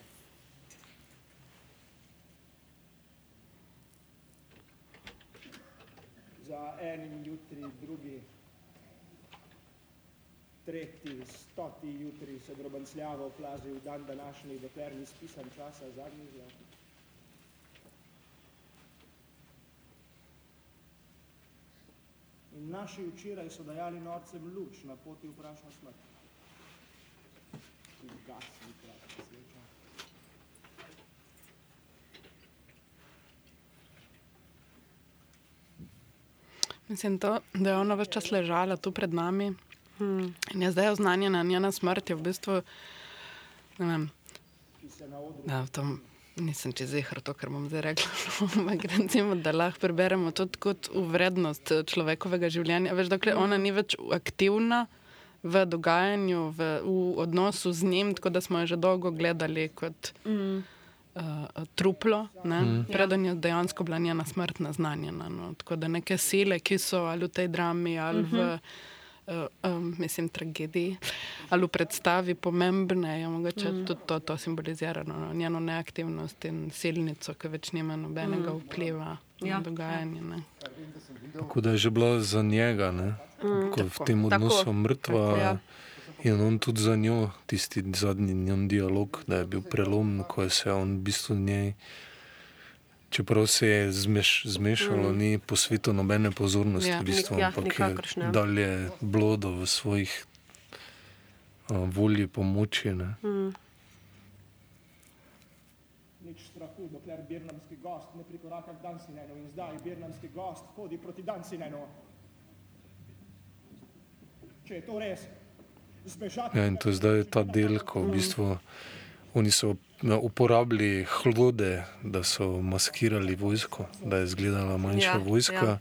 Za enim jutri, drugi, tretji, stoti jutri se drobancljavo plazi v dan današnji, dokler ni spisan časa zadnji zlak. In naši včeraj so dajali norcem luč na poti v prašno smrt. Ugasni kratka sveča. Mislim, to, da je ona več čas ležala tu pred nami Hmm. in je zdaj oznanjena njena smrt, je v bistvu. Ne vem, v tom nisem čez zihar to, kar bom zdaj rekla. Ampak recimo, da lahko preberemo tudi kot vrednost človekovega življenja. Veš, dokler ona ni več aktivna, v dogajanju, v, v odnosu z njim, tako da smo jo že dolgo gledali kot Mm. uh, truplo, ne? Mm. preden je dejansko bila njena smrt naznanjena. No? Tako da neke sile, ki so ali v tej drami, ali v. Mhm. Um, mislim, tragediji ali v predstavi pomembne, je mogoče Mm. tudi to, to simbolizirano, no? njeno neaktivnost in silnico, ki več nima nobenega Mm. mm. vpliva Ja. na dogajanje. Ne? Tako da je že bila za njega, ne? Mm, ko v tako. tem odnosu Tako. mrtva. Ja. In on tudi za njo, tisti zadnji njen dialog, da je bil prelom, ko je se on v bistvu njej, čeprav se je zmeš, zmešalo, Mm. ni posvetil nobene pozornosti, Ja, v bistvu, nik- ja, ampak je dalje blodo v svojih uh, volji pomoči. Ne? Mm. Nič strahu, dokler birnamski gost ne prikoraka k Dansinenu in zdaj birnamski gost hodi proti Dansinenu. Če je to res, zbežati... Ja, in to je zdaj ta del, ko v bistvu oni so ja, uporabili hlode, da so maskirali vojsko, da je izgledala manjša Ja, vojska. ja.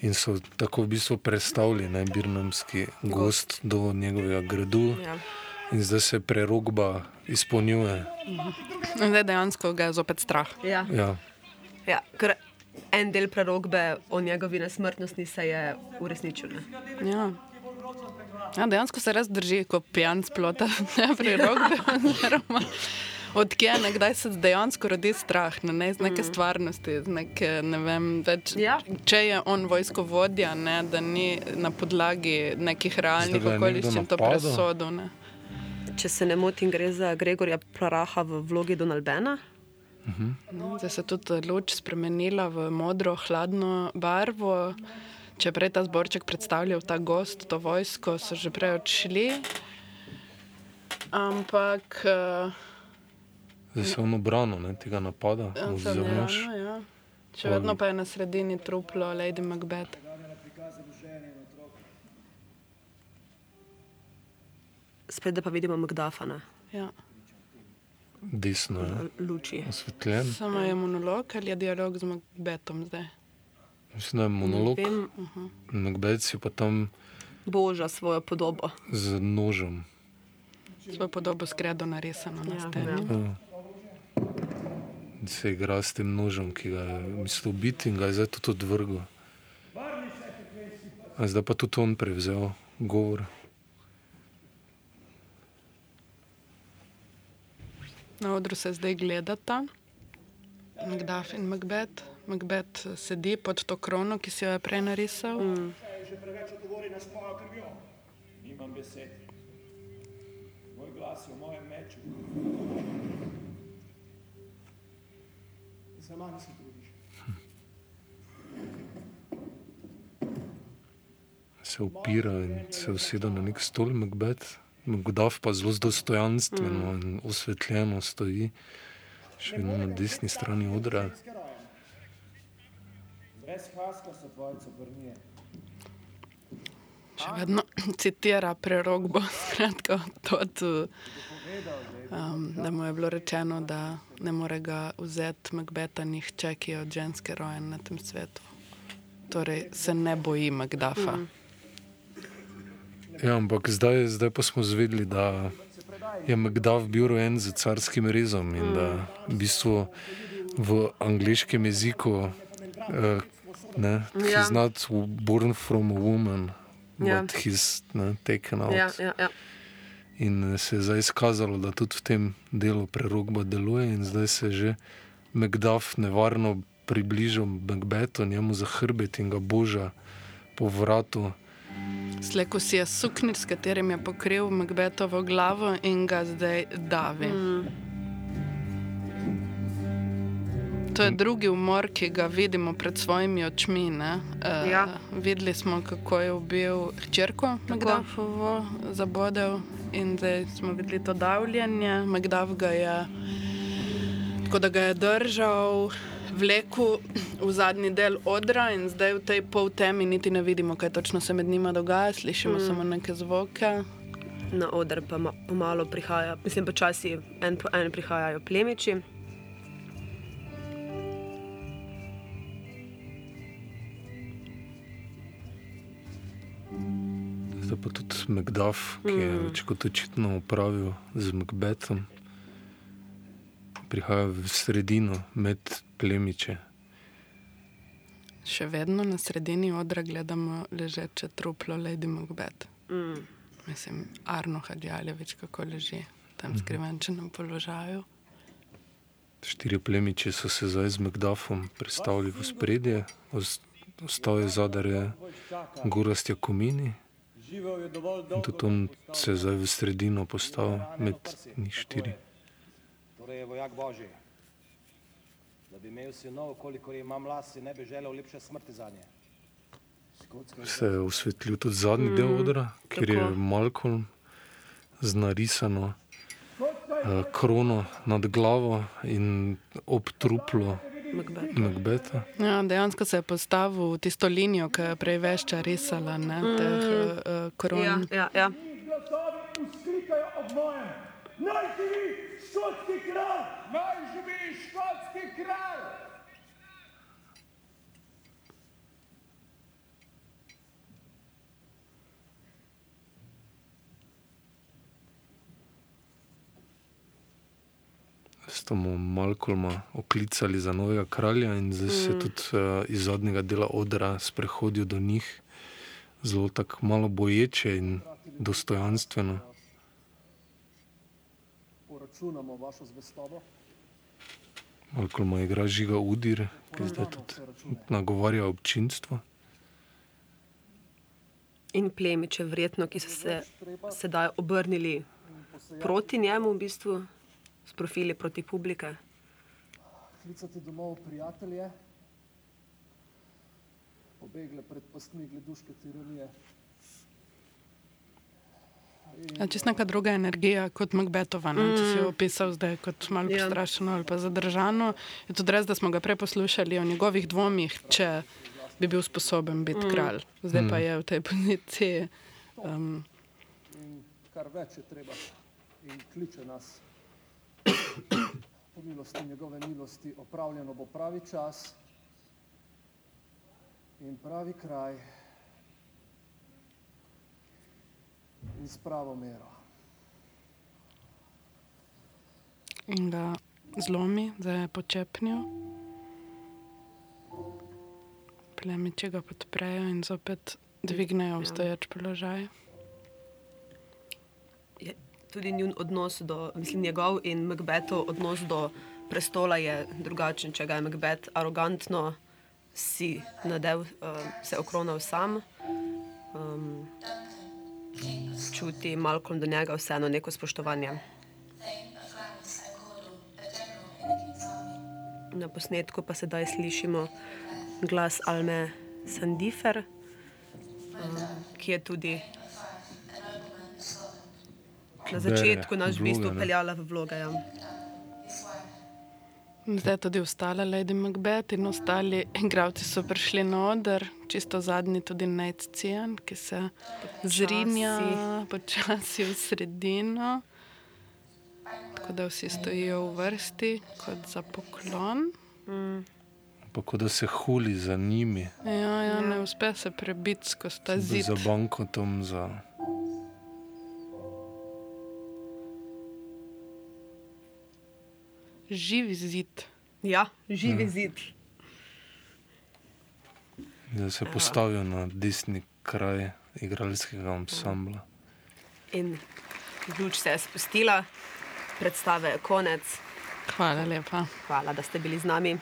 In so tako v bistvu predstavili najbirnamski gost do njegovega gradu, Ja. in zdaj se prerogba izpolnjuje. In zdaj dejansko ga je zopet strah. Ja. Ja. Ja, ker en del prerogbe o njegovi nesmrtnosti se je uresničil. Ne? Ja. Ja, dejansko se res drži, kot pijan splota, ne oziroma Odkje je nekdaj se dejansko rodi strah, ne, ne iz neke Mm. stvarnosti, iz neke, ne vem, več, Ja. če je on vojskovodja, ne, da ni na podlagi nekih realnih okoliščin to presodil. Ne. Če se ne motim, gre za Gregorja Praraha v vlogi Donaldbena. No, Zdaj se je tudi luč spremenila v modro, hladno barvo. Če prej ta zborček predstavljal ta gost, to vojsko, so že prej odšli. Ampak. Uh, Zdaj se on obranil ne, tega napada, vzel nož. ja. Še vedno pa je na sredini truplo Lady Macbeth. Spet da pa vidimo Magdafana, Ja. Desno je luči. osvetljen. Samo je monolog ali je dialog z Macbethom zdaj? Mislim, da je monolog. vem. Macbeth si pa tam Boža svojo podobo. z nožem. Svojo podobo skredo narisano na Ja, steni. Ja. Se igra s tem nožem, ki ga je mislil biti in ga je zdaj tudi odvrgel. A zdaj pa tudi on prevzel govor. Na odru se zdaj gledata, Macduff in Macbeth. Macbeth eh, sedi pod to krono, ki si jo je prej narisal. Mm. Nimam besed. Moj glas je v mojem meču. Za manj se trudiš. Se upira in se usede na nek stol, Macbeth. Macduff pa zelo dostojanstveno mm. in osvetljeno stoji, še vedno na desni strani odra. Brez haska so tvoje coprnije. Še vedno citira prerogbo, skratka, to, um, da mu je bilo rečeno, da ne more ga vzeti Macbeta nihče, ki je od ženske rojen na tem svetu. Torej se ne boji Macduffa. Mhm. Mm. Ja, ampak zdaj, zdaj pa smo zvedeli, da je Macduff bil rojen z carskim rezom in da v bistvu v angliškem jeziku uh, ne, Ja. he's not born from a woman, Ja. but he's ne, taken out. Ja, ja, ja. In se je zdaj izkazalo, da tudi v tem delu prerogba deluje, in zdaj se je že Macduff nevarno približal Macbethu, njemu za hrbet in ga boža po vratu. Sleko si je suknil, s katerim je pokril Macbethovo glavo in ga zdaj davi. Mm. To je drugi umor, ki ga vidimo pred svojimi očmi. Uh, Ja. Videli smo, kako je ubil hčerko Macduffovo, zabodel in zdaj smo videli to davljanje. Macduff ga je, tako da ga je držal, vlekel v zadnji del odra in zdaj v tej pol temi niti ne vidimo, kaj točno se med njima dogaja, slišimo mm. samo neke zvoke. Na oder pa ma- pomalo prihaja, mislim, počasi en po en prihajajo plemiči. Zdaj pa tudi Macduff, ki je Mm. več kot očitno upravil z Macbethom, prihaja v sredino med plemiče. Še vedno na sredini odra gledamo ležeče truplo Lady Macbeth. Mm. Mislim, Arno Hadjaljevič, kako leži tam Mhm. skrivenčenem položaju. Štiri plemiče so se zdaj z Macduffom predstavili v spredje, os- ostal je zadar je dovolj in on se je zdaj v sredino postavil med njih štiri. Torej je vojak Božji. Da bi imel sinov, kolikor je imam las, si ne bi želel lepše smrti za nje. Se je osvetlil tudi zadnji del Mm, odra, kjer je tako. Malcolm z narisano uh, krono nad glavo in ob truplo Macbeta. Ja, dejansko se je postavil v tisto linijo, ki je prej vešča risala, ne, Mm. teh uh, kron. Ja, ja, ja. Naj živi škotski kralj! Naj živi škotski kralj! Sto mu Malcolma oklicali za novega kralja in zdaj se Mm. tudi uh, iz zadnjega dela odra sprehodil do njih, zelo tako malo boječe in dostojanstveno. Poračunamo vašo zvestobo. Malcolma igra žiga Udir, ki zdaj tudi nagovarja občinstvo. In plemiče, verjetno, ki so se sedaj obrnili proti njemu, v bistvu, s profili proti publike. Klicati domov prijatelje, pobegle pred pastmi gleduške tiranije. Ja, čist neka druga energija kot Macbethova, ne? če si jo Mm. opisal zdaj kot malo Ja. postrašeno ali pa zadržano. Je tudi res, da smo ga prej poslušali o njegovih dvomih, če bi bil sposoben biti Mm. kralj. Zdaj pa Mm. je v tej poziciji. Um, In kar več je treba in kliče nas. Po milosti njegove milosti opravljeno bo pravi čas in pravi kraj in s pravo mero. in ga zlomi, zdaj je počepnil. Plemiči ga podprejo in zopet dvignejo v stoječ položaj. Tudi njun odnos do, mislim, njegov in Macbethov odnos do prestola je drugačen. Če ga je Macbeth arogantno si nadev, uh, se okronal sam, um, čuti Malcolm do njega vseeno neko spoštovanje. Na posnetku pa sedaj slišimo glas Alme Sandifer, um, ki je tudi na začetku nas v bistvu peljala v vloge. Ja. Zdaj je tudi ostala Lady Macbeth in ostali igravci so prišli na oder, čisto zadnji tudi Nate Cian, ki se zrinja počasi v sredino. Tako da vsi stojijo v vrsti kot za poklon. Mm. Pa kot da se huli za njimi, Ja, ja, ne uspe se prebiti skozi ta zid. za bankotom, za Živi zid. Ja, živi Ja. zid. da se postavijo na desni kraj igralskega ansambla. In luč se je spustila, predstave je konec. Hvala lepa. Hvala, da ste bili z nami.